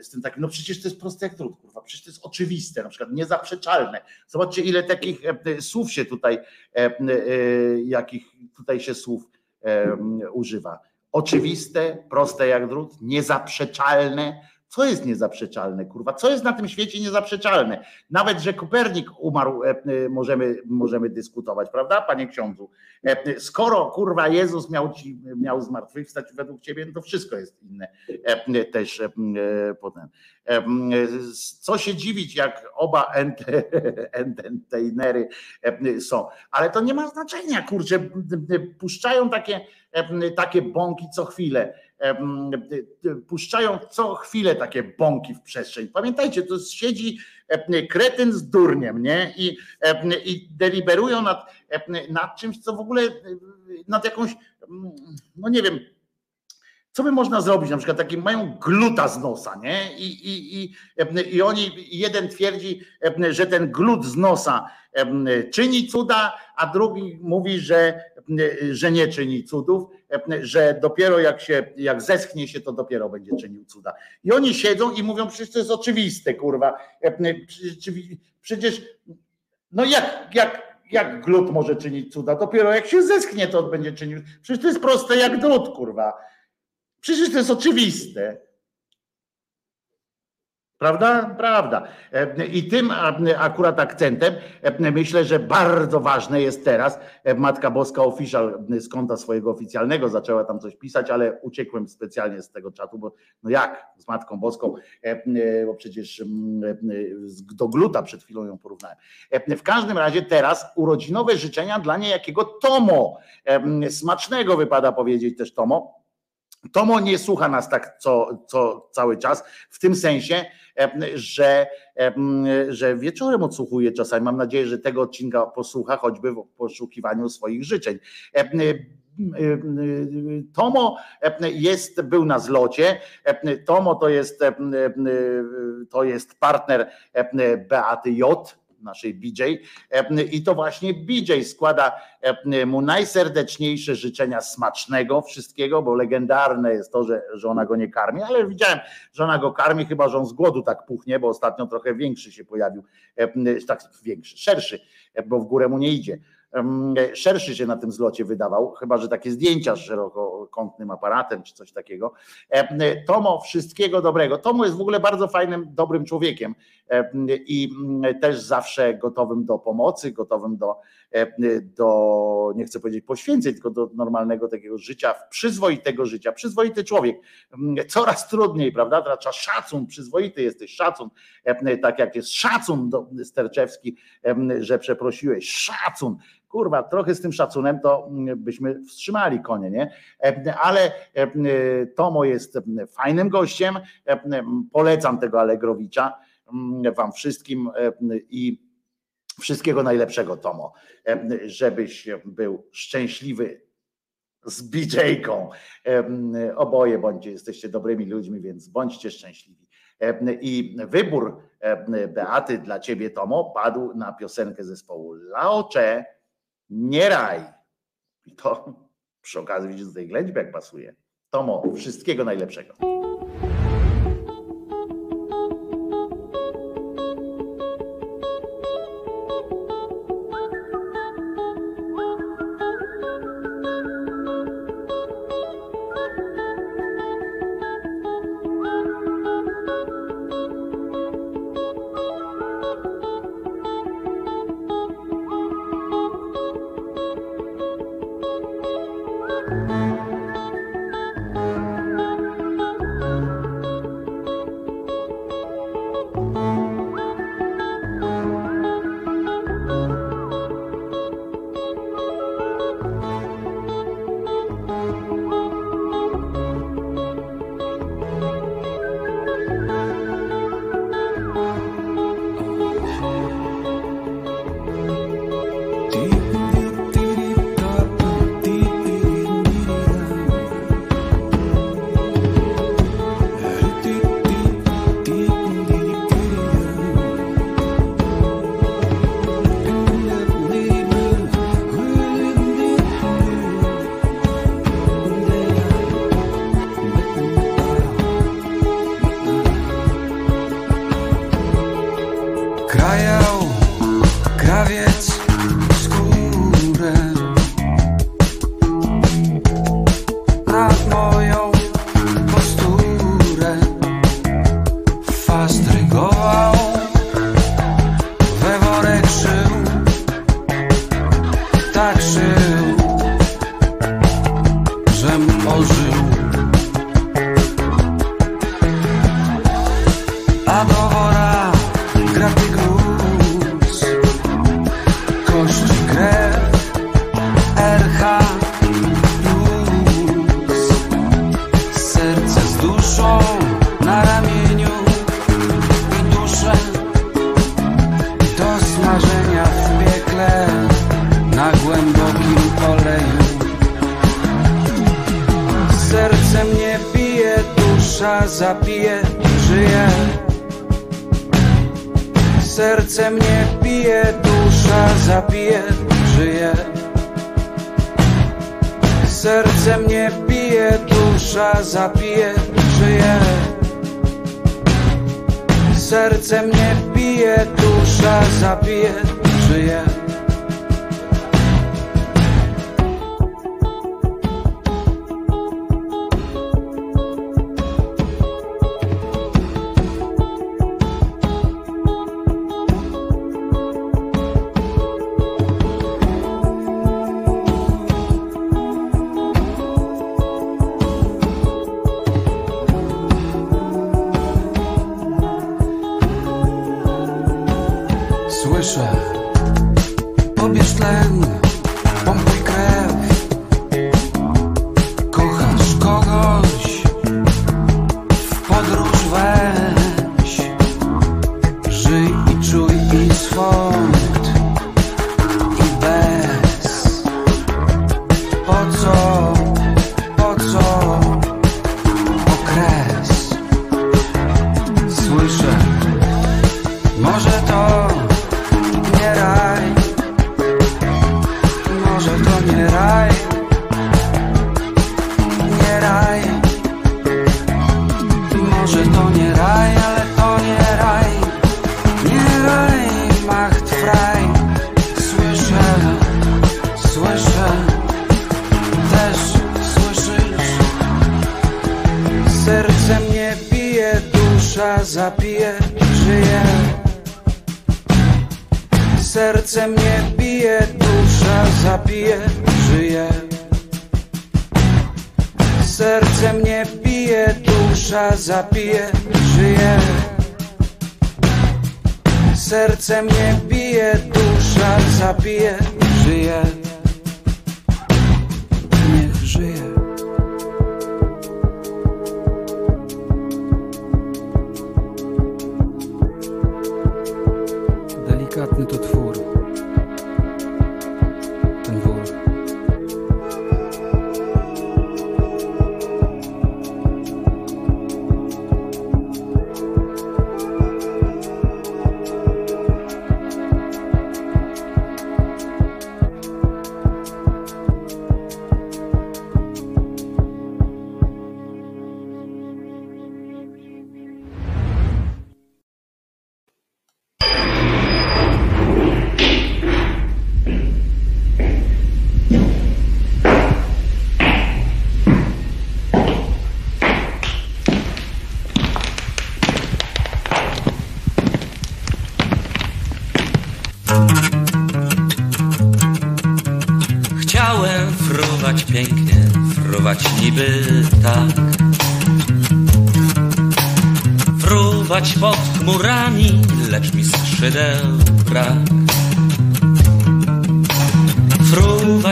z tym takim, no przecież to jest proste jak trud, kurwa, przecież to jest oczywiste, na przykład niezaprzeczalne. Zobaczcie, ile takich słów się tutaj, jakich tutaj się słów używa. Oczywiste, proste jak drut, niezaprzeczalne, co jest niezaprzeczalne, kurwa? Co jest na tym świecie niezaprzeczalne? Nawet, że Kopernik umarł, e, e, możemy, możemy dyskutować, prawda, panie ksiądzu? E, skoro kurwa Jezus miał, ci, miał zmartwychwstać według ciebie, no to wszystko jest inne też potem. Co się dziwić, jak oba entertainery są, ale to nie ma znaczenia, kurczę, puszczają takie, takie bąki co chwilę puszczają co chwilę takie bąki w przestrzeń. Pamiętajcie, to siedzi kretyn z durniem, nie? I, i deliberują nad, nad czymś, co w ogóle nad jakąś, no nie wiem, co by można zrobić? Na przykład taki mają gluta z nosa, nie? I, i, i, i oni, jeden twierdzi, że ten glut z nosa czyni cuda, a drugi mówi, że, że nie czyni cudów, że dopiero jak się, jak zeschnie się, to dopiero będzie czynił cuda. I oni siedzą i mówią, przecież to jest oczywiste, kurwa. Przecież, no jak, jak, jak glut może czynić cuda? Dopiero jak się zeschnie, to będzie czynił. Przecież to jest proste jak drut, kurwa. Przecież to jest oczywiste. Prawda? Prawda. E, I tym akurat akcentem e, myślę, że bardzo ważne jest teraz. E, Matka Boska Official z konta swojego oficjalnego zaczęła tam coś pisać, ale uciekłem specjalnie z tego czatu, bo no jak z Matką Boską, bo przecież do gluta przed chwilą ją porównałem. W każdym razie teraz urodzinowe życzenia dla niejakiego Tomo. Smacznego wypada powiedzieć też Tomo Tomo nie słucha nas tak co, co cały czas, w tym sensie, że, że wieczorem odsłuchuje czasami. Mam nadzieję, że tego odcinka posłucha, choćby w poszukiwaniu swoich życzeń. Tomo jest, był na zlocie. Tomo to jest, to jest partner Beaty J, naszej BJ. I to właśnie BJ składa mu najserdeczniejsze życzenia smacznego wszystkiego, bo legendarne jest to, że, że ona go nie karmi, ale widziałem, że ona go karmi, chyba że on z głodu tak puchnie, bo ostatnio trochę większy się pojawił, tak większy, szerszy, bo w górę mu nie idzie szerszy się na tym zlocie wydawał, chyba że takie zdjęcia z szerokokątnym aparatem czy coś takiego. Tomo, wszystkiego dobrego. Tomo jest w ogóle bardzo fajnym, dobrym człowiekiem i też zawsze gotowym do pomocy, gotowym do, do nie chcę powiedzieć poświęceń, tylko do normalnego takiego życia, przyzwoitego życia. Przyzwoity człowiek. Coraz trudniej, prawda? Trzeba szacun, przyzwoity jesteś, szacun, tak jak jest szacun do Sterczewski, że przeprosiłeś, szacun kurwa, trochę z tym szacunem to mm, byśmy wstrzymali konie, nie? E, ale e, Tomo jest fajnym gościem, e, polecam tego Allegrowicza wam wszystkim i wszystkiego najlepszego Tomo, żebyś był szczęśliwy z BJ-ką. Oboje bądźcie, jesteście dobrymi ludźmi, więc bądźcie szczęśliwi. I wybór Beaty dla ciebie, Tomo, padł na piosenkę zespołu Laocze nie raj. I to przy okazji widzisz z tej jak pasuje. Tomo, wszystkiego najlepszego.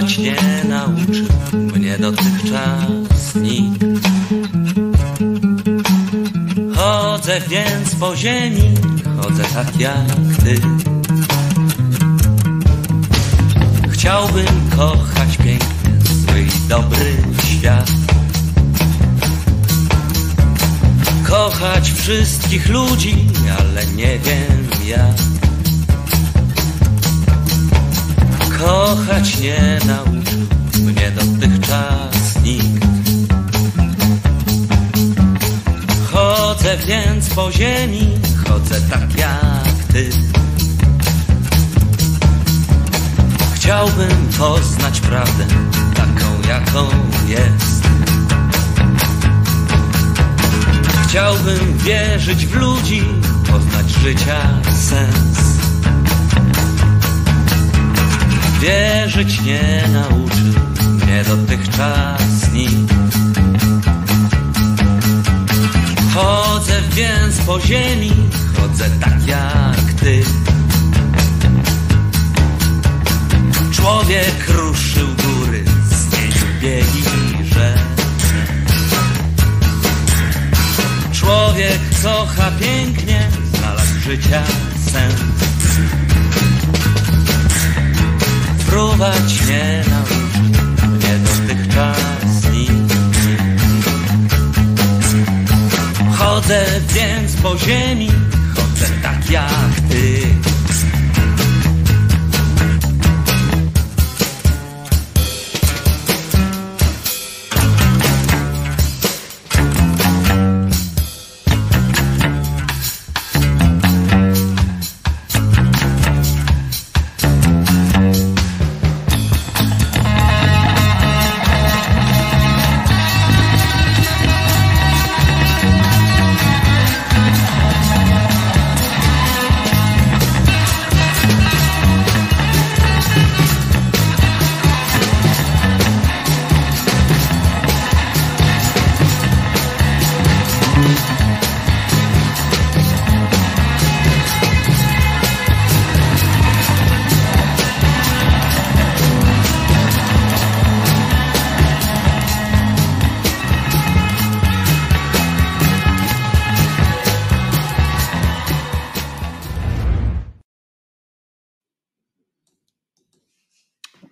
nic nie nauczył mnie dotychczas nikt. Chodzę więc po ziemi, chodzę tak jak ty. Chciałbym kochać piękny, zły i dobry świat. Kochać wszystkich ludzi, ale nie wiem jak. kochać nie nauczył mnie dotychczas nikt. Chodzę więc po ziemi, chodzę tak jak ty. Chciałbym poznać prawdę, taką jaką jest. Chciałbym wierzyć w ludzi, poznać życia sens. Wierzyć nie nauczył mnie dotychczas nikt. Chodzę więc po ziemi, chodzę tak jak ty. Człowiek ruszył góry, zmienił biegi rzek. Człowiek kocha pięknie, znalazł życia sens. Fruwać nie nauczył mnie dotychczas nikt. Chodzę więc po ziemi, chodzę tak jak ty.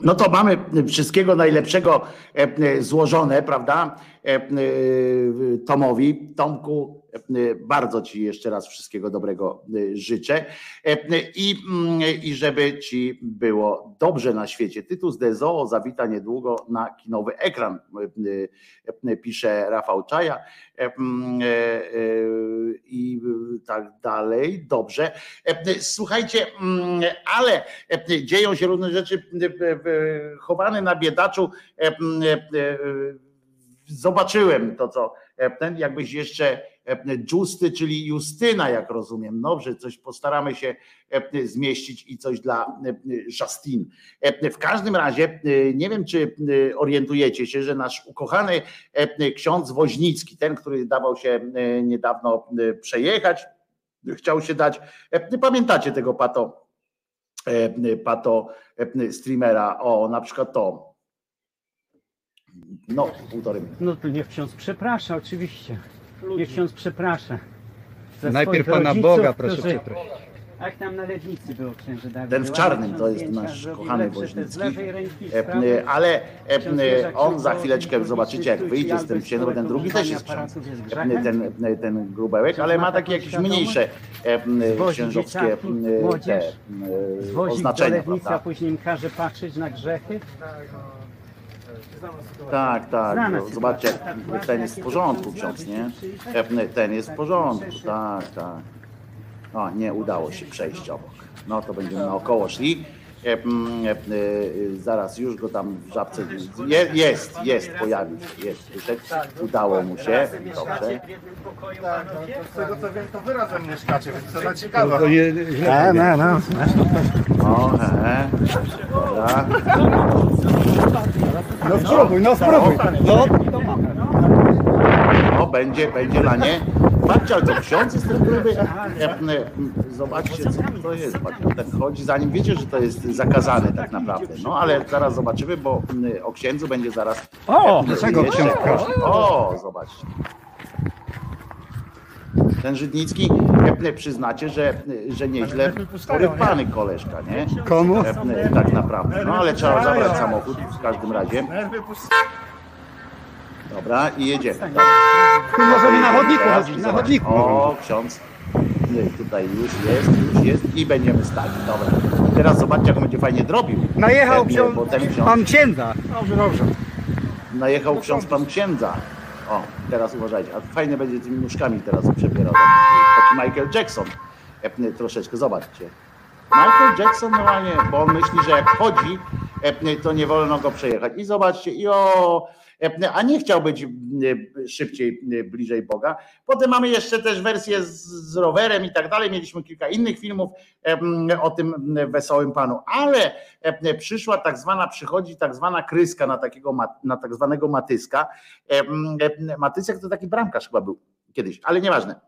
No to mamy wszystkiego najlepszego e, e, złożone, prawda? E, e, Tomowi. Tomku, e, bardzo Ci jeszcze raz wszystkiego dobrego życzę. I, mm, I żeby Ci było dobrze na świecie. Tytus de Zoo zawita niedługo na kinowy ekran, pisze Rafał Czaja. Mm, I tak dalej. Dobrze. Słuchajcie, mm, ale dzieją się różne rzeczy chowane na biedaczu. Zobaczyłem to, co e, ten, jakbyś jeszcze e, Justy, czyli Justyna, jak rozumiem. Dobrze, coś postaramy się e, zmieścić i coś dla Justine. E, W każdym razie nie wiem, czy orientujecie się, że nasz ukochany ksiądz Woźnicki, ten, który dawał się niedawno przejechać, chciał się dać. Pamiętacie tego pato, pato streamera? O, na przykład to. No, półtorej minuty. No to niech ksiądz przeprasza, oczywiście. Niech ksiądz przeprasza. Za Najpierw swoich Pana rodziców, Boga proszę którzy- przeprosić. Jak tam na Lednicy było księże Dawid? Ten w czarnym to jest nasz kochany Woźnicki. E, e, Ale e, Ksiądz e, on za chwileczkę zobaczycie, jak wyjdzie z tym księdzem, bo ten drugi też jest ksiądz. E. Ten, e, ten grubełek, ale ma takie jakieś mniejsze e, Zwozi księżowskie dzieciaki, e, te młodzież, e, Zwozi do oznaczenia, Lednicy, a prawda? później im każe patrzeć na grzechy. Tak, tak. No, Zobaczcie, jak ten jest w porządku ksiądz, nie? Ten jest w porządku, tak, tak. O, nie udało się przejść obok. No to będziemy naokoło szli. E, e, e, Zaraz już go tam w żabce. Je, jest, jest, pojawił się, jest. Wyszedł. Udało mu się. Dobrze. Z tego co wiem, to wy razem mieszkacie, więc to za ciekawe. To nie, źle no, no. O, he, dobra. No spróbuj, no spróbuj. No, O, będzie, będzie lanie. Patrzcie, ale to ksiądz jest ten gruby. Zobaczcie, co to jest. Tak chodzi, zanim wiecie, że to jest zakazane tak naprawdę. No, ale zaraz zobaczymy, bo o księdzu będzie zaraz. O, dlaczego ksiądz? O, zobaczcie. Ten Żydnicki, e, przyznacie, że, że nieźle porywany koleżka, nie? Komu? E, Tak naprawdę. No, ale trzeba zabrać samochód w każdym razie. Dobra, i jedziemy. Dobra. Tu możemy na chodniku chodzić, na chodniku. O, ksiądz. Tutaj już jest, już jest i będziemy stali. Dobra. Teraz zobaczcie, jak on będzie fajnie drobił. Najechał Pewnie, ksiądz, ksiądz pan księdza. Dobrze, dobrze. najechał ksiądz pan księdza. O, teraz uważajcie. A fajnie będzie tymi nóżkami teraz przebierał. Taki Michael Jackson. E, Troszeczkę, zobaczcie. Michael Jackson normalnie, bo on myśli, że jak chodzi, e, to nie wolno go przejechać. I zobaczcie, i o, e, a nie chciał być e, szybciej, bliżej Boga. Potem mamy jeszcze też wersję z, z rowerem i tak dalej. Mieliśmy kilka innych filmów o tym wesołym panu, ale przyszła tak zwana, przychodzi tak zwana kryska na takiego, na tak zwanego Matyska. Matysek to taki bramkarz chyba był kiedyś, ale nieważne.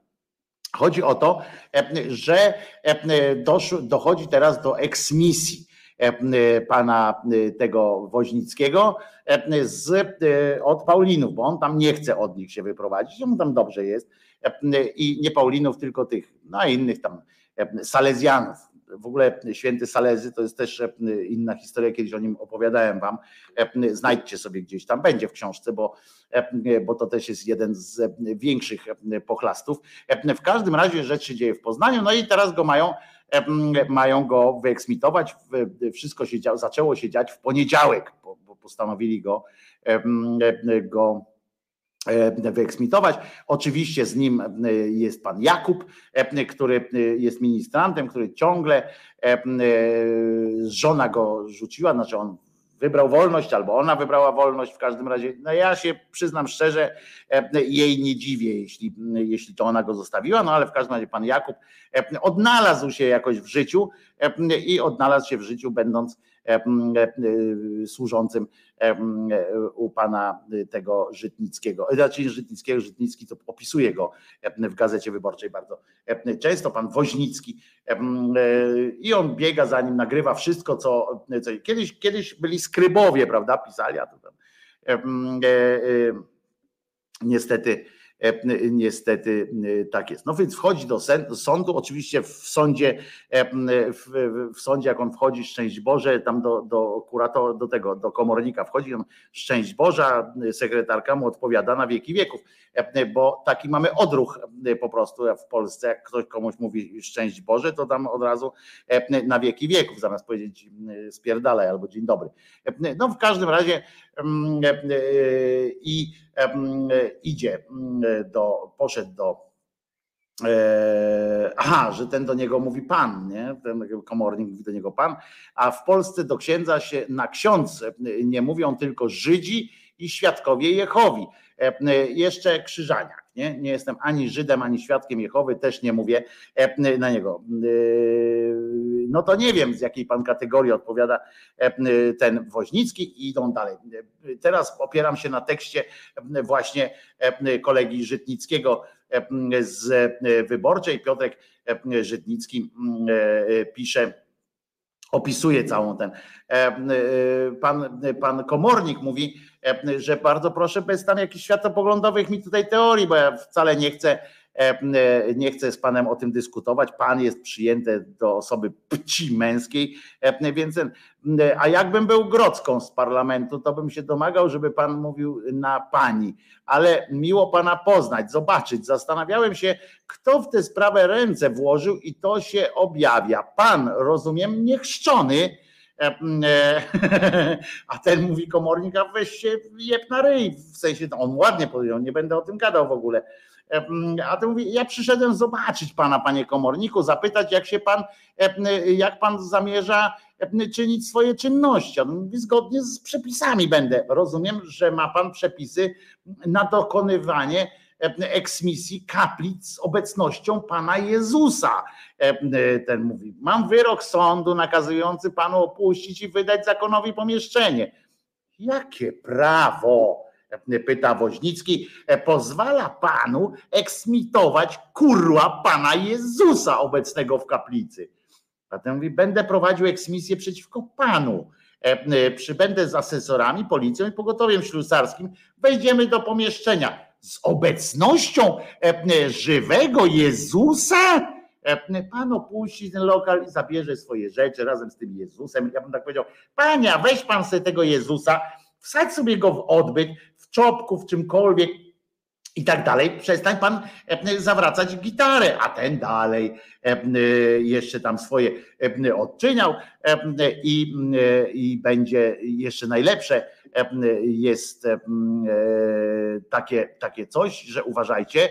Chodzi o to, e, że e, dochodzi teraz do eksmisji e, pana tego Woźnickiego z, od Paulinów, bo on tam nie chce od nich się wyprowadzić, mu tam dobrze jest i nie Paulinów, tylko tych, no innych tam Salezjanów. W ogóle święty Salezy to jest też e, inna historia, kiedyś o nim opowiadałem wam. E, Znajdźcie sobie gdzieś tam, będzie w książce, bo, e, bo to też jest jeden z większych pochlastów. W każdym razie rzecz się dzieje w Poznaniu, no i teraz go mają mają go wyeksmitować. Wszystko się działo, zaczęło się dziać w poniedziałek, bo, postanowili go, go wyeksmitować. Oczywiście z nim e, jest pan Jakub, e, który e, jest ministrantem, który ciągle e, e, żona go rzuciła, znaczy on wybrał wolność, albo ona wybrała wolność, w każdym razie, no ja się przyznam szczerze, e, jej nie dziwię, jeśli, jeśli to ona go zostawiła, no ale w każdym razie pan Jakub e, odnalazł się jakoś w życiu e, i odnalazł się w życiu będąc e, e, służącym e, u pana tego Żytnickiego, znaczy Żytnickiego, Żytnicki to opisuje go w Gazecie Wyborczej bardzo często, pan Woźnicki e, i on biega za nim, nagrywa wszystko, co, co kiedyś, kiedyś byli skrybowie, prawda, pisali, a to tam e, e, niestety e, niestety e, tak jest. No więc wchodzi do sądu, oczywiście w sądzie, e, w, sądzie jak on wchodzi, szczęść Boże, tam do, do kuratora, do tego, do komornika wchodzi, on szczęść Boża, sekretarka mu odpowiada na wieki wieków, e, bo taki mamy odruch po prostu w Polsce, jak ktoś komuś mówi szczęść Boże, to tam od razu na wieki wieków, zamiast powiedzieć spierdalaj albo dzień dobry. No w każdym razie i em, idzie mm, do, poszedł do e, aha, że ten do niego mówi pan, nie? Ten komornik mówi do niego pan, a w Polsce do księdza się na ksiądz e, nie mówią tylko Żydzi i świadkowie Jehowi. E, Jeszcze krzyżaniak, nie? Nie jestem ani Żydem, ani świadkiem Jehowy, też nie mówię e, na niego. E, No to nie wiem, z jakiej pan kategorii odpowiada e, ten Woźnicki i idą dalej. Teraz opieram się na tekście właśnie kolegi Żytnickiego z Wyborczej. Piotrek Żytnicki pisze, opisuje całą ten. e, e, Pan, pan komornik mówi, e, że bardzo proszę, bez tam jakichś światopoglądowych mi tutaj teorii, bo ja wcale nie chcę, nie chcę z panem o tym dyskutować. Pan jest przyjęty do osoby płci męskiej, e, więc a jakbym był Grodzką z parlamentu, to bym się domagał, żeby pan mówił na pani, ale miło pana poznać, zobaczyć. Zastanawiałem się, kto w tę sprawę ręce włożył i to się objawia. Pan, rozumiem, niechrzczony. E, e, A ten mówi komornik, a weź się jeb na ryj. W sensie, no on ładnie powiedział, nie będę o tym gadał w ogóle. A ten mówi, ja przyszedłem zobaczyć pana, panie komorniku, zapytać, jak się pan, jak pan zamierza czynić swoje czynności. On mówi, zgodnie z przepisami będę. Rozumiem, że ma pan przepisy na dokonywanie eksmisji kaplic z obecnością Pana Jezusa. Ten mówi, mam wyrok sądu nakazujący Panu opuścić i wydać zakonowi pomieszczenie. Jakie prawo, pyta Woźnicki, e, pozwala Panu eksmitować kurła Pana Jezusa obecnego w kaplicy? A ten mówi, będę prowadził eksmisję przeciwko Panu. E, e, Przybędę z asesorami, policją i pogotowiem ślusarskim. Wejdziemy do pomieszczenia z obecnością żywego Jezusa, pan opuści ten lokal i zabierze swoje rzeczy razem z tym Jezusem. Ja bym tak powiedział, pania, weź pan sobie tego Jezusa, wsadź sobie go w odbyt, w czopku, w czymkolwiek i tak dalej. Przestań pan e, zawracać gitarę, a ten dalej e, jeszcze tam swoje e, odczyniał e, i, e, i będzie jeszcze najlepsze e, jest e, takie, takie coś, że uważajcie,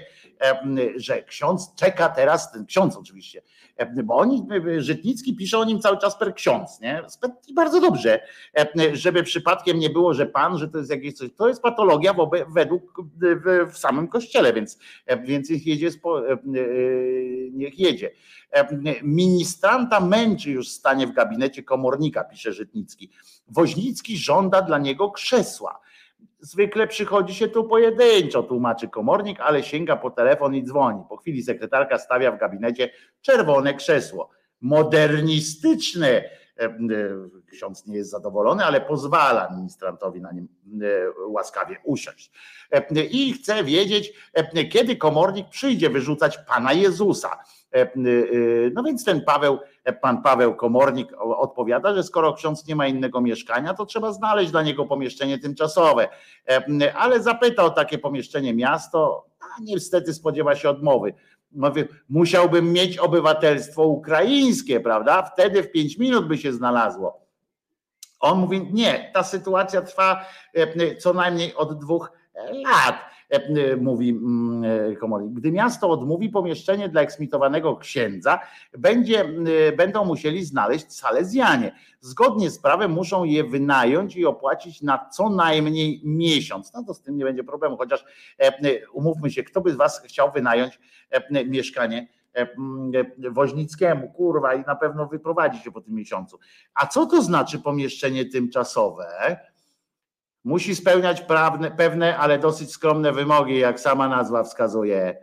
że ksiądz czeka teraz, ten ksiądz oczywiście, bo oni, Żytnicki pisze o nim cały czas per ksiądz, nie? I bardzo dobrze, żeby przypadkiem nie było, że pan, że to jest jakieś coś, to jest patologia wobec, według w, w samym kościele, więc, więc niech jedzie, spo, niech jedzie. Ministranta męczy już stanie w gabinecie komornika, pisze Żytnicki. Woźnicki żąda dla niego krzesła. Zwykle przychodzi się tu pojedynczo, tłumaczy komornik, ale sięga po telefon i dzwoni. Po chwili sekretarka stawia w gabinecie czerwone krzesło. Modernistyczne. E, e, ksiądz nie jest zadowolony, ale pozwala ministrantowi na nim e, łaskawie usiąść. I chce wiedzieć, kiedy komornik przyjdzie wyrzucać pana Jezusa. No więc ten Paweł pan Paweł Komornik odpowiada, że skoro ksiądz nie ma innego mieszkania, to trzeba znaleźć dla niego pomieszczenie tymczasowe. Ale zapyta o takie pomieszczenie miasto, a niestety spodziewa się odmowy. Mówi, musiałbym mieć obywatelstwo ukraińskie, prawda? Wtedy w pięć minut by się znalazło. On mówi, nie, ta sytuacja trwa co najmniej od dwóch lat. E, e, mówi e, komornik. Gdy miasto odmówi pomieszczenie dla eksmitowanego księdza, będzie, będą musieli znaleźć salezjanie. Zgodnie z prawem muszą je wynająć i opłacić na co najmniej miesiąc. No to z tym nie będzie problemu, chociaż umówmy się, kto by z was chciał wynająć mieszkanie Woźnickiemu, kurwa, i na pewno wyprowadzi się po tym miesiącu. A co to znaczy pomieszczenie tymczasowe? Musi spełniać prawne, pewne, ale dosyć skromne wymogi, jak sama nazwa wskazuje.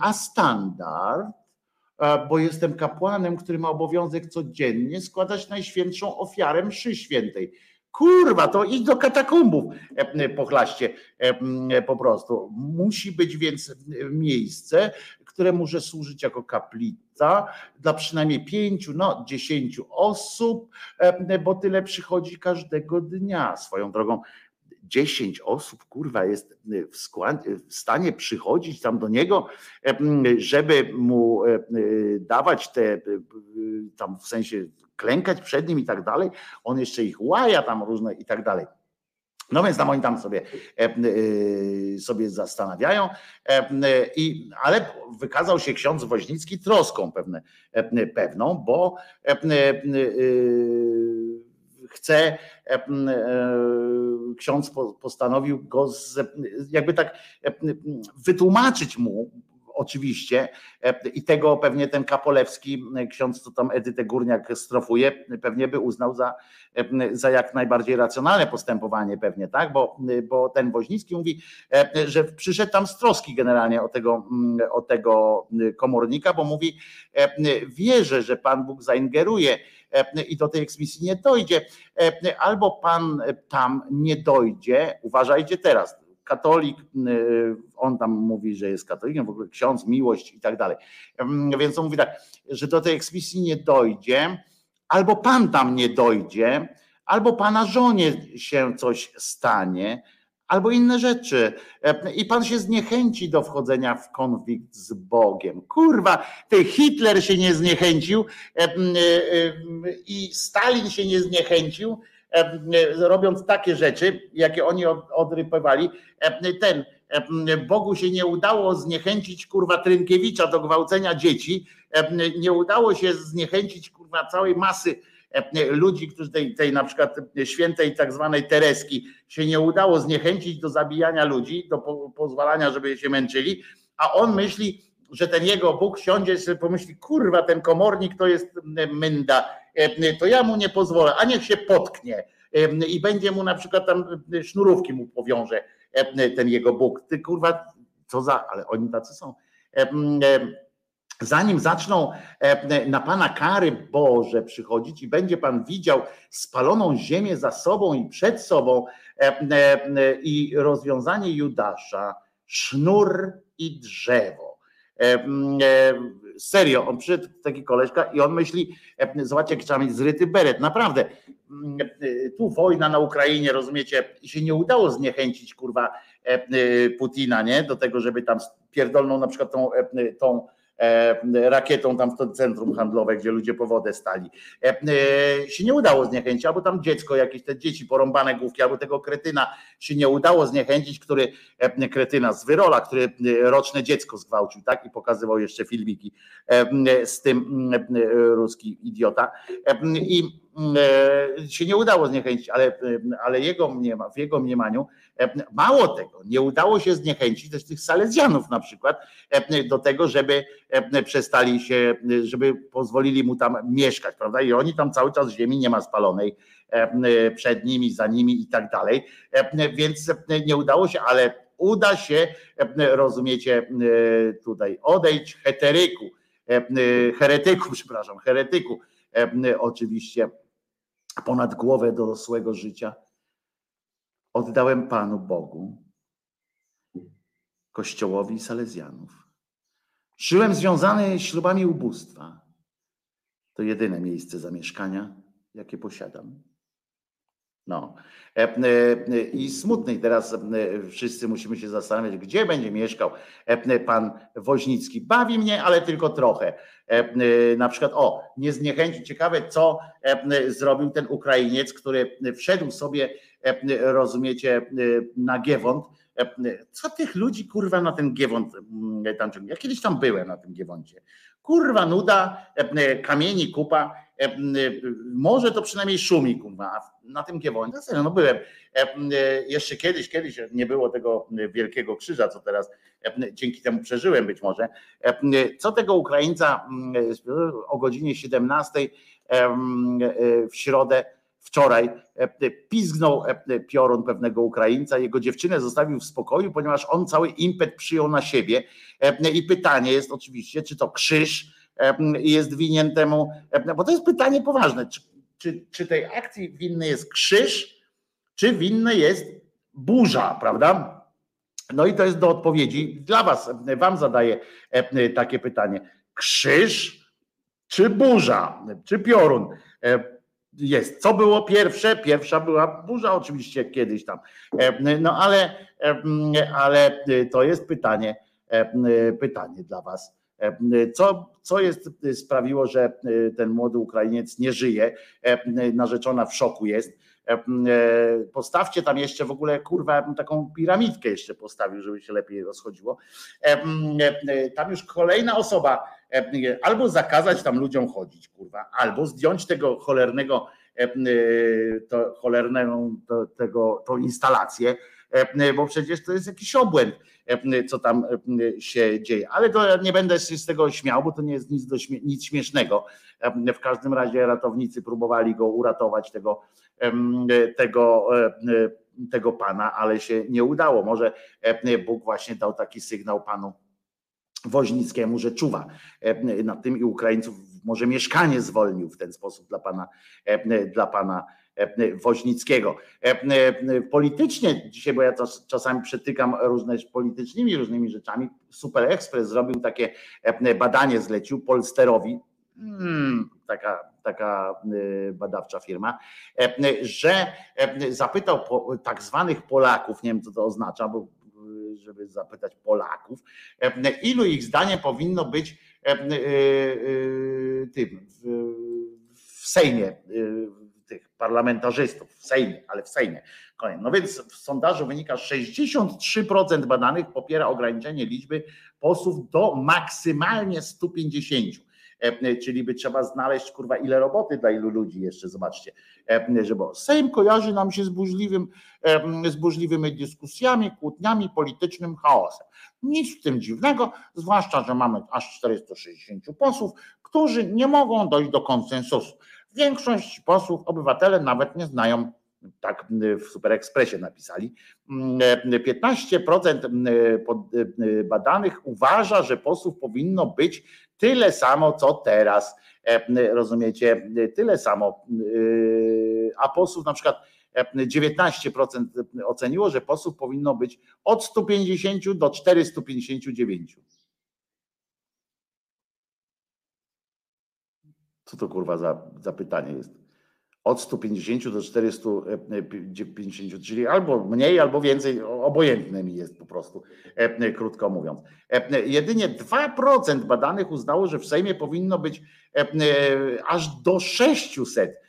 A standard, bo jestem kapłanem, który ma obowiązek codziennie składać najświętszą ofiarę mszy świętej. Kurwa, to idź do katakumbów pochlaście po prostu. Musi być więc miejsce, które może służyć jako kaplica dla przynajmniej pięciu, no dziesięciu osób, bo tyle przychodzi każdego dnia. Swoją drogą, dziesięć osób, kurwa, jest w, skład, w stanie przychodzić tam do niego, żeby mu dawać te, tam w sensie klękać przed nim i tak dalej. On jeszcze ich łaja tam różne i tak dalej. No więc tam oni tam sobie, e, e, sobie zastanawiają, e, i, ale wykazał się ksiądz Woźnicki troską pewne, pewną, bo chce, ksiądz postanowił go jakby tak wytłumaczyć mu, oczywiście. I tego pewnie ten Kapolewski, ksiądz, co tam Edytę Górniak strofuje, pewnie by uznał za, za jak najbardziej racjonalne postępowanie pewnie, tak, bo, bo ten Woźnicki mówi, że przyszedł tam z troski generalnie o tego, o tego komornika, bo mówi, wierzę, że Pan Bóg zaingeruje i do tej eksmisji nie dojdzie, albo Pan tam nie dojdzie, uważajcie teraz, katolik, y, on tam mówi, że jest katolikiem, w ogóle ksiądz, miłość i tak dalej. Mm, więc on mówi tak, że do tej eksmisji nie dojdzie, albo pan tam nie dojdzie, albo pana żonie się coś stanie, albo inne rzeczy. I pan się zniechęci do wchodzenia w konflikt z Bogiem. Kurwa, ty Hitler się nie zniechęcił y, y, i Stalin się nie zniechęcił, robiąc takie rzeczy, jakie oni odrypywali. Ten Bogu się nie udało zniechęcić kurwa Trynkiewicza do gwałcenia dzieci, nie udało się zniechęcić kurwa całej masy ludzi, którzy tej, tej na przykład świętej tak zwanej Tereski się nie udało zniechęcić do zabijania ludzi, do po, pozwalania, żeby się męczyli, a on myśli, że ten jego Bóg siądzie sobie pomyśli, kurwa, ten komornik to jest mynda, to ja mu nie pozwolę, a niech się potknie i będzie mu na przykład tam sznurówki mu powiąże ten jego Bóg. Ty kurwa, co za, ale oni tacy są. Zanim zaczną na Pana kary Boże przychodzić i będzie Pan widział spaloną ziemię za sobą i przed sobą i rozwiązanie Judasza, sznur i drzewo E, e, serio, on przyszedł taki koleżka i on myśli, e, zobaczcie jak trzeba mieć zryty beret, naprawdę. Tu wojna na Ukrainie, rozumiecie, i się nie udało zniechęcić kurwa Putina, nie? Do tego, żeby tam pierdolną na przykład tą, tą rakietą tam w to centrum handlowe, gdzie ludzie po wodę stali. Się nie udało zniechęcić, albo tam dziecko, jakieś te dzieci porąbane główki, albo tego kretyna się nie udało zniechęcić, który kretyna z Wyrola, który roczne dziecko zgwałcił, tak? I pokazywał jeszcze filmiki z tym ruski idiota. I się nie udało zniechęcić, ale, ale jego w jego mniemaniu mało tego, nie udało się zniechęcić też tych Salezjanów na przykład do tego, żeby przestali się, żeby pozwolili mu tam mieszkać, prawda? I oni tam cały czas ziemi nie ma spalonej przed nimi, za nimi i tak dalej. Więc nie udało się, ale uda się, rozumiecie, tutaj odejść heteryku, heretyku, przepraszam, heretyku, oczywiście ponad głowę dorosłego życia oddałem Panu Bogu, Kościołowi Salezjanów. Żyłem związany ślubami ubóstwa. To jedyne miejsce zamieszkania, jakie posiadam. No. E, e, I smutny teraz e, wszyscy musimy się zastanawiać, gdzie będzie mieszkał pan Woźnicki. Bawi mnie, ale tylko trochę. Na przykład, o, nie zniechęcił, ciekawe, co zrobił ten Ukrainiec, który wszedł sobie, rozumiecie, na Giewont. Co tych ludzi, kurwa, na ten Giewont tam ciągnie? Ja kiedyś tam byłem na tym Giewoncie. Kurwa, nuda, kamieni, kupa może to przynajmniej szumi, kurwa, na tym Giewoncie, no, no byłem, e, jeszcze kiedyś, kiedyś nie było tego wielkiego krzyża, co teraz dzięki temu przeżyłem być może, co tego Ukraińca o godzinie 17 w środę, wczoraj pizgnął piorun pewnego Ukraińca, jego dziewczynę zostawił w spokoju, ponieważ on cały impet przyjął na siebie. I pytanie jest oczywiście, czy to krzyż, jest winien temu, bo to jest pytanie poważne, czy, czy, czy tej akcji winny jest krzyż, czy winna jest burza, prawda? No i to jest do odpowiedzi dla Was, Wam zadaję takie pytanie. Krzyż czy burza, czy piorun jest? Co było pierwsze? Pierwsza była burza, oczywiście kiedyś tam. No ale, ale to jest pytanie, pytanie dla Was. Co, co jest, sprawiło, że ten młody Ukrainiec nie żyje? Narzeczona w szoku jest. Postawcie tam jeszcze w ogóle, kurwa, ja bym taką piramidkę jeszcze postawił, żeby się lepiej rozchodziło. Tam już kolejna osoba, albo zakazać tam ludziom chodzić, kurwa, albo zdjąć tego cholernego, to cholernego, to, tego, tą instalację, bo przecież to jest jakiś obłęd E, co tam e, się dzieje. Ale to nie będę się z tego śmiał, bo to nie jest nic, do, nic śmiesznego. E, w każdym razie ratownicy próbowali go uratować, tego, tego, tego pana, ale się nie udało. Może Bóg właśnie dał taki sygnał panu Woźnickiemu, że czuwa nad tym i Ukraińców może mieszkanie zwolnił w ten sposób dla pana, dla pana E, Woźnickiego. E, e, politycznie dzisiaj, bo ja czasami przetykam różne politycznymi różnymi rzeczami, Super Express zrobił takie badanie, zlecił Polsterowi, hmm, taka, taka badawcza firma, że zapytał tak zwanych Polaków, nie wiem co to oznacza, bo żeby zapytać Polaków, ilu ich zdaniem powinno być tym w Sejmie tych parlamentarzystów w Sejmie, ale w Sejmie. No więc w sondażu wynika, że 63% badanych popiera ograniczenie liczby posłów do maksymalnie 150 e, czyli by trzeba znaleźć kurwa ile roboty dla ilu ludzi jeszcze, zobaczcie, e, że bo Sejm kojarzy nam się z, burzliwym, e, z burzliwymi dyskusjami, kłótniami, politycznym chaosem. Nic w tym dziwnego, zwłaszcza, że mamy aż 460 posłów, którzy nie mogą dojść do konsensusu. Większość posłów, obywatele nawet nie znają, tak w Super Expressie napisali, 15% badanych uważa, że posłów powinno być tyle samo, co teraz. Rozumiecie? Tyle samo. A posłów na przykład 19% oceniło, że posłów powinno być od 150 do 459. Co to kurwa za, za pytanie jest? od 150 do 450, czyli albo mniej, albo więcej, obojętne mi jest po prostu, e, krótko mówiąc. E, jedynie 2% badanych uznało, że w Sejmie powinno być e, aż do 600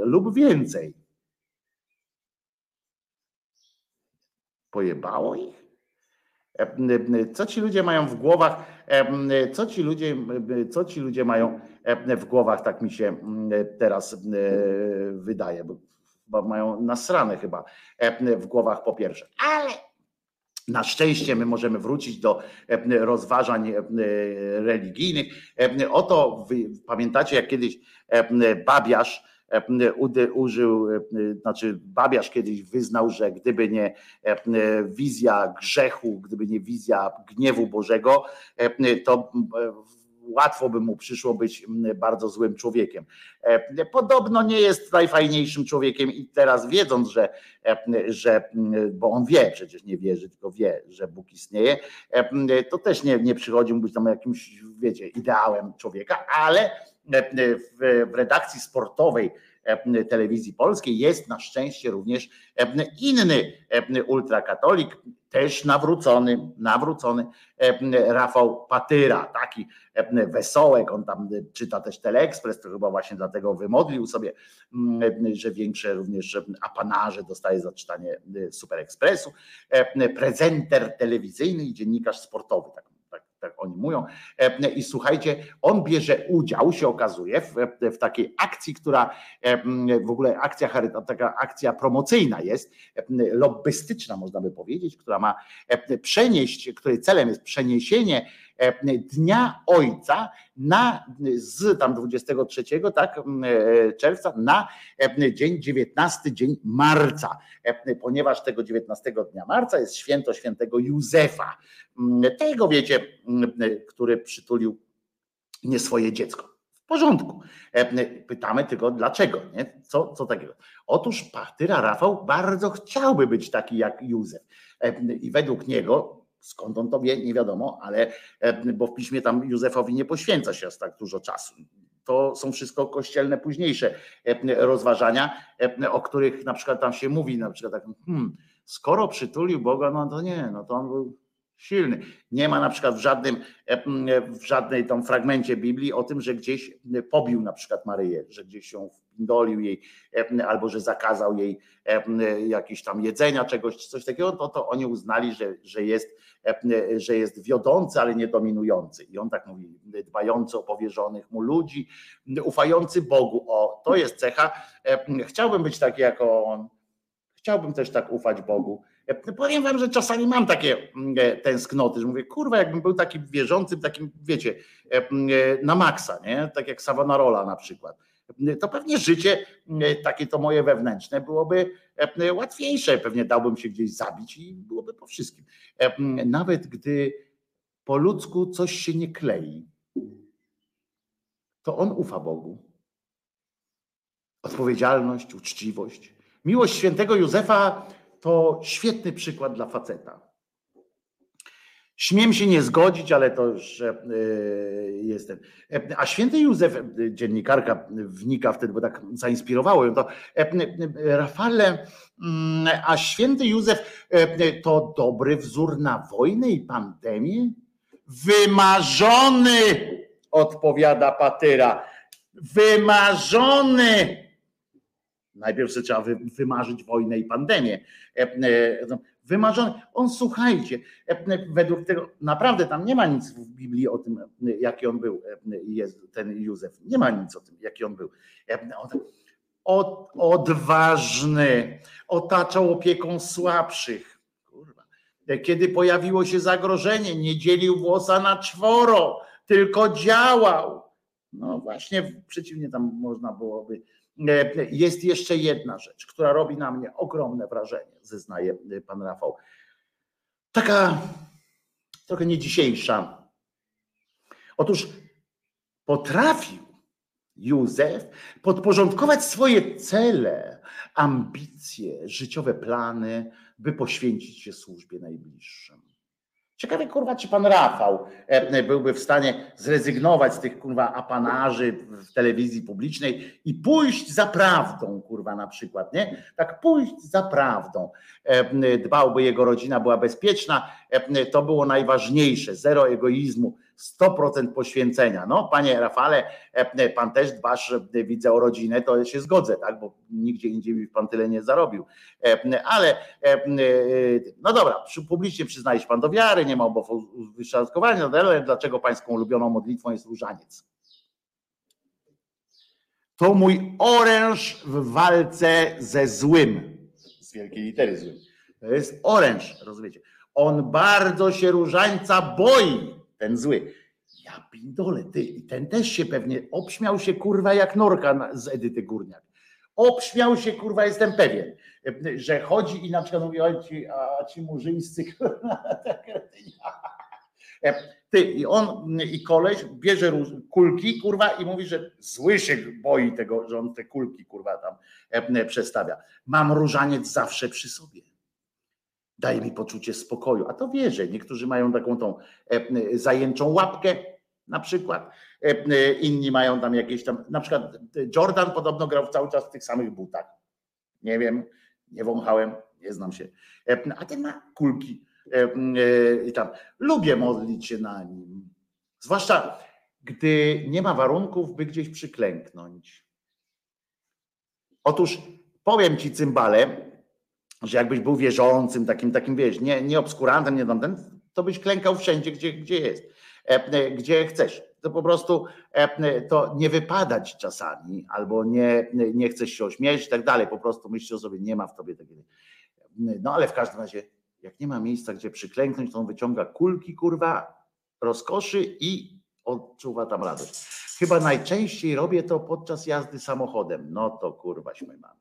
lub więcej. Pojebało ich? Co ci ludzie mają w głowach? Co ci ludzie, co ci ludzie mają w głowach, tak mi się teraz wydaje, bo mają nasrane chyba w głowach po pierwsze. Ale na szczęście my możemy wrócić do rozważań religijnych. Oto pamiętacie, jak kiedyś Babiarz użył, znaczy Babiarz kiedyś wyznał, że gdyby nie wizja grzechu, gdyby nie wizja gniewu Bożego, to łatwo by mu przyszło być bardzo złym człowiekiem. Podobno nie jest najfajniejszym człowiekiem i teraz wiedząc, że, że bo on wie, przecież nie wierzy, tylko wie, że Bóg istnieje, to też nie, nie przychodzi mu być tam jakimś, wiecie, ideałem człowieka, ale w, w redakcji sportowej telewizji polskiej jest na szczęście również inny ultrakatolik, też nawrócony, nawrócony Rafał Patyra, taki wesołek, on tam czyta też Teleekspres, to chyba właśnie dlatego wymodlił sobie, że większe również apanarze dostaje za czytanie Super Ekspresu, prezenter telewizyjny i dziennikarz sportowy, tak tak oni mówią. E, I słuchajcie, on bierze udział, się okazuje, w, w takiej akcji, która e, w ogóle akcja taka akcja promocyjna jest, e, lobbystyczna można by powiedzieć, która ma przenieść, której celem jest przeniesienie Dnia Ojca na, z tam 23 tak, czerwca na dzień 19 dzień marca, ponieważ tego 19 dnia marca jest święto świętego Józefa. Tego wiecie, który przytulił nie swoje dziecko. W porządku. Pytamy tylko dlaczego, nie? Co, co takiego? Otóż Patyra Rafał bardzo chciałby być taki jak Józef. I według niego Skąd on to wie, nie wiadomo, ale e, bo w piśmie tam Józefowi nie poświęca się aż tak dużo czasu. To są wszystko kościelne późniejsze e, rozważania, e, o których na przykład tam się mówi, na przykład tak, hmm, skoro przytulił Boga, no to nie, no to on był silny. Nie ma na przykład w żadnym, w żadnej tam fragmencie Biblii o tym, że gdzieś pobił na przykład Maryję, że gdzieś się wpindolił jej, albo że zakazał jej jakieś tam jedzenia, czegoś, coś takiego, to, to oni uznali, że, że, jest, że jest wiodący, ale nie dominujący. I on tak mówi, dbający o powierzonych mu ludzi, ufający Bogu. O, to jest cecha. Chciałbym być taki jako on. Chciałbym też tak ufać Bogu Powiem wam, że czasami mam takie mm, e, tęsknoty, że mówię, kurwa, jakbym był takim wierzącym, takim, wiecie, e, e, na maksa, nie? Tak jak Savonarola na przykład. To pewnie życie, takie to moje wewnętrzne, byłoby łatwiejsze. Pewnie dałbym się gdzieś zabić i byłoby po wszystkim. Nawet gdy po ludzku coś się nie klei, to on ufa Bogu. Odpowiedzialność, uczciwość. Miłość świętego Józefa to świetny przykład dla faceta. Śmiem się nie zgodzić, ale to już e, jestem. A święty Józef, e, dziennikarka wnika wtedy, bo tak zainspirowało ją to. E, Rafale, mm, a święty Józef to dobry wzór na wojnę i pandemię? Wymarzony, odpowiada Patyra. Wymarzony Najpierw sobie trzeba wymarzyć wojnę i pandemię. E, e, no, wymarzony. On słuchajcie, e, według tego naprawdę tam nie ma nic w Biblii o tym, jaki on był, jest ten Józef. Nie ma nic o tym, jaki on był. Od, odważny, otaczał opieką słabszych. Kurwa. Kiedy pojawiło się zagrożenie, nie dzielił włosa na czworo, tylko działał. No właśnie, przeciwnie tam można byłoby jest jeszcze jedna rzecz, która robi na mnie ogromne wrażenie, zeznaje pan Rafał. Taka trochę nie dzisiejsza. Otóż potrafił Józef podporządkować swoje cele, ambicje, życiowe plany, by poświęcić się służbie najbliższym. Ciekawe, kurwa, czy pan Rafał e, byłby w stanie zrezygnować z tych kurwa apanarzy w telewizji publicznej i pójść za prawdą, kurwa, na przykład, nie? Tak pójść za prawdą. E, dbałby jego rodzina, była bezpieczna, e, to było najważniejsze, zero egoizmu, 100% poświęcenia. No, panie Rafale, pan też dbasz, widzę o rodzinę, to się zgodzę, tak, bo nigdzie indziej pan tyle nie zarobił. Ale no dobra, publicznie przyznaje się pan do wiary, nie ma obowiązku wyszczatkowania, ale dlaczego pańską ulubioną modlitwą jest różaniec? To mój oręż w walce ze złym. Z wielkiej litery złym. To jest oręż, rozumiecie? On bardzo się różańca boi, ten zły. Ja pindole, ty, i ten też się pewnie obśmiał się kurwa jak norka z Edyty Górniak. Obśmiał się, kurwa, jestem pewien, że chodzi i na przykład mówi, ci, a ci murzyńscy, kurwa, ty, i on, i koleś bierze kulki, kurwa, i mówi, że zły się boi tego, że on te kulki, kurwa, tam przestawia. Mam różaniec zawsze przy sobie. Daje mi poczucie spokoju. A to wierzę. Niektórzy mają taką tą zajęczą łapkę, na przykład. Inni mają tam jakieś tam, na przykład Jordan podobno grał cały czas w tych samych butach. Nie wiem, nie wąchałem, nie znam się. A ten ma kulki i tam. Lubię modlić się na nim. Zwłaszcza gdy nie ma warunków, by gdzieś przyklęknąć. Otóż powiem ci, cymbale, że jakbyś był wierzącym, takim, takim wiesz, nie, nie obskurantem, nie tamten, to byś klękał wszędzie, gdzie, gdzie jest, gdzie chcesz. To po prostu to nie wypadać czasami, albo nie, nie chcesz się ośmieć i tak dalej. Po prostu myślisz o sobie, nie ma w tobie takiej. No ale w każdym razie jak nie ma miejsca, gdzie przyklęknąć, to on wyciąga kulki, kurwa, rozkoszy i odczuwa tam radość. Chyba najczęściej robię to podczas jazdy samochodem. No to kurwaśmy mamy.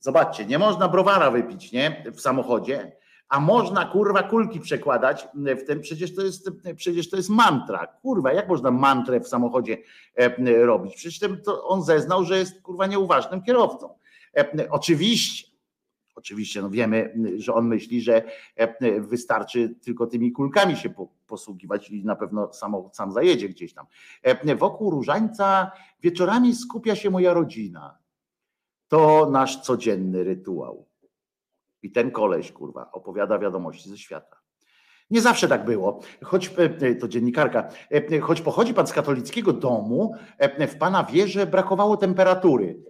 Zobaczcie, nie można browara wypić, nie? W samochodzie, a można kurwa kulki przekładać w tym, przecież to jest, przecież to jest mantra. Kurwa, jak można mantrę w samochodzie e, robić? Przecież on zeznał, że jest kurwa nieuważnym kierowcą. E, oczywiście, Oczywiście no wiemy, że on myśli, że e, wystarczy tylko tymi kulkami się posługiwać i na pewno samochód sam zajedzie gdzieś tam. Wokół różańca wieczorami skupia się moja rodzina. To nasz codzienny rytuał. I ten koleś, kurwa, opowiada wiadomości ze świata. Nie zawsze tak było, choć e, to dziennikarka, choć pochodzi pan z katolickiego domu, w pana wierze brakowało temperatury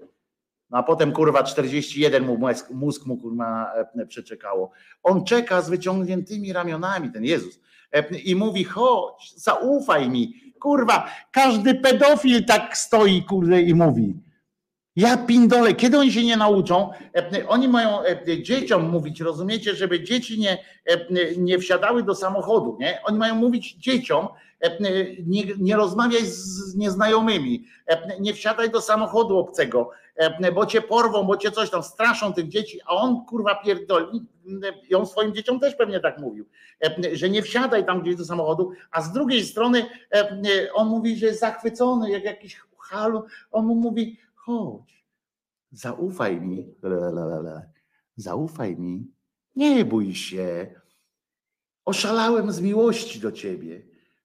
no a potem kurwa 41 mu mózg, mózg mu kurwa e, przeczekało. On czeka z wyciągniętymi ramionami, ten Jezus, e, i mówi: chodź, zaufaj mi. Kurwa, każdy pedofil tak stoi, kurde, i mówi. Ja pindole, kiedy oni się nie nauczą? E, oni mają dzieciom mówić, rozumiecie, żeby dzieci nie, nie wsiadały do samochodu, nie? Oni mają mówić dzieciom, nie, nie rozmawiaj z nieznajomymi, nie wsiadaj do samochodu obcego, E, bo cię porwą, bo cię coś tam straszą tych dzieci, a on kurwa pierdoli on swoim dzieciom też pewnie tak mówił, e, że nie wsiadaj tam gdzieś do samochodu, a z drugiej strony e, on mówi, że jest zachwycony, jak jakiś halu, on mu mówi, chodź, zaufaj mi, zaufaj mi, nie bój się, oszalałem z miłości do ciebie,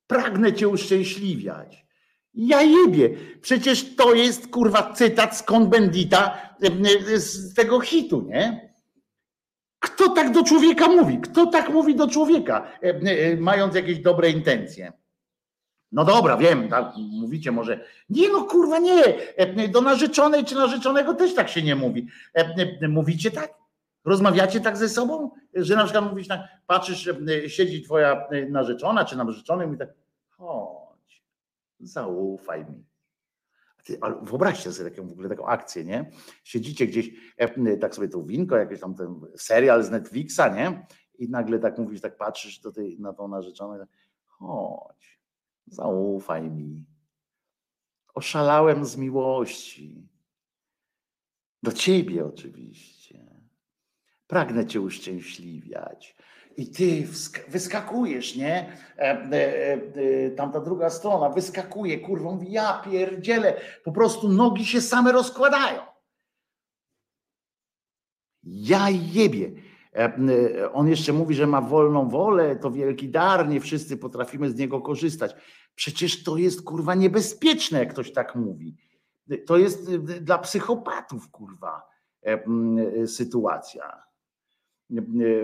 pragnę cię uszczęśliwiać. Ja jebie. Przecież to jest kurwa cytat z Konbendita z tego hitu, nie? Kto tak do człowieka mówi? Kto tak mówi do człowieka, mając jakieś dobre intencje? No dobra, wiem, tak, mówicie może. Nie no kurwa nie. Do narzeczonej czy narzeczonego też tak się nie mówi. Mówicie tak? Rozmawiacie tak ze sobą? Że na przykład mówisz tak, patrzysz, siedzi twoja narzeczona czy narzeczony i tak, o zaufaj mi. Wyobraźcie sobie taką w ogóle taką akcję, nie? Siedzicie gdzieś, e, tak sobie to winko, jakiś tam ten serial z Netflixa, nie? I nagle tak mówisz, tak patrzysz do tej, na tą narzeczoną, tak, chodź, zaufaj mi. Oszalałem z miłości. Do ciebie oczywiście. Pragnę cię uszczęśliwiać i ty wyskakujesz, nie? E, e, e, tamta druga strona wyskakuje, mówi, ja pierdzielę, po prostu nogi się same rozkładają. Ja jebie. E, on jeszcze mówi, że ma wolną wolę, to wielki dar, nie wszyscy potrafimy z niego korzystać. Przecież to jest kurwa niebezpieczne, jak ktoś tak mówi. To jest dla psychopatów, kurwa, sytuacja.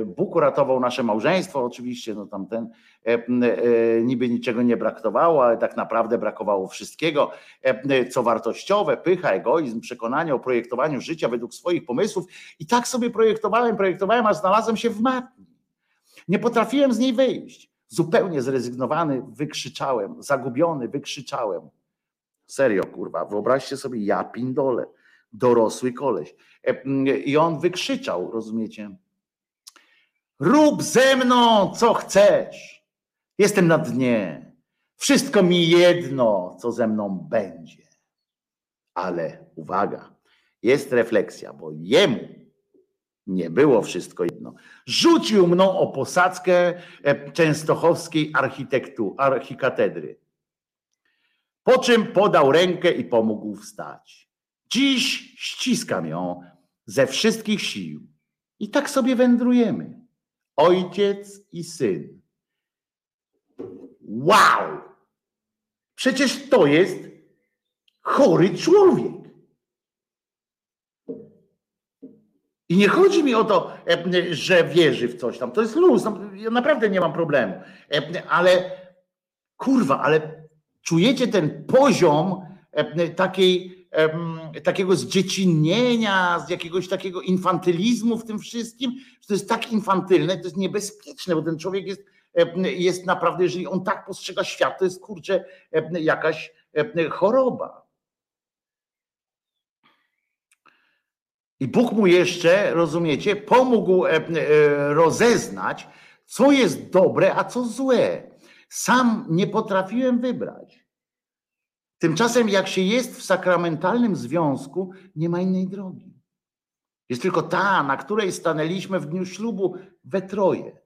Bóg uratował nasze małżeństwo, oczywiście, no tamten e, e, niby niczego nie brakowało, ale tak naprawdę brakowało wszystkiego, e, co wartościowe, pycha, egoizm, przekonanie o projektowaniu życia według swoich pomysłów. I tak sobie projektowałem, projektowałem, aż znalazłem się w matni. Nie potrafiłem z niej wyjść. Zupełnie zrezygnowany, wykrzyczałem, zagubiony, wykrzyczałem. Serio, kurwa, wyobraźcie sobie, ja pindole, dorosły koleś. I on wykrzyczał, rozumiecie? Rób ze mną, co chcesz. Jestem na dnie. Wszystko mi jedno, co ze mną będzie. Ale uwaga, jest refleksja, bo jemu nie było wszystko jedno. Rzucił mną o posadzkę e, częstochowskiej architektu, archikatedry. Po czym podał rękę i pomógł wstać. Dziś ściskam ją ze wszystkich sił. I tak sobie wędrujemy ojciec i syn. Wow! Przecież to jest chory człowiek. I nie chodzi mi o to, e, że wierzy w coś tam. To jest luz. Ja naprawdę nie mam problemu. E, ale kurwa, ale czujecie ten poziom e, takiej takiego zdziecinnienia, z jakiegoś takiego infantylizmu w tym wszystkim, że to jest tak infantylne, to jest niebezpieczne, bo ten człowiek jest, jest naprawdę, jeżeli on tak postrzega świat, to jest kurczę jakaś choroba. I Bóg mu jeszcze, rozumiecie, pomógł rozeznać, co jest dobre, a co złe. Sam nie potrafiłem wybrać. Tymczasem, jak się jest w sakramentalnym związku, nie ma innej drogi. Jest tylko ta, na której stanęliśmy w dniu ślubu we troje.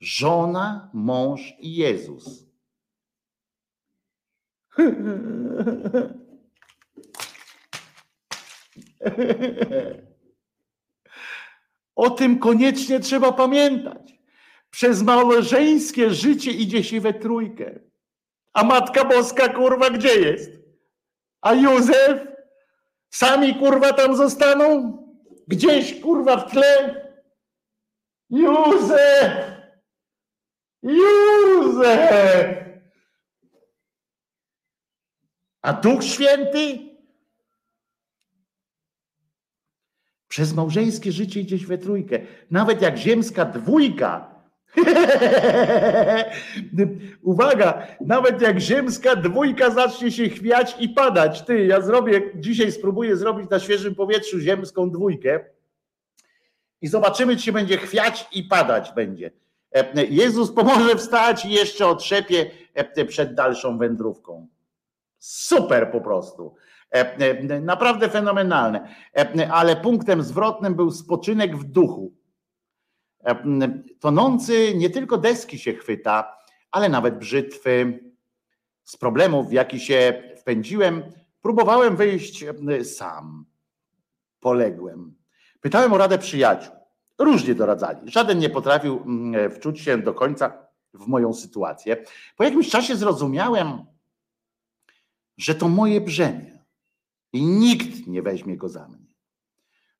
Żona, mąż i Jezus. O tym koniecznie trzeba pamiętać. Przez małżeńskie życie idzie się we trójkę. A Matka Boska, kurwa, gdzie jest? A Józef? Sami, kurwa, tam zostaną? Gdzieś, kurwa, w tle? Józef! Józef! A Duch Święty? Przez małżeńskie życie gdzieś we trójkę. Nawet jak ziemska dwójka Uwaga, nawet jak ziemska dwójka zacznie się chwiać i padać. Ty, ja zrobię, dzisiaj spróbuję zrobić na świeżym powietrzu ziemską dwójkę i zobaczymy, czy się będzie chwiać i padać będzie. E, Jezus pomoże wstać i jeszcze otrzepie e, przed dalszą wędrówką. Super po prostu. E, naprawdę fenomenalne. Ale punktem zwrotnym był spoczynek w duchu tonący nie tylko deski się chwyta, ale nawet brzytwy. Z problemów, w jaki się wpędziłem, próbowałem wyjść sam. Poległem. Pytałem o radę przyjaciół. Różnie doradzali. Żaden nie potrafił wczuć się do końca w moją sytuację. Po jakimś czasie zrozumiałem, że to moje brzemię i nikt nie weźmie go za mnie.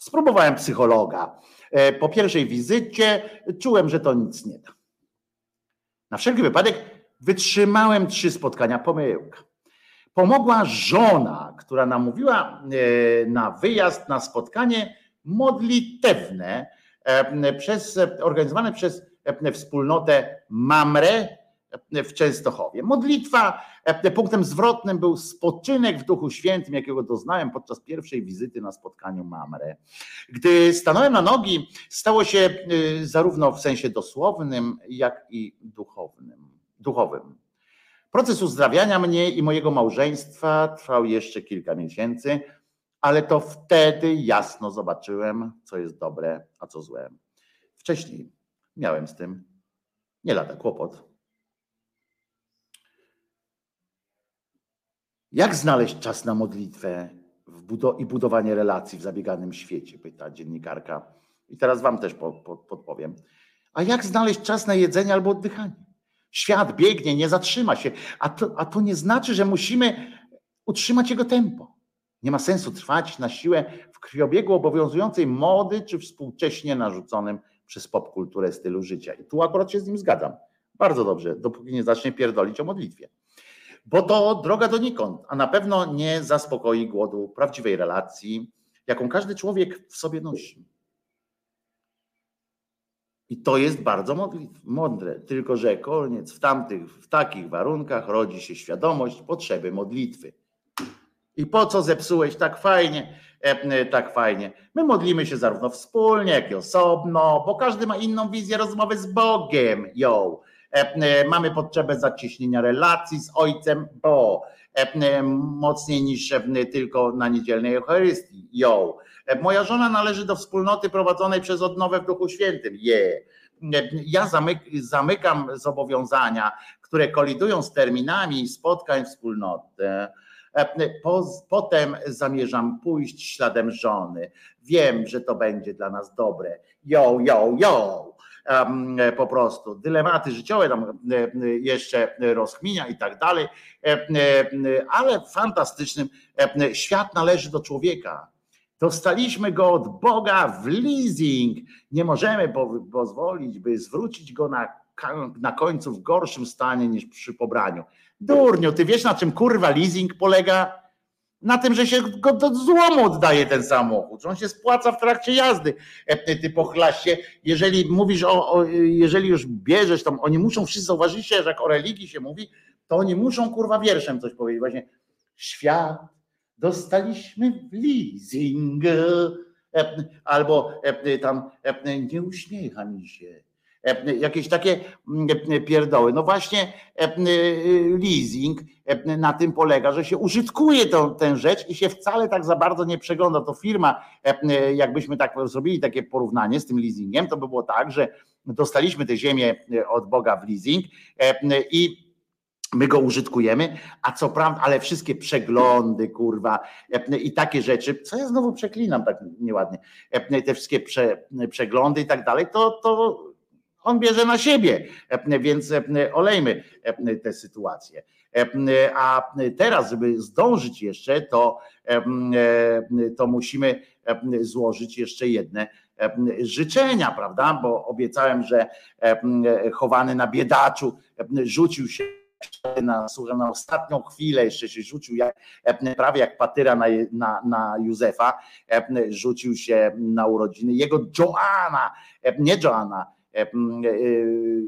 Spróbowałem psychologa. E, po pierwszej wizycie czułem, że to nic nie da. Na wszelki wypadek wytrzymałem trzy spotkania, pomyłka. Pomogła żona, która namówiła e, na wyjazd, na spotkanie modlitewne e, przez, organizowane przez wspólnotę Mamre w Częstochowie. Modlitwa punktem zwrotnym był spoczynek w Duchu Świętym, jakiego doznałem podczas pierwszej wizyty na spotkaniu Mamre. Gdy stanąłem na nogi, stało się y, zarówno w sensie dosłownym, jak i duchownym. duchowym. Proces uzdrawiania mnie i mojego małżeństwa trwał jeszcze kilka miesięcy, ale to wtedy jasno zobaczyłem, co jest dobre, a co złe. Wcześniej miałem z tym nie lada kłopot. Jak znaleźć czas na modlitwę i budowanie relacji w zabieganym świecie? Pyta dziennikarka I teraz wam też po, po, podpowiem. A jak znaleźć czas na jedzenie albo oddychanie? Świat biegnie, nie zatrzyma się, a to, a to nie znaczy, że musimy utrzymać jego tempo. Nie ma sensu trwać na siłę w krwiobiegu obowiązującej mody czy współcześnie narzuconym przez popkulturę stylu życia. I tu akurat się z nim zgadzam. Bardzo dobrze, dopóki nie zacznie pierdolić o modlitwie. Bo to droga donikąd, a na pewno nie zaspokoi głodu prawdziwej relacji, jaką każdy człowiek w sobie nosi. I to jest bardzo mądre, tylko że koniec w tamtych, w takich warunkach rodzi się świadomość potrzeby modlitwy. I po co zepsułeś tak fajnie, e, tak fajnie? My modlimy się zarówno wspólnie, jak i osobno, bo każdy ma inną wizję rozmowy z Bogiem. Yo. E, e, mamy potrzebę zacieśnienia relacji z Ojcem, bo mocniej niż tylko na niedzielnej Eucharystii. Yo. Moja żona należy do wspólnoty prowadzonej przez odnowę w Duchu Świętym. Je. Yeah. Ja zamyk, zamykam zobowiązania, które kolidują z terminami spotkań wspólnoty. Potem zamierzam pójść śladem żony. Wiem, że to będzie dla nas dobre. Yo, yo, yo po prostu. Dylematy życiowe tam jeszcze rozchminia i tak dalej, ale fantastycznym świat należy do człowieka. Dostaliśmy go od Boga w leasing. Nie możemy pozwolić, by zwrócić go na, na końcu w gorszym stanie niż przy pobraniu. Durniu, ty wiesz na czym kurwa leasing polega? Na tym, że się go do złomu oddaje ten samochód, że on się spłaca w trakcie jazdy. E, ty pochlaście, jeżeli mówisz o, o, jeżeli już bierzesz tam, oni muszą wszyscy zauważyć, że jak o religii się mówi, to oni muszą kurwa wierszem coś powiedzieć. Właśnie świat dostaliśmy w leasing. E, albo e, tam nie uśmiecha mi się jakieś takie mm, e, pierdoły. No właśnie e, leasing na tym polega, że się użytkuje tą, tę rzecz i się wcale tak za bardzo nie przegląda. To firma, jakbyśmy tak zrobili takie porównanie z tym leasingiem, to by było tak, że dostaliśmy tę ziemię od Boga w leasing i My go użytkujemy, a co prawda, ale wszystkie przeglądy, kurwa, i takie rzeczy, co ja znowu przeklinam tak nieładnie, te wszystkie prze, przeglądy i tak dalej, to, to on bierze na siebie, więc olejmy tę sytuację. A teraz, żeby zdążyć jeszcze, to, to musimy złożyć jeszcze jedne życzenia, prawda? Bo obiecałem, że chowany na biedaczu rzucił się na, na ostatnią chwilę jeszcze się rzucił, jak, prawie jak patyra na, na, na Józefa, rzucił się na urodziny jego Joanna, nie Joanna, E, e,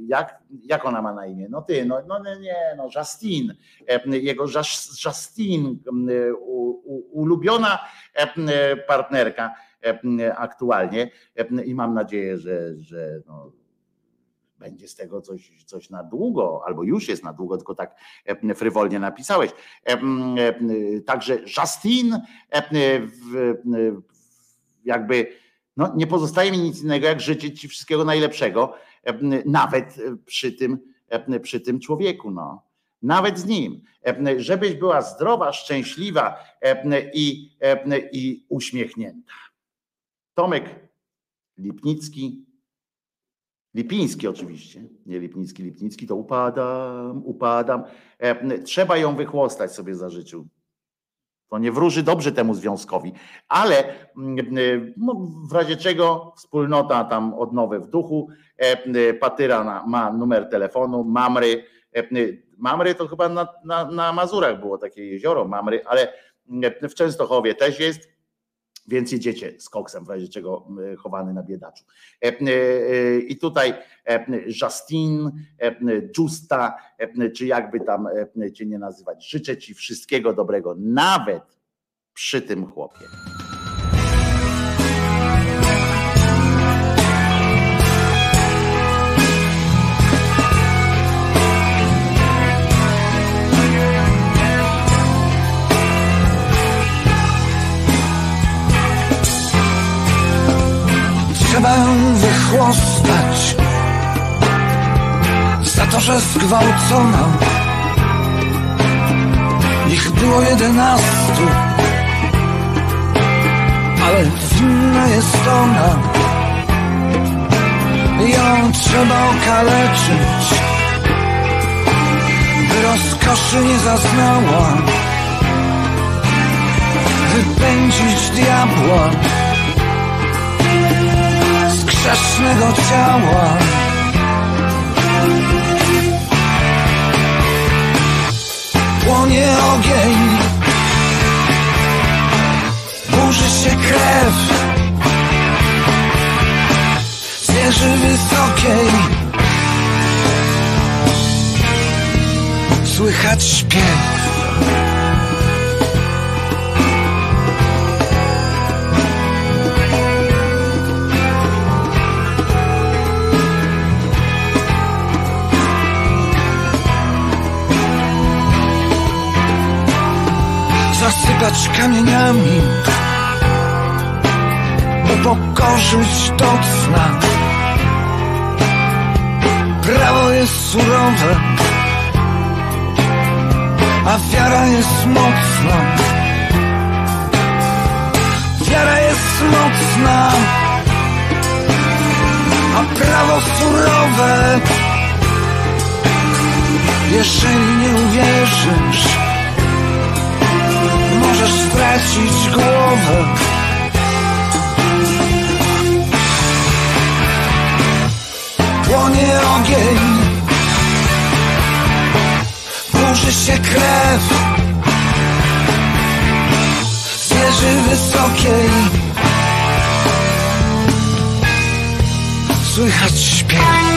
jak, jak ona ma na imię? No ty, no, no nie, no Justine, jego Justine, ulubiona partnerka aktualnie i mam nadzieję, że, że no, będzie z tego coś, coś na długo, albo już jest na długo, tylko tak frywolnie napisałeś. Także Justine jakby no, nie pozostaje mi nic innego, jak życzyć Ci wszystkiego najlepszego, nawet przy tym, przy tym człowieku. No. Nawet z nim. Żebyś była zdrowa, szczęśliwa i, i uśmiechnięta. Tomek Lipnicki, Lipiński oczywiście, nie Lipnicki, Lipnicki, to upadam, upadam. Trzeba ją wychłostać sobie za życiu. To nie wróży dobrze temu związkowi, ale mm, y, no, w razie czego wspólnota tam odnowę w duchu, e, y, Patyra ma numer telefonu, Mamry, e, y, Mamry to chyba na, na, na Mazurach było takie jezioro Mamry, ale w Częstochowie też jest, więc jedziecie z koksem, w razie czego chowany na biedaczu. E, e, I tutaj e, Justine, Justa, czy jakby tam cię nie nazywać, życzę ci wszystkiego dobrego, nawet przy tym chłopie. Trzeba wychłostać Za to, że zgwałcona Ich było jedenastu Ale winna jest ona. Ją trzeba okaleczyć, by rozkoszy nie zaznała, wypędzić diabła grzesznego ciała. Płonie ogień, burzy się krew z wieży wysokiej. Słychać śpiew. Zasypać kamieniami, upokorzyć do cna. Prawo jest surowe, a wiara jest mocna. Wiara jest mocna, a prawo surowe. Jeżeli nie uwierzysz, możesz stracić głowę. Płonie ogień, burzy się krew z wieży wysokiej. Słychać śpiew.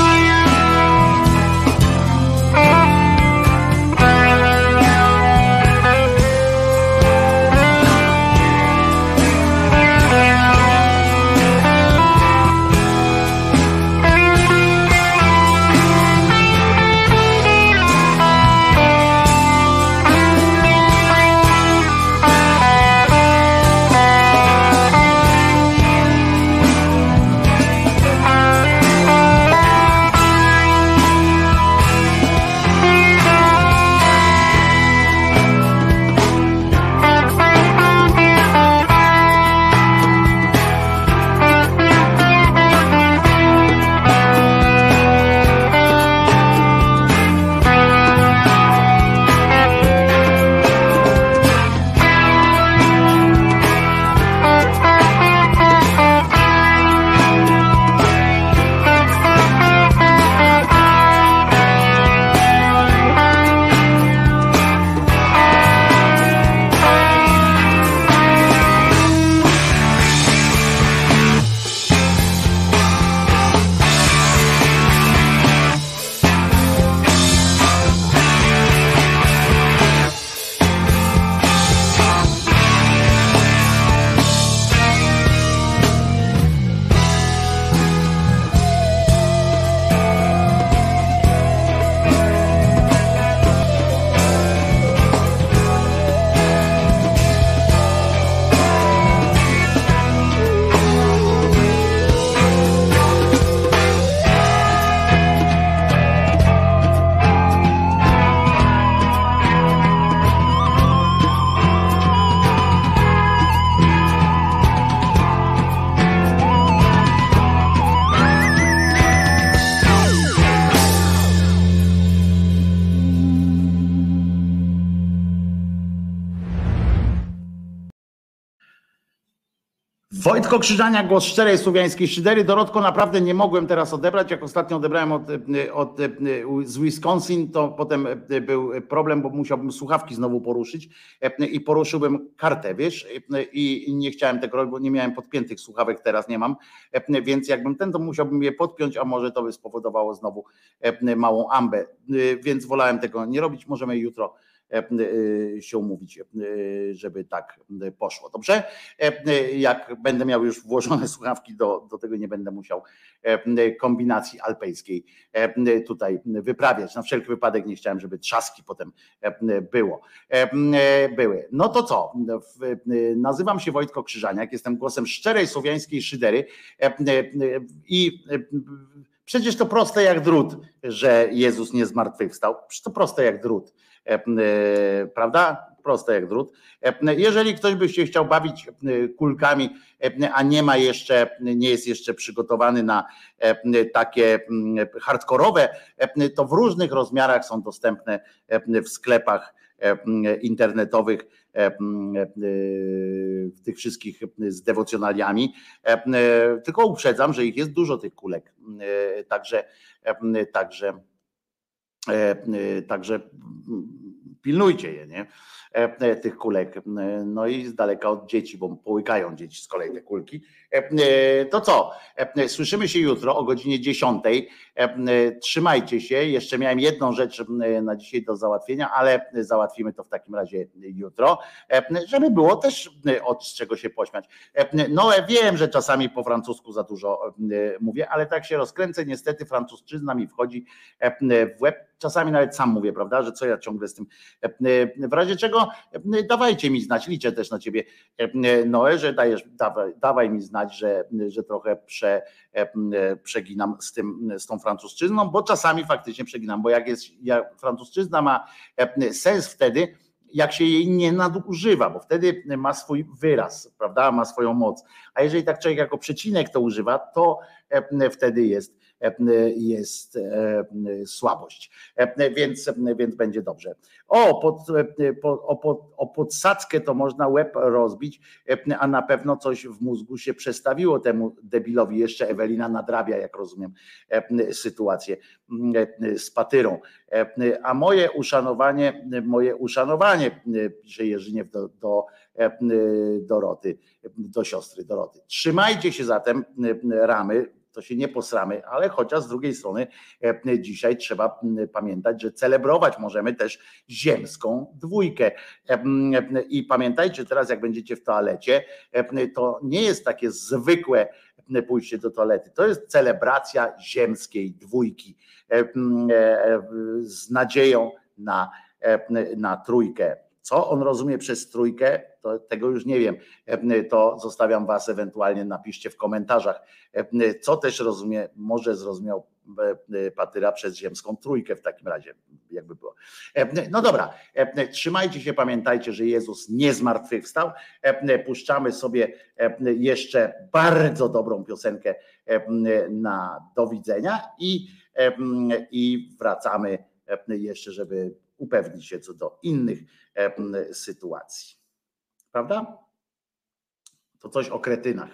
Wojtko Krzyżania, głos szczerej słowiańskiej szydery. Dorotko, naprawdę nie mogłem teraz odebrać. Jak ostatnio odebrałem od, od, z Wisconsin, to potem był problem, bo musiałbym słuchawki znowu poruszyć i poruszyłbym kartę, wiesz, i nie chciałem tego robić, bo nie miałem podpiętych słuchawek, teraz nie mam, więc jakbym ten, to musiałbym je podpiąć, a może to by spowodowało znowu małą ambę, więc wolałem tego nie robić. Możemy jutro się umówić, żeby tak poszło. Dobrze? Jak będę miał już włożone słuchawki, do, do tego nie będę musiał kombinacji alpejskiej tutaj wyprawiać. Na wszelki wypadek nie chciałem, żeby trzaski potem było. Były. No to co? Nazywam się Wojtko Krzyżaniak, jestem głosem szczerej słowiańskiej szydery i Przecież to proste jak drut, że Jezus nie zmartwychwstał. Przecież to proste jak drut. Prawda? proste jak drut. Jeżeli ktoś by się chciał bawić kulkami, a nie ma jeszcze, nie jest jeszcze przygotowany na takie hardkorowe, to w różnych rozmiarach są dostępne w sklepach internetowych tych wszystkich z dewocjonaliami. Tylko uprzedzam, że ich jest dużo tych kulek. Także, także, także pilnujcie je, nie? E, tych kulek. No i z daleka od dzieci, bo połykają dzieci z kolei te kulki. E, to co? E, słyszymy się jutro o godzinie 10. Trzymajcie się. Jeszcze miałem jedną rzecz na dzisiaj do załatwienia, ale załatwimy to w takim razie jutro, żeby było też od czego się pośmiać. No wiem, że czasami po francusku za dużo mówię, ale tak się rozkręcę. Niestety francuszczyzna mi wchodzi w łeb. Czasami nawet sam mówię, prawda, że co ja ciągle z tym. W razie czego dawajcie mi znać, liczę też na ciebie, Noe, że dajesz, dawaj, dawaj mi znać, że, że trochę prze, przeginam z, tym, z tą francuszczyzną, bo czasami faktycznie przeginam, bo jak jest, jak francuszczyzna ma sens wtedy, jak się jej nie nadużywa, bo wtedy ma swój wyraz, prawda, ma swoją moc. A jeżeli tak człowiek jako przecinek to używa, to wtedy jest jest słabość, więc, więc będzie dobrze. O, pod, o, pod, o podsadzkę to można łeb rozbić, a na pewno coś w mózgu się przestawiło temu debilowi. Jeszcze Ewelina nadrabia, jak rozumiem, sytuację z patyrą. A moje uszanowanie, moje uszanowanie, pisze Jerzyniew do, do Doroty, do siostry Doroty. Trzymajcie się zatem ramy, to się nie posramy, ale chociaż z drugiej strony e, dzisiaj trzeba pamiętać, że celebrować możemy też ziemską dwójkę. E, I pamiętajcie teraz, jak będziecie w toalecie, e, to nie jest takie zwykłe pójście do toalety. To jest celebracja ziemskiej dwójki z nadzieją na, na trójkę. Co on rozumie przez trójkę, to tego już nie wiem. To zostawiam Was ewentualnie, napiszcie w komentarzach, co też rozumie, może zrozumiał Patyra przez ziemską trójkę w takim razie, jakby było. No dobra, trzymajcie się, pamiętajcie, że Jezus nie zmartwychwstał. Puszczamy sobie jeszcze bardzo dobrą piosenkę na do widzenia i, i wracamy jeszcze, żeby upewnić się co do innych sytuacji. Prawda? To coś o kretynach.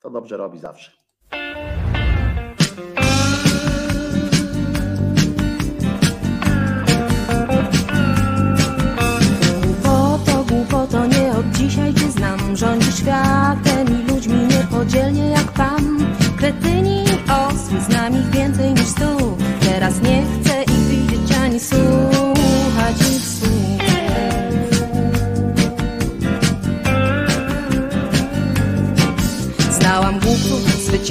To dobrze robi zawsze. Głupoto, głupoto, nie od dzisiaj cię znam. Rządzi światem i ludźmi niepodzielnie jak pan. Kretyni osły, znam ich więcej niż stu. Teraz nie chcę ich widzieć ani słuchać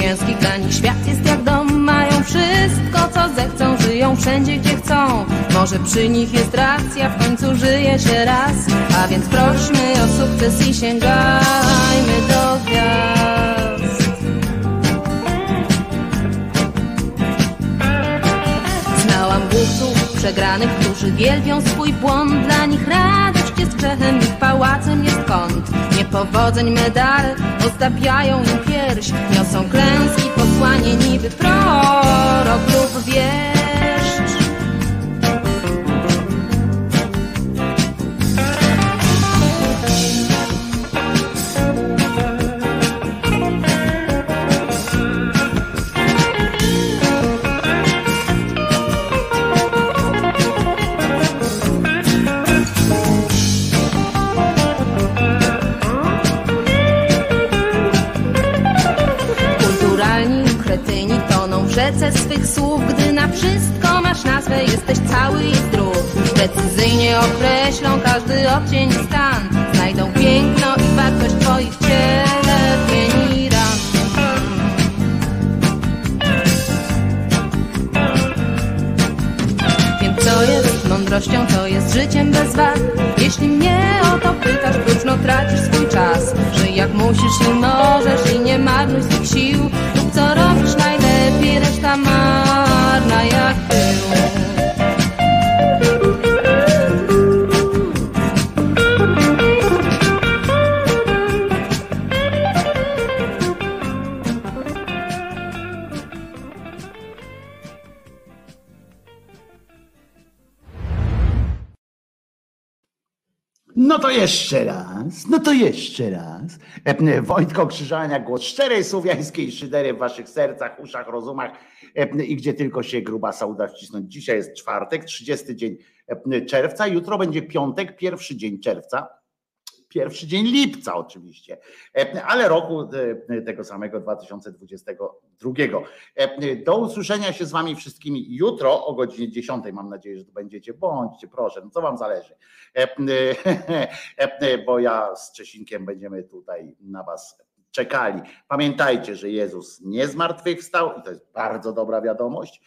zwycięskich, dla nich świat jest jak dom. Mają wszystko, co zechcą, żyją wszędzie, gdzie chcą. Może przy nich jest racja, w końcu żyje się raz. A więc prośmy o sukces i sięgajmy do gwiazd. Znałam głupców przegranych, którzy wielbią swój błąd. Dla nich radość jest grzechem, ich pałacem jest kąt. Niepowodzeń medale ozdabiają im pierś. Niosą klęski, posłanie niby prorok lub wieszcz. Swych słów Gdy na wszystko masz nazwę, jesteś cały i zdrów. Precyzyjnie określą każdy odcień i stan. Znajdą piękno i wartość twoich cierpień i ran. Wiem co jest mądrością, co jest życiem bez wad. Jeśli mnie o to pytasz, próżno tracisz swój czas. Żyj jak musisz i możesz i nie marnuj swych sił co robisz najlepiej, reszta marna jak jeszcze raz, no to jeszcze raz. E, Wojtko Krzyżania, głos szczerej słowiańskiej szydery w waszych sercach, uszach, rozumach e, i gdzie tylko się grubasa uda wcisnąć. Dzisiaj jest czwartek, 30 dzień e, czerwca, jutro będzie piątek, pierwszy dzień czerwca. Pierwszy dzień lipca oczywiście, ale roku tego samego 2022. E, Do usłyszenia się z wami wszystkimi jutro o godzinie 10. Mam nadzieję, że tu będziecie. Bądźcie, proszę, no co wam zależy. Bo ja z Czesinkiem będziemy tutaj na was czekali. Pamiętajcie, że Jezus nie zmartwychwstał i to jest bardzo dobra wiadomość.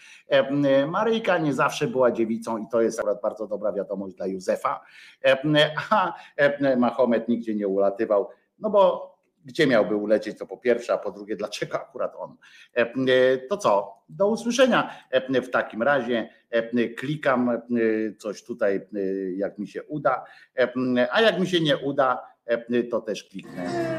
Maryjka nie zawsze była dziewicą i to jest akurat bardzo dobra wiadomość dla Józefa. A Mahomet nigdzie nie ulatywał, no bo gdzie miałby ulecieć, to po pierwsze, a po drugie, dlaczego akurat on? E, To co? Do usłyszenia e, w takim razie. E, Klikam e, coś tutaj, e, jak mi się uda, E, a jak mi się nie uda, e, to też kliknę.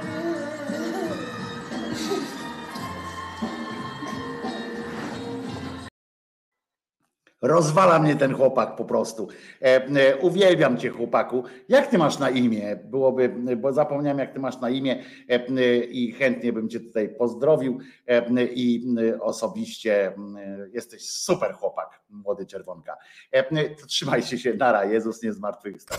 Rozwala mnie ten chłopak po prostu. E, e, uwielbiam cię, chłopaku. Jak ty masz na imię? Byłoby, bo zapomniałem, jak ty masz na imię e, e, i chętnie bym cię tutaj pozdrowił e, i e, osobiście e, jesteś super chłopak, młody czerwonka. Trzymajcie się, nara, Jezus nie zmartwychwstał.